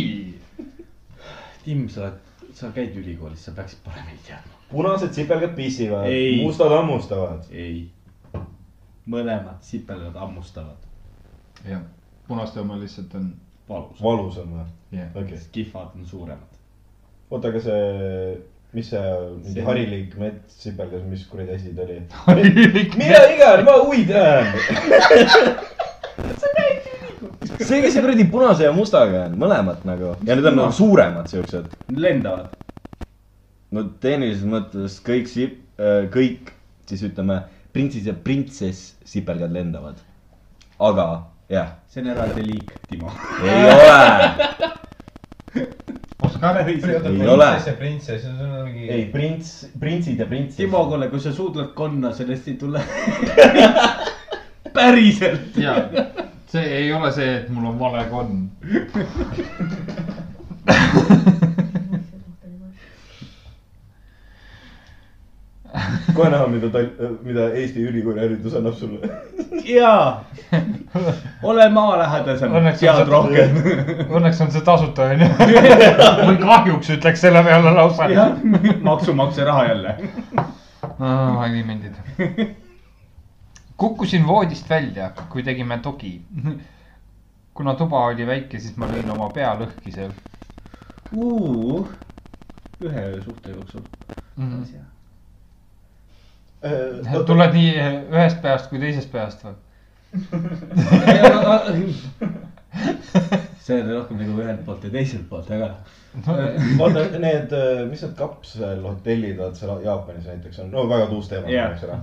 Tim, sa oled, sa käid ülikoolis, sa peaksid paremini teadma. punased sipelgad pissivad mustad hammustavad. ei. Mõlemad sipelgad hammustavad. jah, punaste oma lihtsalt on, valus. valus on või? jah. okei, kihvad on suuremad. oota, aga see, mis see mingi harilik mets sipelgas, mis kuradi asi ta oli? harilik mina igal, ma huvi tean. see, kes see kuradi punase ja mustaga on, mõlemad nagu ja need on nagu suuremad siuksed. lendavad. no tehnilises mõttes kõik sip-, kõik siis ütleme, printsis ja printsess sipelgad lendavad. aga jah, see on eraldi liik, Timo. ei ole, Oskar, Ei ole. printsess, see on mingi. ei prints, printsid ja printsess. Timo, kuule, kui sa suudled konna, sellest ei tule. päriselt. ja see ei ole see, et mul on vale konn. kohe näha, mida Tal-, mida Eesti ülikooli haridus annab sulle. jaa. ole maalähedasem, Õnneks on tead see- rohkem. Õnneks on see tasuta, onju. või kahjuks ütleks selle peale lausa. jah, maksumaksja raha jälle. alimendid. kukkusin voodist välja, kui tegime togi. kuna tuba oli väike, siis ma lõin oma pea lõhki seal. ühe öö suhte jooksul. Tuled nii ühest peast kui teisest peast või? see oli rohkem nagu ühelt poolt ja teiselt poolt, aga. vaata need, mis need kapselhotellid vaat seal Jaapanis näiteks on, no väga tuus teema Jah. eks ole.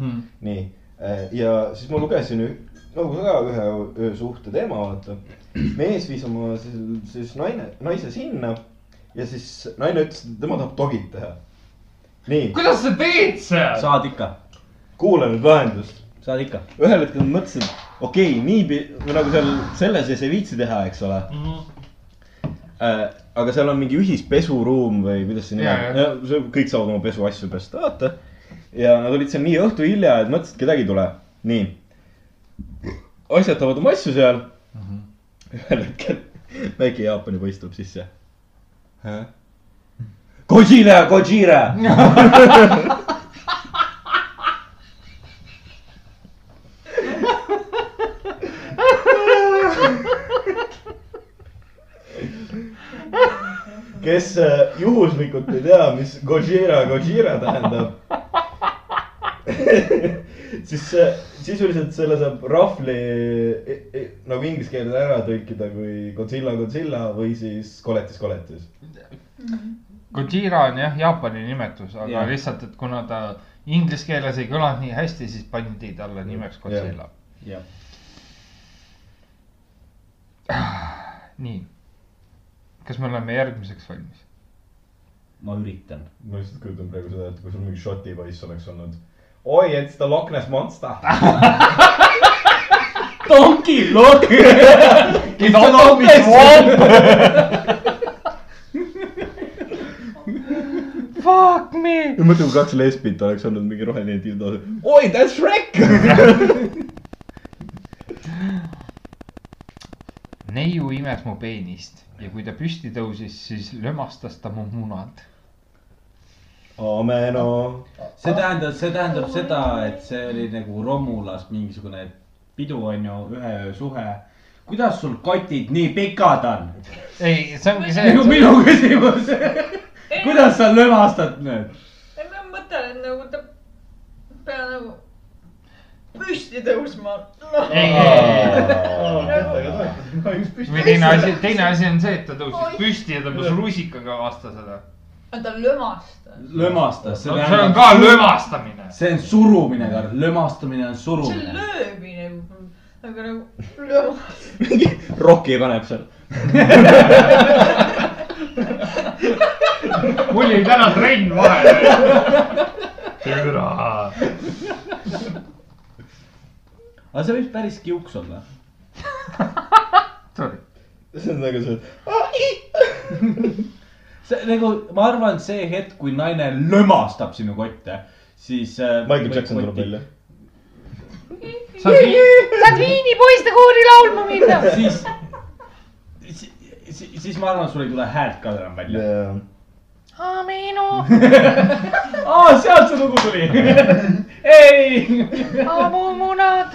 nii, ja siis ma lugesin nagu ka ühe öö suhte teema, vaata. mees viis oma siis, siis naine, naise sinna ja siis naine ütles, et tema tahab togit teha. nii, kuidas sa teed seal? saad ikka, kuula nüüd lahendust. saad ikka. ühel hetkel ma mõtlesin, okei okay,, nii nagu seal selle sees ei viitsi teha, eks ole. Äh, aga seal on mingi ühispesuruum või kuidas see on, see kõik saavad oma pesuasju pesta, vaata. ja nad olid seal nii õhtu hilja, et mõtlesid, et kedagi ei tule. nii. asjatavad oma asju seal. ühel hetkel väike Jaapani poiss tuleb sisse. Gojira, Gojira. kes äh, juhuslikult ei tea, mis Gojira, Gojira tähendab. siis äh, sisuliselt selle saab rahvli e, e, nagu inglise keelde ära tõlkida kui Godzilla, Godzilla või siis koletis, koletis. Gojira on jah Jaapani nimetus, aga Jah. lihtsalt, et kuna ta inglise keeles ei kõlanud nii hästi, siis pandi talle nimeks Godzilla. jah, nii, kas me oleme järgmiseks valmis? ma üritan. ma lihtsalt kujutan praegu seda, et kui sul mingi Šoti poiss oleks olnud. oi, et seda Loch Ness Monster. Donkey Lock. Fuck me. mõtle, kui kaks lesbit oleks olnud mingi roheline dildo. oi, that's Shrek. Neiu imes mu peenist ja kui ta püsti tõusis, siis lömastas ta mu munad. Ameno. see tähendab, see tähendab seda, et see oli nagu Romulas mingisugune pidu on ju, ühe öö suhe. kuidas sul kotid nii pikad on? ei, see ongi see, minu, minu küsimus. kuidas sa lömastad nüüd? ei, ma mõtlen, et nagu ta peab nagu püsti tõusma. ei, või teine asi, teine asi on see, et ta tõusis püsti ja tõmbas rusikaga vastu seda. ta lömastas. lömastas, see on ka. lömastamine. see on surumine, Karl, lömastamine on see on surumine. löömine, aga nagu lömastas. mingi Rocki paneb seal. mul oli täna trenn vahele. türa. Aga see võib päris kiuks olla. Sorry. see on nagu see, see nagu, ma arvan, see hetk, kui naine lömastab sinu kotte, siis äh,. Michael Jackson tuleb välja. saad Viini poistekoori laulma minna. siis, siis, siis ma arvan, sul ei tule häält ka enam välja. Aminu, aa, sealt see lugu tuli. ei. amumunad.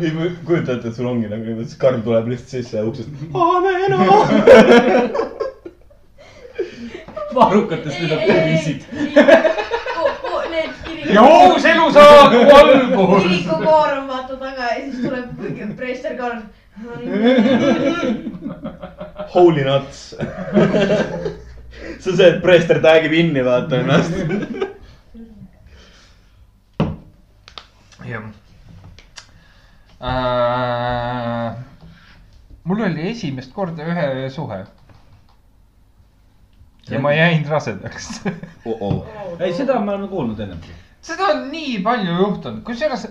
ei, ma kujuta ette, et sul ongi nagu niimoodi, siis Karl tuleb lihtsalt sisse uksest. Ameno. varrukatest lendab tervisid. Need kiriku, ja uus elusaak valgus. kirikukoor on vaata taga ja siis tuleb preester Karl. Holy nuts. see on see, et preester tagib inni, vaata ennast. jah äh,. mul oli esimest korda ühe öö suhe. ja ma jäin rasedaks oh-oh. ei, seda me oleme kuulnud ennem. seda on nii palju juhtunud, kusjuures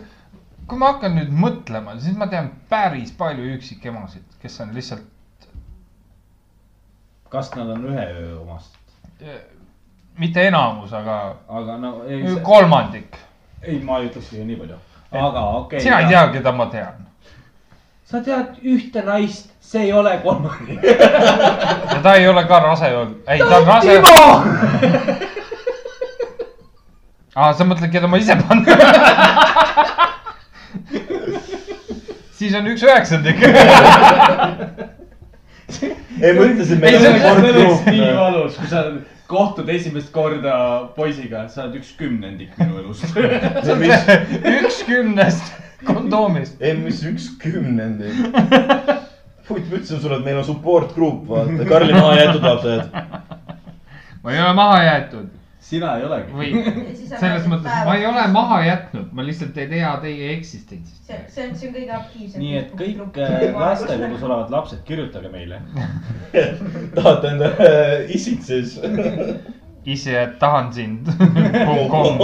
kui ma hakkan nüüd mõtlema, siis ma tean päris palju üksikemasid, kes on lihtsalt kas nad on ühe öö omast? Mitte enamus, aga aga no ei, kolmandik. ei, ma ei ütleks nii palju. aga okei okay,. sina ei tea, keda ma tean. sa tead ühte naist, see ei ole kolmandik. ja ta ei ole ka rase olnud, ei ta on rase. aa, sa mõtled, keda ma ise panen? siis on üks üheksandik. ei, ma ütlesin, Ei, see oleks nii. valus, kui sa kohtud esimest korda poisiga, sa oled üks kümnendik minu elust. üks kümnest kondoomist. ei, mis üks kümnendik. puit, ma ütlesin sulle, et meil on support group, vaata, Karli maha jäetud lapsed. ma ei ole maha jäetud sina ei olegi. või selles mõttes, ma ei ole maha jätnud, ma lihtsalt ei tea teie eksistentsist. see, see on, see on kõige aktiivsem. nii et kõik äh, lastekodus olevad lapsed, kirjutage meile. tahate endale äh, issit siis? ise et tahan sind. kom,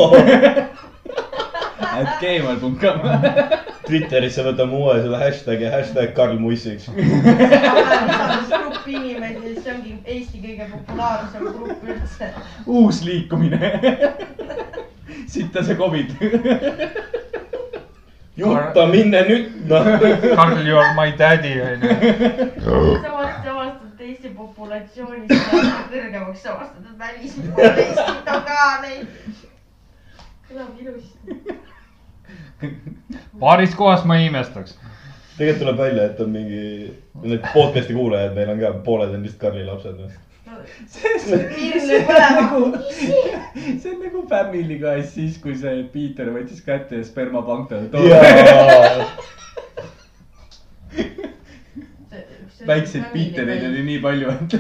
at gmail.com. Twitterisse võtame uue selle hashtag'i, hashtag Karl Mussiks. gruppi inimesi, see ongi Eesti kõige populaarsem grupp üldse. uus liikumine. sitta see Covid. Jutta, minne nüüd, noh. Karl, you are my daddy onju. samas, et Eesti populatsioonist kõrgemaks, samas et välismaal Eestit on ka neid. kõlab ilusti. paaris kohas ma ei imestaks. tegelikult tuleb välja, et on mingi, need podcast'i kuulajad meil on ka, pooled on vist Karli lapsed. piirile põlema. see on nagu Family Guy's siis, kui see Peter võttis kätte ja spermapank talle jaa, väikseid Petereid oli nii palju, et.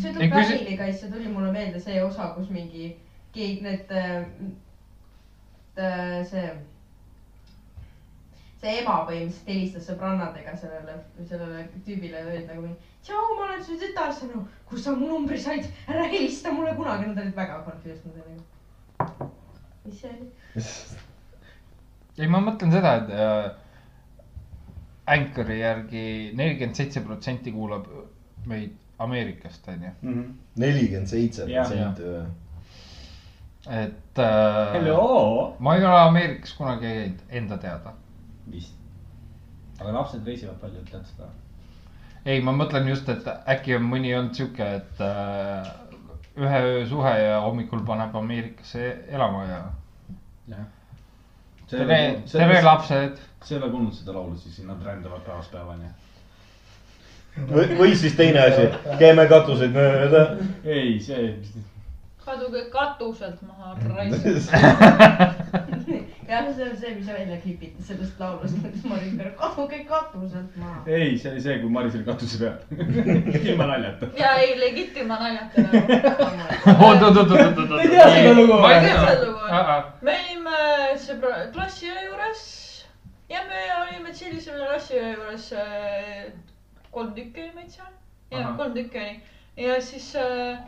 see tuli see- Family Guy'sse tuli mulle meelde see osa, kus mingi keegi need äh,, see, see ema põhimõtteliselt helistas sõbrannadega sellele, sellele tüübile ja öeldi nagu mingi. tšau, ma olen su tütar, sa nagu, kust sa mu numbri said, ära helista mulle kunagi, nad olid väga confused, nad olid nagu. mis see oli? ei, ma mõtlen seda, et äh, Anchori järgi nelikümmend seitse protsenti kuulab meid Ameerikast onju. nelikümmend seitse protsenti või? Et äh, Hello. ma ei ole Ameerikas kunagi käinud enda teada. vist. aga lapsed reisivad palju, tead seda? ei, ma mõtlen just, et äkki on mõni olnud sihuke, et äh, ühe öö suhe ja hommikul paneb Ameerikasse elama ja jah. tere, tere. lapsed. sa ei ole kuulnud seda laulu, siis nad rändavad päevast päevani. või, või siis teine asi, käime katuseid mööda. ei, see, kaduge katuselt maha, raisk. jah, see on see, mis välja klipiti sellest laulust, Marin Pere, kaduge katuselt maha. ei, see oli see, kui Maris oli katuse peal. ilma naljata. ja ei, legit ilma naljata nagu. oot, oot, oot, oot, oot, Ei tea seda lugu ma ei või? tea See lugu on- me olime sõbra, klassiõe juures ja me olime tšillisime klassiõe juures äh, kolm tükki oli meid seal. ja Ahah. kolm tükki oli ja siis äh,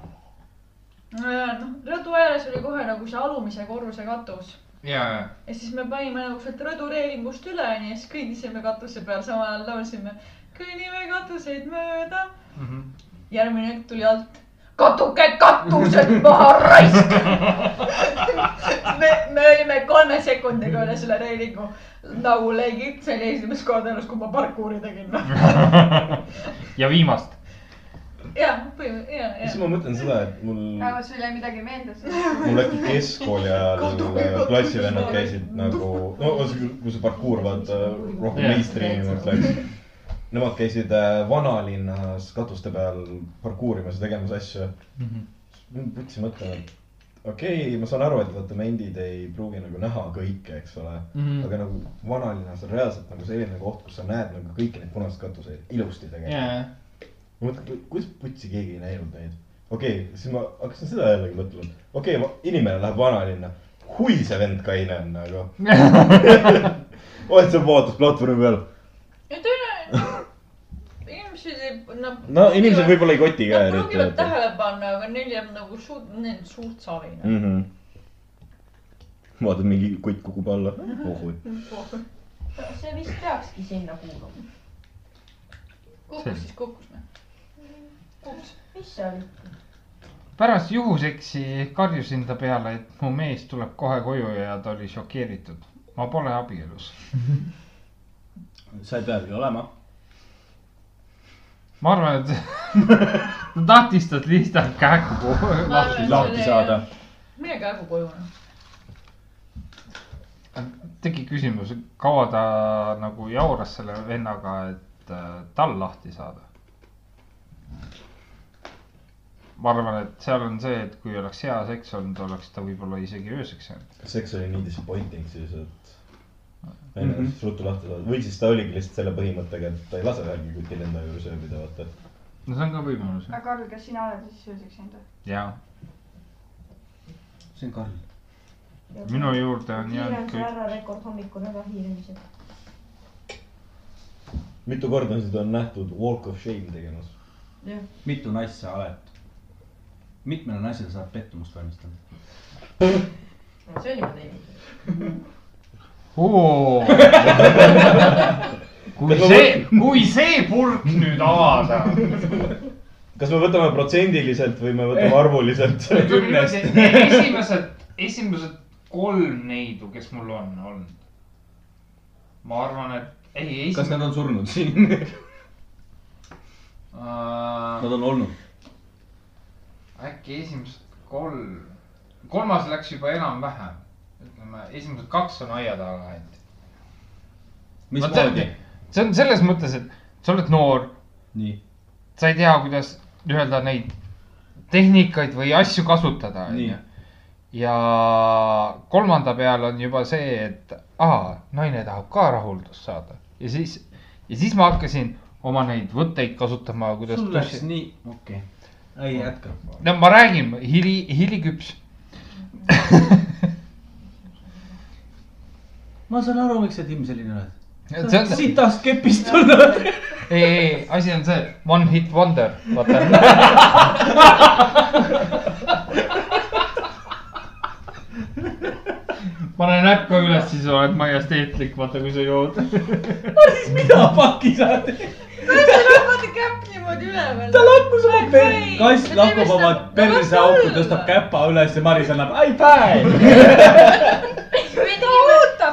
noh, rõdu ääres oli kohe nagu see alumise korruse katus ja, ja, ja siis me panime nagu sealt rõdureelingust üle onju ja siis kõndisime katuse peal, samal ajal laulsime kõnnime katuseid mööda. Mhm. järgmine hetk tuli alt. katuge katused maha raisk. me, me olime kolme sekundiga üle selle reelingu nagu legit, see oli esimest korda elus, kui ma parkuuri tegin. ja viimast. jah, põhimõtteliselt, ja, siis ja. ma mõtlen seda, et mul, aga sul jäi midagi meelde? mul äkki keskkooli ajal klassivennad käisid nagu, no kui see parkuur vaata rohkem Jah. mainstream'imaks läks. Nemad käisid äh, vanalinnas katuste peal parkuurimas ja tegemas asju. võtsin mõtlema, et okei okay,, ma saan aru, et vaata mendid ei pruugi nagu näha kõike, eks ole mm. Mhm. -hmm. aga nagu vanalinnas on reaalselt nagu selline koht, kus sa näed nagu kõiki neid punaseid katuseid ilusti ja, tegelikult. Ma mõtlen, kuidas putsi keegi ei näinud neid. okei okay,, siis ma hakkasin seda jällegi mõtlema. okei okay,, inimene läheb vanalinna. hui see vend kaine on nagu. oled sa vaatas platvormi peal? ja teine, inimesed ei, nad. no inimesed võib-olla ei koti ka Nad vaata. tähele panna, aga neil jääb nagu suurt, neil on suurt savi nagu.. mm. -hmm. vaatad, mingi kutt kukub alla. oh, see vist peakski sinna kuuluma. kukkus siis kukkus noh. Mis see oli? pärast juhuseksi karjusin ta peale, et mu mees tuleb kohe koju ja ta oli šokeeritud. ma pole abielus. sa ei peagi olema. ma arvan, et ta tahtis tast lihtsalt kähku lahti lahti saada.. mine käigu koju tegi küsimus, kaua ta nagu jauras selle vennaga, et äh, tal lahti saada. Ma arvan, et seal on see, et kui oleks hea seks olnud, oleks ta võib-olla isegi ööseks jäänud. seks oli nii disappointing siis, et Mhm. mm -hmm. ruttu lahti saada või siis ta oligi lihtsalt selle põhimõttega, et ta ei lase ühelgi kutil enda juures ööbida, vaata. no see on ka võimalus. aga Karl, kas sina oled siis ööseks jäänud või? jaa, see on Karl. minu juurde on jäänud kõik. härra rekord hommikul väga hiiremised. mitu korda seda on nähtud Walk of Shame tegemas? mitu naist sa oled? Mitmele naisele sa oled pettumust valmistanud? see on juba teinud. kui see, kui see purk nüüd avada. kas me võtame protsendiliselt või me võtame arvuliselt? esimesed, esimesed kolm neidu, kes mul on olnud. ma arvan, et ei, kas esimene nad on surnud siin? Nad on olnud. Äkki esimesed kolm, kolmas läks juba enam-vähem. ütleme, esimesed kaks on aia taga läinud. mismoodi? see on selles mõttes, et sa oled noor, nii, sa ei tea, kuidas nii-öelda neid tehnikaid või asju kasutada, onju. ja kolmanda peal on juba see, et aa, naine tahab ka rahuldust saada ja siis, ja siis ma hakkasin oma neid võtteid kasutama, kuidas sul läks nii, okei okay., ei jätka. no ma räägin, hili, hiliküps. ma saan aru, miks sa Tim selline oled. see on, sitast kepist tulnud. ei, ei, asi on see one hit wonder, vaata. pane näpp ka üles, siis oled majesteetlik, vaata kui sa jood. mida paki sa teed? Vaata käpp niimoodi üleval. ta lakkus oma per-, kass lakub oma perseauku, tõstab käpa üles ja Maris annab high five.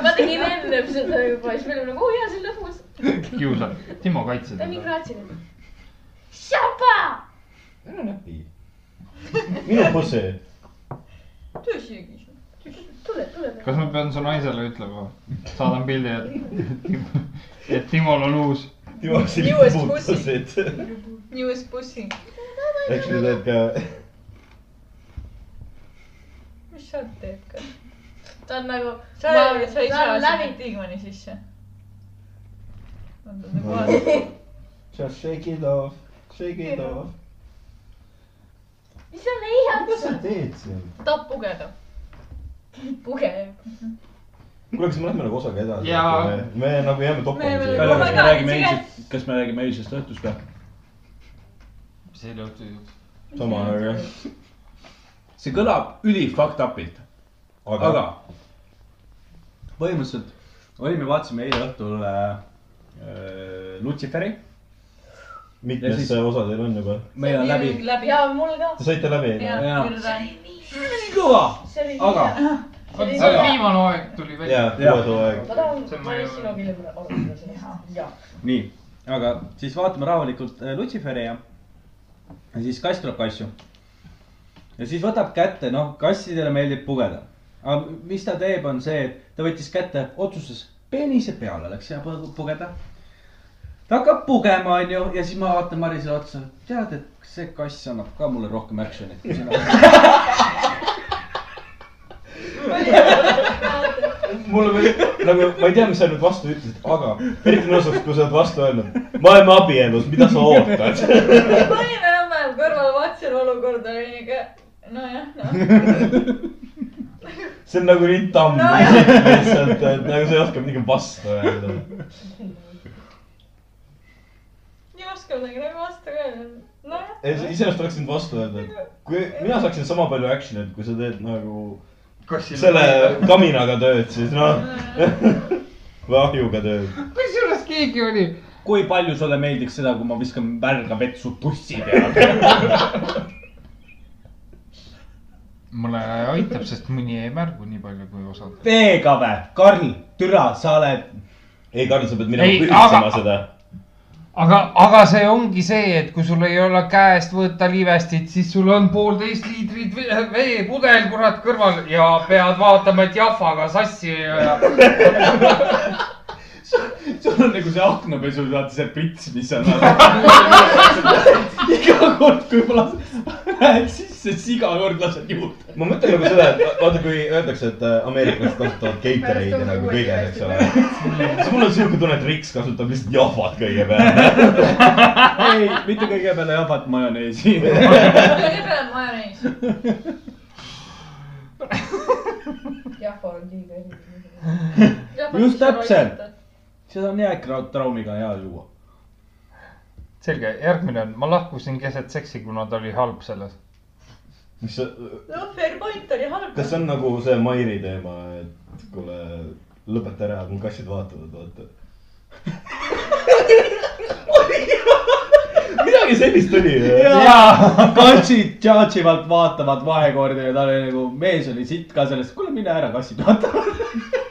ma tegin ennem seda juba, siis me olime nagu, oo jaa, see on lõbus. kiusad, Timo kaitse ta on nii kraatsiline. Shapa. ära näpi. minu pussi. tõsi. tule, tule. kas ma pean su naisele ütlema, saadan pildi, et, et Timol on uus. Timo Newest puutusid. Newest pussy. eks sa teed ka. mis sa teed ka? ta on nagu. sa, sa ei saa sinna Tigmani sisse. Just shake it off, shake it off. mis sa leiad mis sa teed siin? tahab pugeda. puge. kuule, kas me lähme nagu osaga edasi me, nagu jääme toppama siia me- räägime see eilsest, kas me räägime eilsest õhtust ka? mis eile õhtul juhtus? sama, aga, see kõlab üli fucked up'ilt, aga, aga põhimõtteliselt olime, vaatasime eile õhtul äh, äh, Lutsiferi. mitmes siis- osa teil on juba? meil on läbi, läbi. ja mul ka. Te saite läbi? ja Jaa., kõva, see oli. aga see viimane aeg tuli välja. jaa, Jaa. uues hooaeg. ma tahan, ma olen sinuga hiljem arutada sellest. jaa. nii, aga siis vaatame rahulikult äh, Lutsiferi ja, ja siis kass tuleb kassu. ja siis võtab kätte, noh, kassidele meeldib pugeda. aga mis ta teeb, on see, et ta võttis kätte, otsustas peenise peale läks ja pu- pugeda. ta hakkab pugema, onju, ja siis ma vaatan Marisele otsa, tead, et see kass annab ka mulle rohkem action'it kui sina. mulle veel nagu, ma ei tea, mis sa nüüd vastu ütlesid, aga eriti nõus oleks, kui sa oled vastu öelnud. me oleme abielus, mida sa ootad? ma olin enam-vähem kõrval, vaatasin olukorda, olin ikka, nojah, noh. see on nagu nii tamm No lihtsalt, et nagu sa ei oska midagi vastu öelda. ei oska midagi nagu vastu öelda, nojah. iseenesest oleks võinud vastu öelda, et kui mina saaksin sama palju action'it, kui sa teed nagu selle kaminaga tööd, siis noh. või ahjuga tööd. kusjuures keegi oli, kui palju sulle meeldiks seda, kui ma viskan värga vett su bussi peale? mulle aitab, sest mõni jäi märgu nii palju kui osad. veega vä, Karl, türa, sa oled ei, Karl, sa pead minema Ei, pühitsema seda. aga, aga see ongi see, et kui sul ei ole käest võtta livestit, siis sul on poolteist liitrit ve- veepudel kurat kõrval ja pead vaatama, et jahvaga sassi ei aja. sul on nagu see aknapesu, vaata see prits, mis on. iga kord, kui ma lähed sisse, siis iga kord lased juurde. ma mõtlen nagu seda, et vaata, kui öeldakse, et äh, ameeriklased kasutavad Gatorade'i nagu kõiges, eks ole. siis mul on siuke tunne, et Riks kasutab lihtsalt jahvat kõige peale. ei, mitte kõige peale jabat majoneesi. kõigepealt majonees. jah, on liiga erinev. Just täpselt. Seda on hea traumiga hea juua. selge, järgmine on, ma lahkusin keset seksi, kuna ta oli halb selles. mis sa, noh, fair point oli halb. kas see on nagu see Mairi teema, et kuule, lõpeta ära, mul kassid vaatavad, vaata. midagi sellist oli. jaa, kassid ivad vaatavad vahekorda ja ta oli nagu, mees oli sitt ka sellest, kuule mine ära, kassid vaatavad.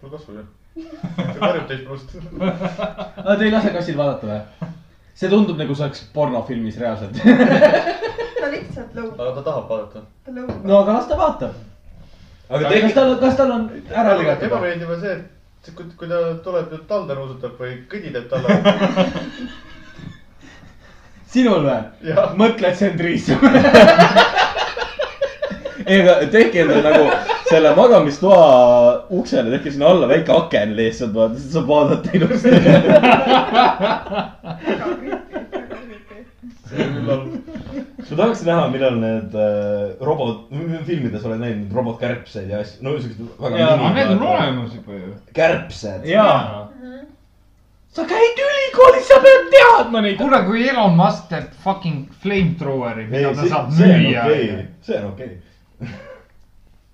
Pole kasvu ju. see karjub teist pluss. aga te ei lase kassil vaadata või? see tundub nagu see oleks pornofilmis reaalselt. ta lihtsalt lõubab, aga ta tahab vaadata. no aga las ta vaatab. aga kas tegelikult, tal, kas tal on ära lõigatud? ebameeldiv on see, et kui, kui ta tuleb nüüd talde nuusutab või kõdi teeb talle. sinul või Jah.? mõtled, see on Triis? ei aga tehke endale nagu selle magamistoa uksele tehke sinna alla väike aken lihtsalt, vaata, siis saab vaadata ilusti. ma tahaks näha, millal need äh, robot, filmides oled näinud neid robotkärbseid ja asju, no siuksed väga Jaa, aga need on olemas juba ju. kärbsed. jaa. sa käid ülikoolis, sa pead teadma neid. kuule, kui Elon Musk teeb fucking flamethroweri, mida ta saab see on müüa okei, see on okei.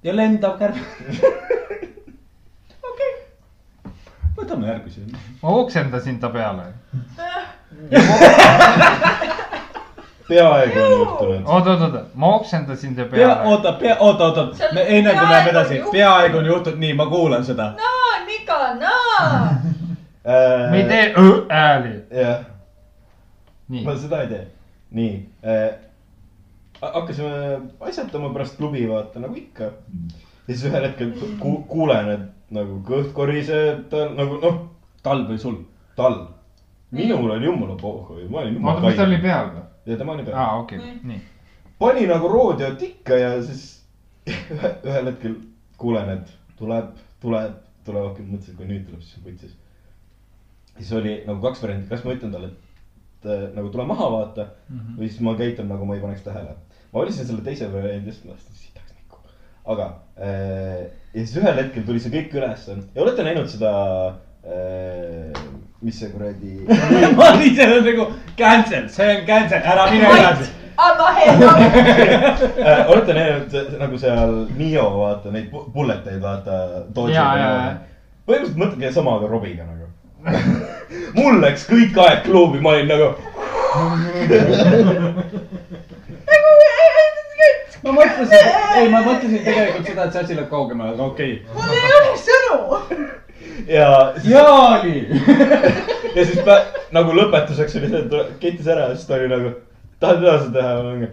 Ja lendav kärp. okei, võtame järgmise. ma oksendasin ta peale. peaaegu on juhtunud. oot, oot, oot, ma oksendasin ta pea, peale. oota, pea, oota, oota, on enne kui läheme edasi, peaaegu on juhtunud, nii, ma kuulan seda. naa, Nika, naa. me ei tee õ hääli. jah, nii ma, seda ei tee. nii äh,, hakkasime asjatama pärast klubi, vaata nagu ikka. ja siis ühel hetkel ku, kuulen, et nagu kõht koriseb, tal nagu noh, talv või sul? tal. minul oli jumala pohhu, ma olin oota, mis tal oli? peal või? ja tema oli peal aa, okei, nii. pani nagu roodiot ikka ja siis ühe, ühel hetkel kuulen, et tuleb, tuleb, tuleb, okei, mõtlesin, et kui nüüd tuleb, siis on putsis. siis oli nagu kaks varianti, kas ma ütlen talle, et äh, nagu tule maha vaata mm -hmm. või siis ma käitun nagu ma ei paneks tähele. Ma valisin selle teise variandi, sest ma tahtsin sitaks nikku. aga äh, ja siis ühel hetkel tuli see kõik ülesse ja olete näinud seda äh,, mis see kuradi ma olin seal nagu cancel, see on cancel, ära mine edasi. anna hea. äh, olete näinud see- nagu seal Nio vaata neid bullet eid vaata. Põhimõtteliselt mõtlengi sama, aga Robiga nagu. mul läks kõik aeg klubi, ma olin nagu. Ma mõtlesin, ei, ma mõtlesin tegelikult seda, et see asi läheb kaugemale, aga okei mul ei ole sõnu. ja, okay.. jaa oli. ja siis pä- nagu lõpetuseks oli see, et ta kettis ära ja siis ta oli nagu, tahad edasi teha? ma mingi.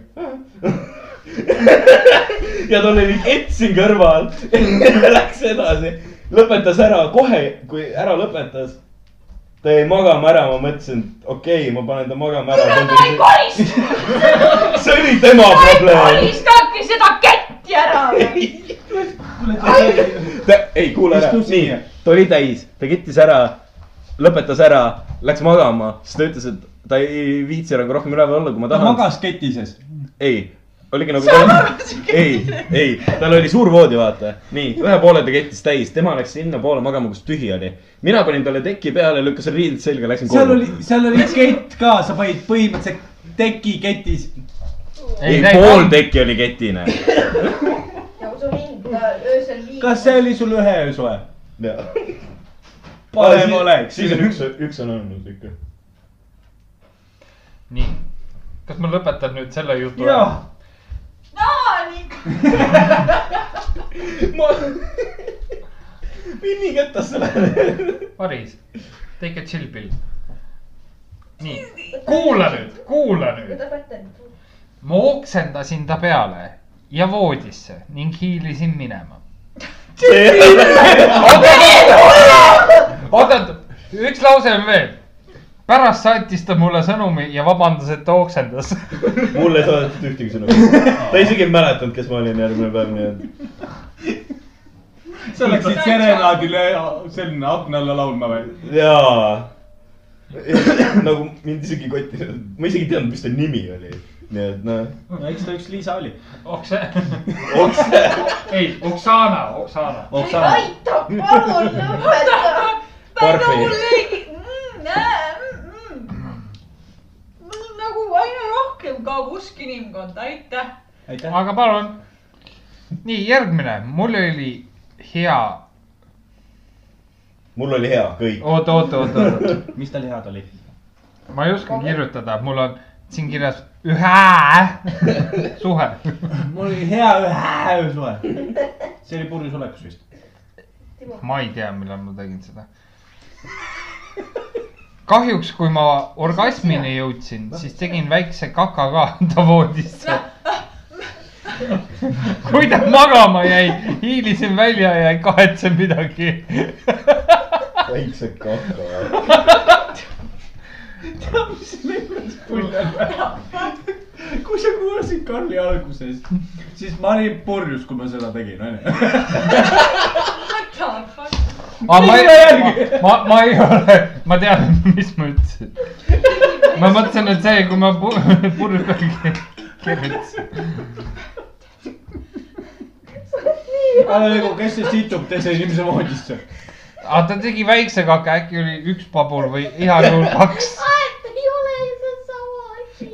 ja tal oli kett siin kõrval, läks edasi, lõpetas ära kohe, kui ära lõpetas. Ta jäi magama ära, ma mõtlesin, et okei okay,, ma panen ta magama ära. ma ei korista, see oli tema probleem. koristadki seda ketti ära. ei, kuule ära, nii ta oli täis, ta kittis ära, lõpetas ära, läks magama, siis ta ütles, et ta ei viitsi nagu rohkem üleval olla, kui ma ta tahan. magas keti sees. ei, oligi nagu. ei, ei, tal oli suur voodi, vaata. nii, ühe poole ta kettis täis, tema läks sinnapoole magama, kus tühi oli. mina panin talle teki peale, lükkasin riided selga, läksin seal koju oli, seal oli kett ka, sa panid põhimõtteliselt teki ketis. ei, pool tekki oli ketine. nagu su mind öösel viis. kas see oli sul ühe öös või? Jaa. parem oleks. siis on üks, üks on olnud ikka. nii, kas ma lõpetan nüüd selle jutu? jah, naa, Nika. ma, Vinni kättasse lähen. Maris, take a chill pill. nii, kuula nüüd, kuula nüüd. ma oksendasin ta peale ja voodisse ning hiilisin minema. oota, oota, üks lause on veel. Pärast saatis ta mulle sõnumi ja vabandas, et ta oksendas. mulle ei saadetud ühtegi sõnumit. ta isegi ei mäletanud, kes ma olin järgmine päev, nii et. sa läksid serenaadile selline akna alla laulma või? jaa. nagu mind isegi ei kottinud, ma isegi ei teadnud, mis ta nimi oli. nii et noh, no eks ta üks Liisa oli. Okse, Okse. ei, Oksana, Oksana. Oksana. aita, palun lõpeta. Kolleegid. mul on nagu aina rohkem kaob usk inimkonda, aitäh. aitäh. aga palun, nii, järgmine, mul oli hea, mul oli hea, kõik. oot, oot, oot, oot, mis tal head oli? ma ei oska kirjutada, mul on siin kirjas ühe suhe. mul oli hea ühe suhe. see oli purjus olekus vist. ma ei tea, millal ma tegin seda. kahjuks, kui ma orgasmini jõudsin, siis tegin väikse kaka ka ta voodisse. kui ta magama jäi, hiilisin välja ja ei kahetse midagi. väikse kaka. kui sa kuulasid Karli alguses, siis ma olin purjus, kui ma seda tegin, onju. aga ma ma, ma ei ole, ma tean, mis ma ütlesin. ma mõtlesin, et see, kui ma pu- purjus peal kirjutasin. aga nagu, kes see situb teise inimese voodisse? aga ta tegi väikse kaka, äkki oli üks pabur või heal juhul kaks. ei ole seesama asi.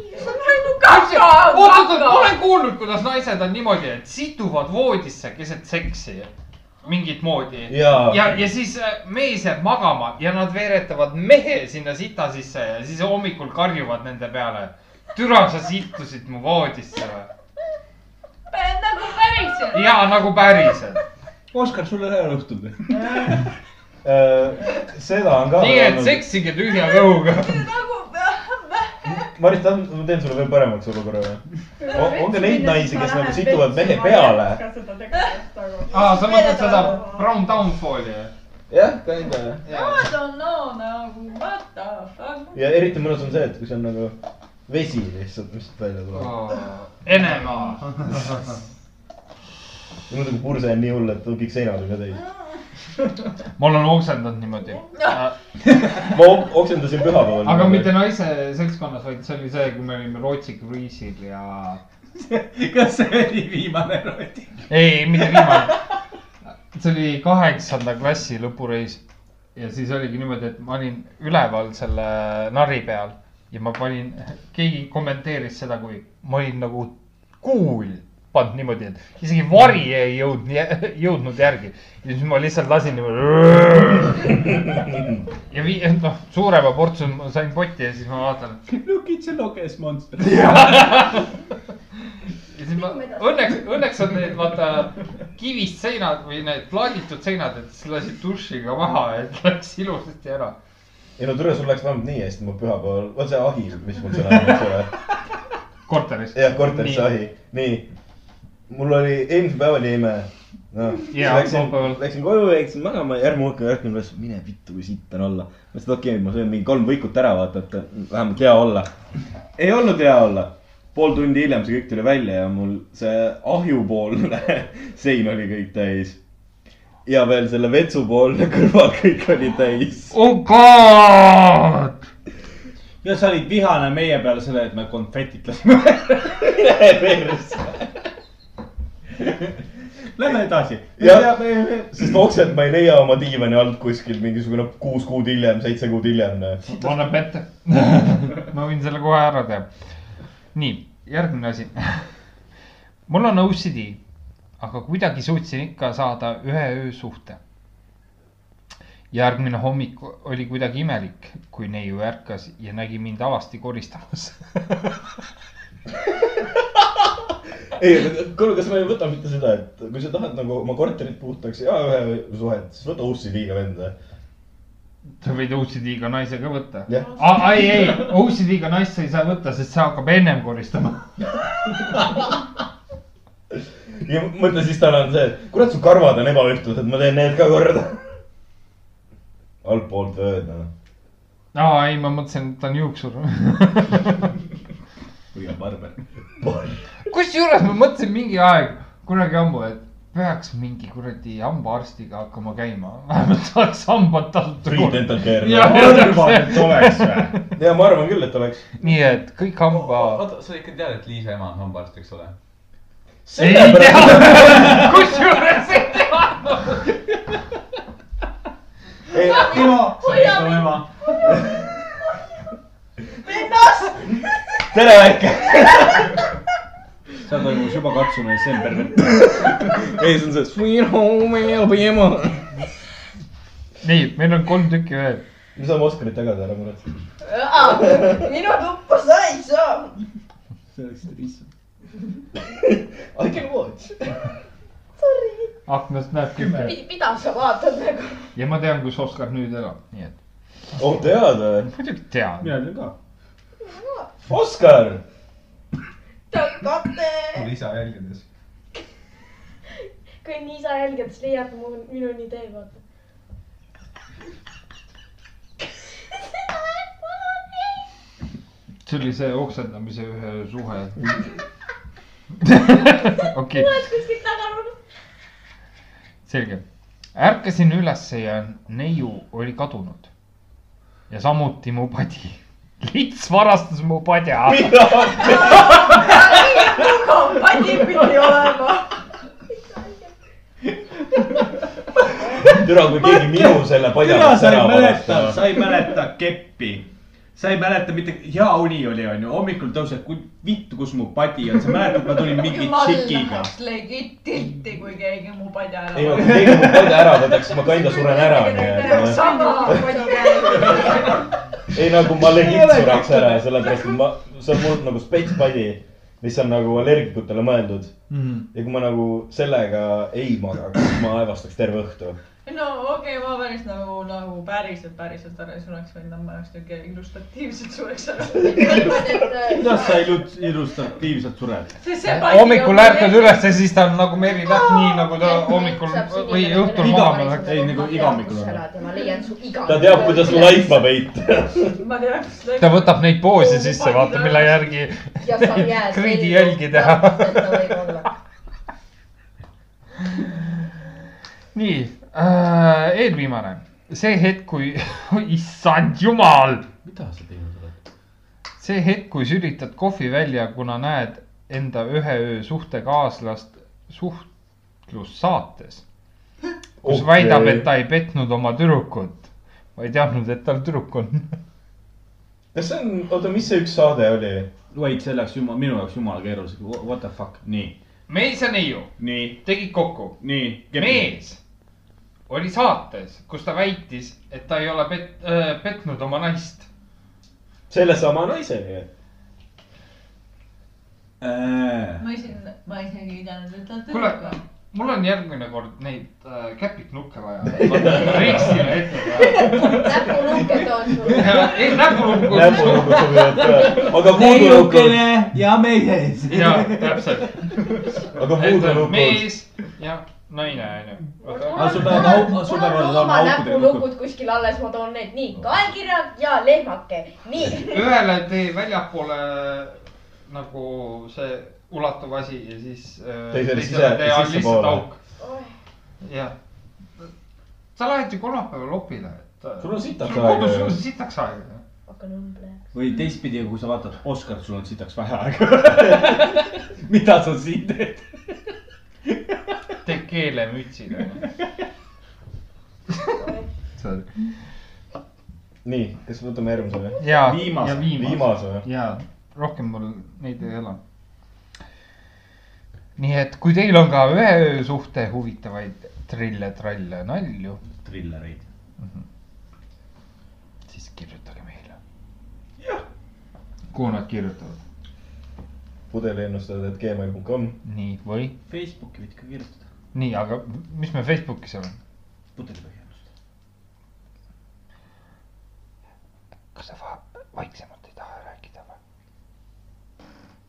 oot, oot, oot, ma olen kuulnud, kuidas naised on niimoodi, et situvad voodisse keset seksi mingit moodi. Jaa. ja, ja siis äh, mees jääb magama ja nad veeretavad mehe sinna sita sisse ja siis hommikul karjuvad nende peale. türa, sa sittusid mu voodisse või? nagu päriselt. ja nagu päriselt. Oskar, sul on hea õhtul või? seda on ka. nii et. seksige tühja kõhuga. nagu. Maris, ma teen sulle veel paremaks olukorra või? on ka neid naisi, kes nagu situvad mehe peale. aa, sa mõtled seda brown downfall'i? jah, kinda. I don't know nagu what the fuck. ja eriti mõnus on see, et kui see on nagu vesi lihtsalt, mis välja tuleb. Enemaa. ja muidugi purse on nii hull, et kõik seinad on ka täis. ma olen oksendanud niimoodi. ma ok- oksendasin pühapäeval. aga mitte naise seltskonnas, vaid see oli see, kui me olime Rootsi kruiisil ja. kas see oli viimane rooti? ei, mitte viimane. see oli kaheksanda klassi lõpureis ja siis oligi niimoodi, et ma olin üleval selle narri peal ja ma panin, keegi kommenteeris seda, kui ma olin nagu kuul pannud niimoodi, et isegi vari ei jõudnud, jõudnud järgi. ja siis ma lihtsalt lasin niimoodi. ja vii-, noh, suurema portsu ma sain potti ja siis ma vaatan. Look it's a Loges monster. ja siis ma, õnneks, õnneks on need vaata kivist seinad või need plaaditud seinad, et siis lasid dušiga maha, et läks ilusasti ära. ei no tule, sul läks vähemalt nii hästi, ma pühapäeval, vot see ahi, mis mul seal on, eks ole. korteris. jah, korteris see ahi, nii. Mul oli, eelmisel päeval jäime. noh, Jaa, läksin läksin koju, läksin magama järgmine hommik ärkan üles, mine vittu, kui sitt on olla. mõtlesin, et okei okay,, ma söön mingi kolm võikut ära, vaata, et vähemalt hea olla. ei olnud hea olla. pool tundi hiljem see kõik tuli välja ja mul see ahjupoolne sein oli kõik täis. ja veel selle vetsupoolne kõrval kõik oli täis. oh god. ja sa olid vihane meie peale selle, et me konfetit lasime. mine persse. Lähme edasi. sest oksend ma ei leia oma diivani alt kuskil mingisugune kuus kuud hiljem, seitse kuud hiljem. ma annan ette. ma võin selle kohe ära teha. nii, järgmine asi. mul on OCD, aga kuidagi suutsin ikka saada ühe öö suhte. järgmine hommik oli kuidagi imelik, kui neiu ärkas ja nägi mind alasti koristamas. ei, kuule, kas me ei võta mitte seda, et kui sa tahad nagu oma korterit puhtaks ja ühe suhet, siis võta OCD-ga venda. sa võid OCD-ga naise ka võtta. Ei, ei, OCD-ga naist sa ei saa võtta, sest see hakkab ennem koristama. ja mõtle siis tal on see, et kurat, su karvad on ebaühtlased, ma teen need ka korda. altpoolt vööd, noh. aa, ei, ma mõtlesin, et ta on juuksur. või on barber. kusjuures ma mõtlesin mingi aeg, kunagi ammu, et peaks mingi kuradi hambaarstiga hakkama käima. vähemalt saaks hambad tasuta. Free dental care. Ja ma arvan küll, et oleks. nii et kõik hamba. oota, sa ikka tead, et Liisa ema on hambaarst, eks ole? ei tea, kusjuures ei teadnud. Timo, sa ei ole ema. tere, väike. seal toimus juba katsunud ja see on pervert. ei, see on see Sweet Home Alabama. nii, meil on kolm tükki veel. me saame Oscarit jagada, ära muretse. minu tuppa sa ei saa. see oleks trist. I can watch. aknast näeb kümme mida sa vaatad nagu? ja ma tean, kus Oskar nüüd elab, nii et oh, tead või? muidugi tean. mina tean ka. Oskar. Kate. isa jälgedes. kõnni isa jälgedes leiab mu, minu idee, vaata. see oli see oksendamise ühe suhe. okei, kuskilt taga olnud. selge. ärkasin ülesse ja neiu oli kadunud. ja samuti mu padi. Lits varastas mu padja. padi pidi olema. türa, kui keegi minu selle padja pealt sa ei mäleta, sa ei mäleta keppi. sa ei mäleta mitte, hea uni oli, onju, hommikul tõused, kui vittu, kus mu padi on, sa mäletad, ma tulin mingi tšikiga. legit tilti, kui keegi mu padja ära ei no kui keegi mu padja ära võtaks, siis ma kinda suren ära, et. sama padi käes. Ei nagu ma legit sureks ära, sellepärast et ma, see on mul nagu spetspadi, mis on nagu allergikutele mõeldud. ja kui ma nagu sellega ei magaks, ma aevastaks terve õhtu. No okei okay,, ma päris nagu, nagu päriselt, päriselt ära ei sureks, vaid ma oleks niuke illustratiivselt sureks ära. kuidas sa illu- illustratiivselt sured? hommikul ärkad üles ja siis ta on nagu Meri Täht, nii nagu ta hommikul või õhtul magama läks. ei, nagu iga hommikul on. ja ma leian su iga. ta teab, kuidas laitma peita. ta võtab neid poose sisse, vaata, mille järgi. Kreidi jälgi teha. nii eelviimane, see hetk, kui, issand jumal, mida sa teinud oled? see hetk, kui sülitad kohvi välja, kuna näed enda ühe öö suhtekaaslast suhtlussaates, kus okay. väidab, et ta ei petnud oma tüdrukut, vaid teadnud, et tal tüdruk on. kas see on, oota, mis see üks saade oli? Wait, see läks jumal, minu jaoks jumala keeruliseks, what the fuck, nii, mees ja neiu. Nii, tegid kokku, nii. mees oli saates, kus ta väitis, et ta ei ole pet- äh,, petnud oma naist. sellesama naisega. ma isegi, ma isegi ei teadnud, et ta on tüdruk. mul on järgmine kord neid äh, käpiknukke vaja. Rikstile ette näpunukked on sul. vaja. ei, näpulukud. näpulukud sobivad ka, aga neiukene ja mees. ja täpselt. aga voodulukud. mees ja naine onju. aga sul peavad au-, sul peavad olema oma aukudega lukud. kuskil alles, ma toon need nii, kaelkirjad ja lehmake, nii. ühele tee väljapoole nagu see ulatuv asi ja siis äh, Teisele sise- sissepoole. auk. jah. sa lähed ju kolmapäeval opile, et. Sul on sitaks sul on aega ju. kodus sitaks aega. hakkan õmblema. või teistpidi, kui sa vaatad Oskarit, sul on sitaks vähe aega. mida sa siin teed? Teed keelemütsid onju. nii, kas võtame järgmise või? ja, Viimase. ja viimase. ja rohkem mul neid ei ole. nii et kui teil on ka ühe öö suhte huvitavaid trille, tralle, nalju, trillereid. siis kirjutage meile. kuhu nad kirjutavad? pudeliennustajad, et gmail.com. nii, või? Facebooki võid ka kirjutada. nii, aga mis me Facebookis oleme? pudelipõhjendust. kas sa va- vaiksemalt ei taha rääkida või?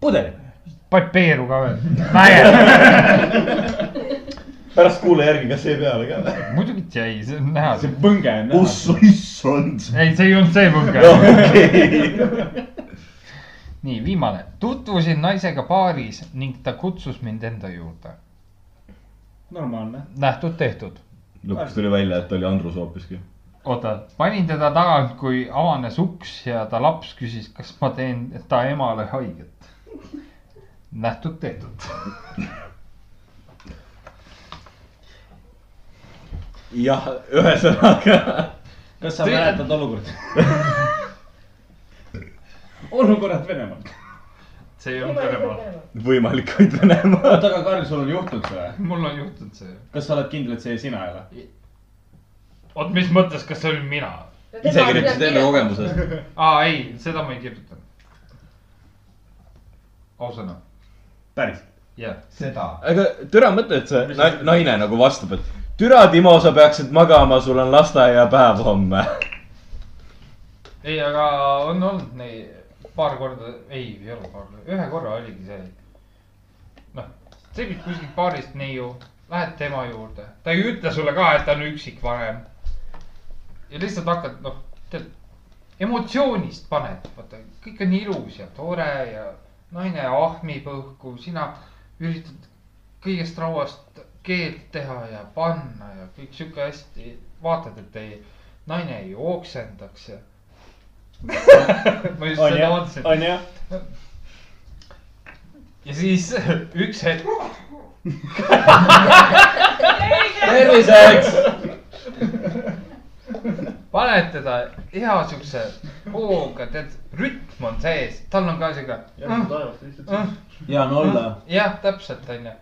pudelipõhjendust. paned peeru ka veel? pärast kuula järgi, kas jäi peale ka või? muidugi jäi, see on näha. see põnge on näha. issand. ei, see ei olnud see punkt. okei. nii, viimane. tutvusin naisega baaris ning ta kutsus mind enda juurde. normaalne. nähtud-tehtud. lõpuks tuli välja, et oli Andrus hoopiski. oota, panin teda tagant, kui avanes uks ja ta laps küsis, kas ma teen ta emale haiget. nähtud-tehtud. jah, ühesõnaga. kas sa mäletad olukorda? olukorrad Venemaal. see ei olnud Venemaa. võimalik, et Venemaa. oota, aga Karl, sul on juhtunud see või? mul on juhtunud see. kas sa oled kindel, et see sina ei ole? oot, mis mõttes, kas see olin mina? ise kirjutasid enda. kogemusest. aa, ei, seda ma ei kirjutanud. ausõna, päris? jah. seda. aga türa mõtle, et see na- naine nagu vastab, et türa, Timo, sa peaksid magama, sul on lasteaiapäev homme. ei, aga on olnud neid paar korda, ei, ei ole paar korda, ühe korra oligi see. noh, sa viid kuskilt baarist neiu, lähed tema juurde, ta ei ütle sulle ka, et ta on üksikvanem. ja lihtsalt hakkad, noh, tead, emotsioonist paned, vaata, kõik on ilus ja tore ja naine ahmib õhku, sina üritad kõigest rauast keelt teha ja panna ja kõik sihuke hästi, vaatad, et ei, naine ei ooksendaks ja. Ma just seda vaatasin on jah. ja siis üks hetk terviseks. paned teda hea siukse hooga, tead, rütm on sees, tal on ka siuke. lihtsalt. hea on olla. jah, täpselt onju.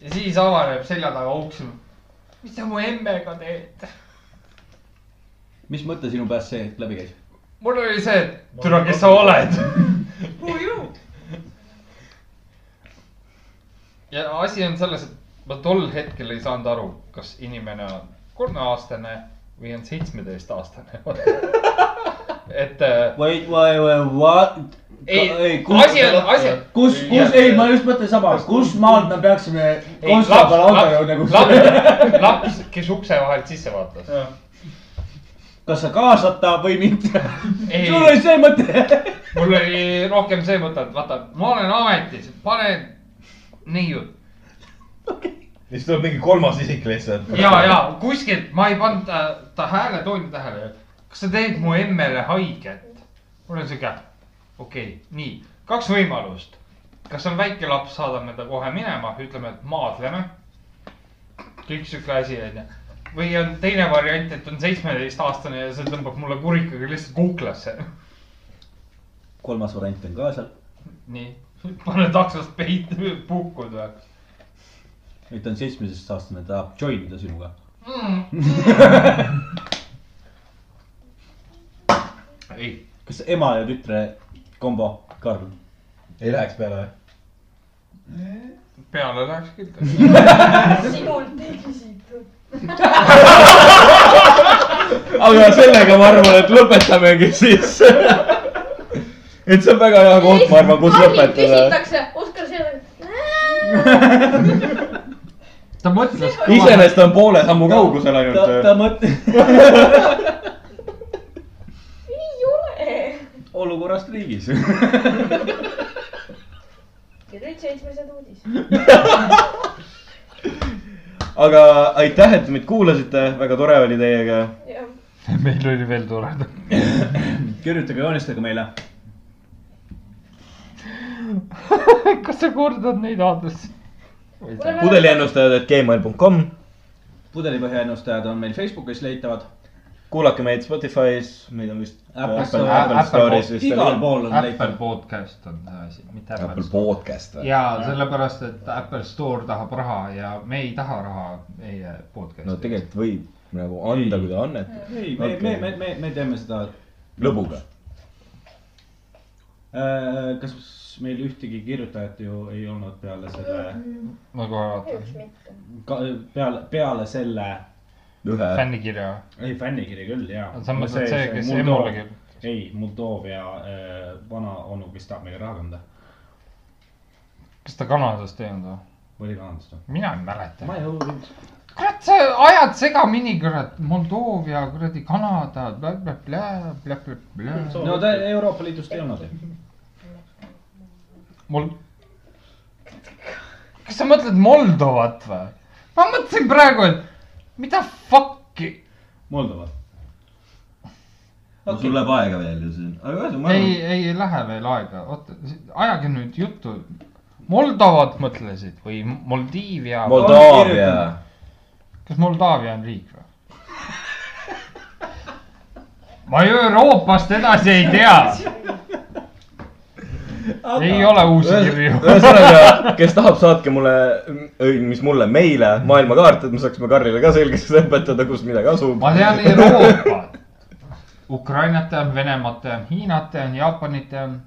ja siis avaneb selja taga auks. mis sa mu emmega teed? mis mõte sinu pääs see hetk läbi käis? Mul oli see, et türa, kes sa oled. ja asi on selles, et ma tol hetkel ei saanud aru, kas inimene on kolmeaastane või on seitsmeteistaastane. et äh, Wait, wait, wait, what? ei, asi on, asi on. kus, kus, ei, ma just mõtlen sama, kus maalt me peaksime ju laps, nagu. laps, laps, kes ukse vahelt sisse vaatas. Kas sa kaasad ta või mitte? Ei. sul oli see mõte. mul oli rohkem see mõte, et vaata, ma olen ametis, panen neiud siis tuleb mingi kolmas isik lihtsalt. ja, ja kuskilt ma ei pannud ta, ta hääletooni tähele. kas sa teed mu emmele haiget? mul on siuke, okei okay,, nii, kaks võimalust. kas on väike laps, saadame ta kohe minema, ütleme, et maadleme. kõik siuke asi onju. Või on teine variant, et on seitsmeteistaastane ja see tõmbab mulle kurikaga lihtsalt kuklasse. kolmas variant on ka seal. nii, pane taksost peit, puhkud või nüüd ta on seitsmeteistaastane, tahab join ida sinuga. mm.? ei, kas ema ja tütre kombo, Karl? ei läheks peale või? peale läheks küll. sinult ei küsitud. aga sellega ma arvan, et lõpetamegi siis. et see on väga hea koht, ma arvan, kus lõpetada. küsitakse, Oskar Seeder. ta mõtles. iseenesest on poole sammu kaugusel ta, ta ainult. mõtleb ei ole. olukorrast riigis. ja nüüd seitsmesed uudis. Aga aitäh, et meid kuulasite, väga tore oli teiega. meil oli veel toredam. kirjutage, joonistage meile. kas sa kordad neid aadressi? pudeliennustajad, et gmail.com. pudelipõhjaennustajad on meil Facebookis leitavad. Kuulake meid Spotify's, meid on vist Apple Apple, Apple, Apple Store'is vist igal pool on Apple leitav. podcast on see asi, mitte Apple Apple podcast või? ja sellepärast, et Apple Store tahab raha ja me ei taha raha meie podcast'i. no tegelikult võib nagu anda, kui te annetate. ei, me, me, me, me, me teeme seda. lõbuga. kas meil ühtegi kirjutajat ju ei olnud peale selle, ma kohe vaatan peale, peale selle, ühe. fännikirja. ei fännikiri küll ja. sa mõtled see, kes Emmule kirjutas? ei, Moldoovia äh, vana onu, kes tahab meile raha kanda. kas ta Kanadas teinud või? oli Kanadast või? mina ei mäleta. ma ei uurinud. kurat, sa ajad segamini, kurat, Moldoovia, kuradi Kanada, blablabla. no ta Euroopa Liidust ei olnud ju. mul. kas sa mõtled Moldovat või? ma mõtlesin praegu, et mida fuck'i. Moldova. no sul läheb aega veel ju siin. aga ühesõnaga, ei, arvan, ei lähe veel aega, oota, ajage nüüd juttu. Moldovat mõtlesid või Moldiivia? Moldaavia. kas Moldaavia on riik või? ma ju Euroopast edasi ei tea. ei ole uusi kirju. ühesõnaga, kes tahab, saatke mulle, mis mulle, meile maailmakaart, et me saaksime Karlile ka selgeks õpetada, kust midagi asub. ma tean Euroopat. Ukrainat tean, Venemaad tean, Hiinat tean, Jaapanit tean,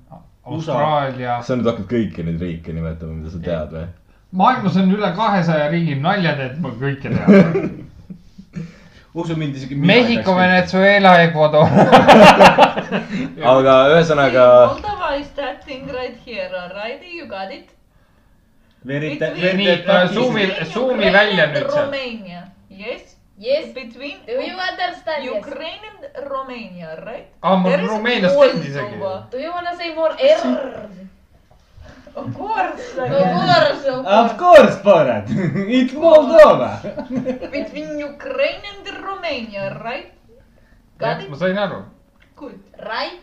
Austraalia. sa nüüd hakkad kõiki neid riike nimetama, mida sa tead või? maailmas on üle kahesaja riigi nalja teed, ma kõike tean. usu mind isegi. Mehhiko, Venezuela, Ecuador. aga ühesõnaga, is that thing right here, right, you got it. verite, nii, verite. suumi, suumi välja nüüd sealt. Romania, yes, Yes, between do you understand yes? Ukraine and Romania, right? aa, mul There is Rumeeniast Moldova. käinud isegi. Do you wanna say more R? Of course. Of course, of Of course. course, Borat, it's Moldova. Between Ukraine and Romania, right? Got ma it, sain aru. good. Right?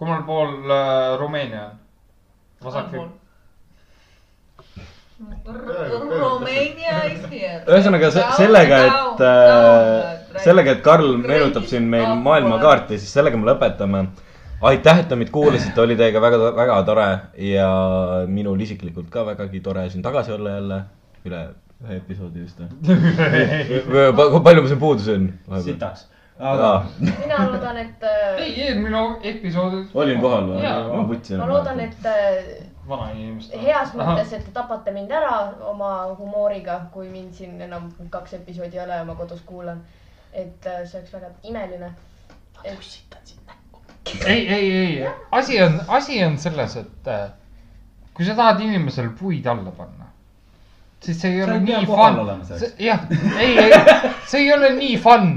Kummal pool äh, Rumeenia on? vasak Allpool. Romania is here. ühesõnaga se- sellega, et äh, sellega, et Karl meenutab siin meil maailmakaarti, siis sellega me lõpetame. aitäh, et te meid kuulasite, oli teiega väga, väga tore ja minul isiklikult ka vägagi tore siin tagasi olla jälle. üle ühe episoodi vist või? palju ma siin puudusin? sitaks. Aa. mina loodan, et, ei, eelmine episood. olin kohal või? Ma võtsin. ma loodan, et äh, vanainimest. heas mõttes, et te tapate mind ära oma humooriga, kui mind siin enam kaks episoodi ei ole ja ma kodus kuulan. et äh, see oleks väga imeline. ei, ei, ei, asi on, asi on selles, et äh, kui sa tahad inimesele puid alla panna, siis see ei ole pea nii fun jah, ei, ei, see ei ole nii fun,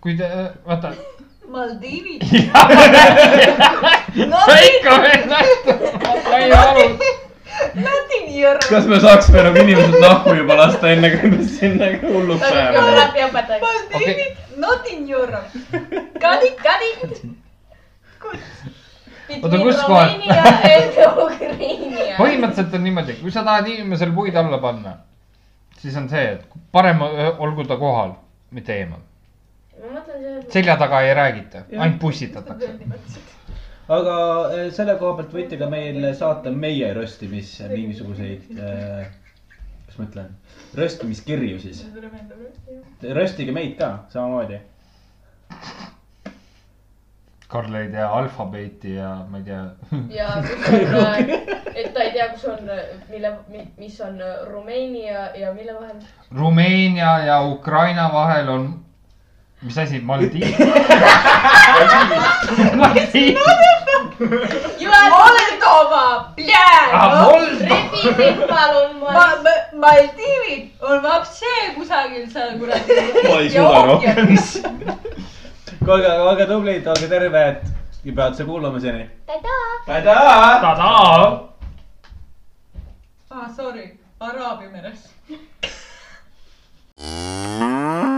kui te, vaata. Maldiivid. sa ikka veel näitad, ma ei aru. Nothing here. kas me saaksime nagu inimesed nahku juba lasta, enne kui me sinna hulluks õpetaja. Maldiivid, not in Europe. Got it, got it. Oota, kus kohal? Põhimõtteliselt on niimoodi, kui sa tahad inimesel puid alla panna, siis on see, et parem olgu ta kohal, mitte eemal. Ma mõtlen see. selja taga ei räägita, ainult pussitatakse. aga eh, selle koha pealt võite ka meil saata meie röstimis mingisuguseid, kuidas ma ütlen, röstimiskirju siis. röstige meid ka samamoodi. Karl ei tea alfabeeti ja ma ei tea. ja et ta ei tea, kus on, mille, mis on Rumeenia ja mille vahel. Rumeenia ja Ukraina vahel on, mis asi, Maldiiv? Maldiiv, Moldova, ah Moldova. Repipipal on Ma- ma. Ma- Maldiivid on vapsee kusagil seal kuradi. Ma ei suuda rohkem. olge, olge tublid, olge terved ja peatse kuulamiseni. tadaa. tadaa. ah, sorry, Araabia meres.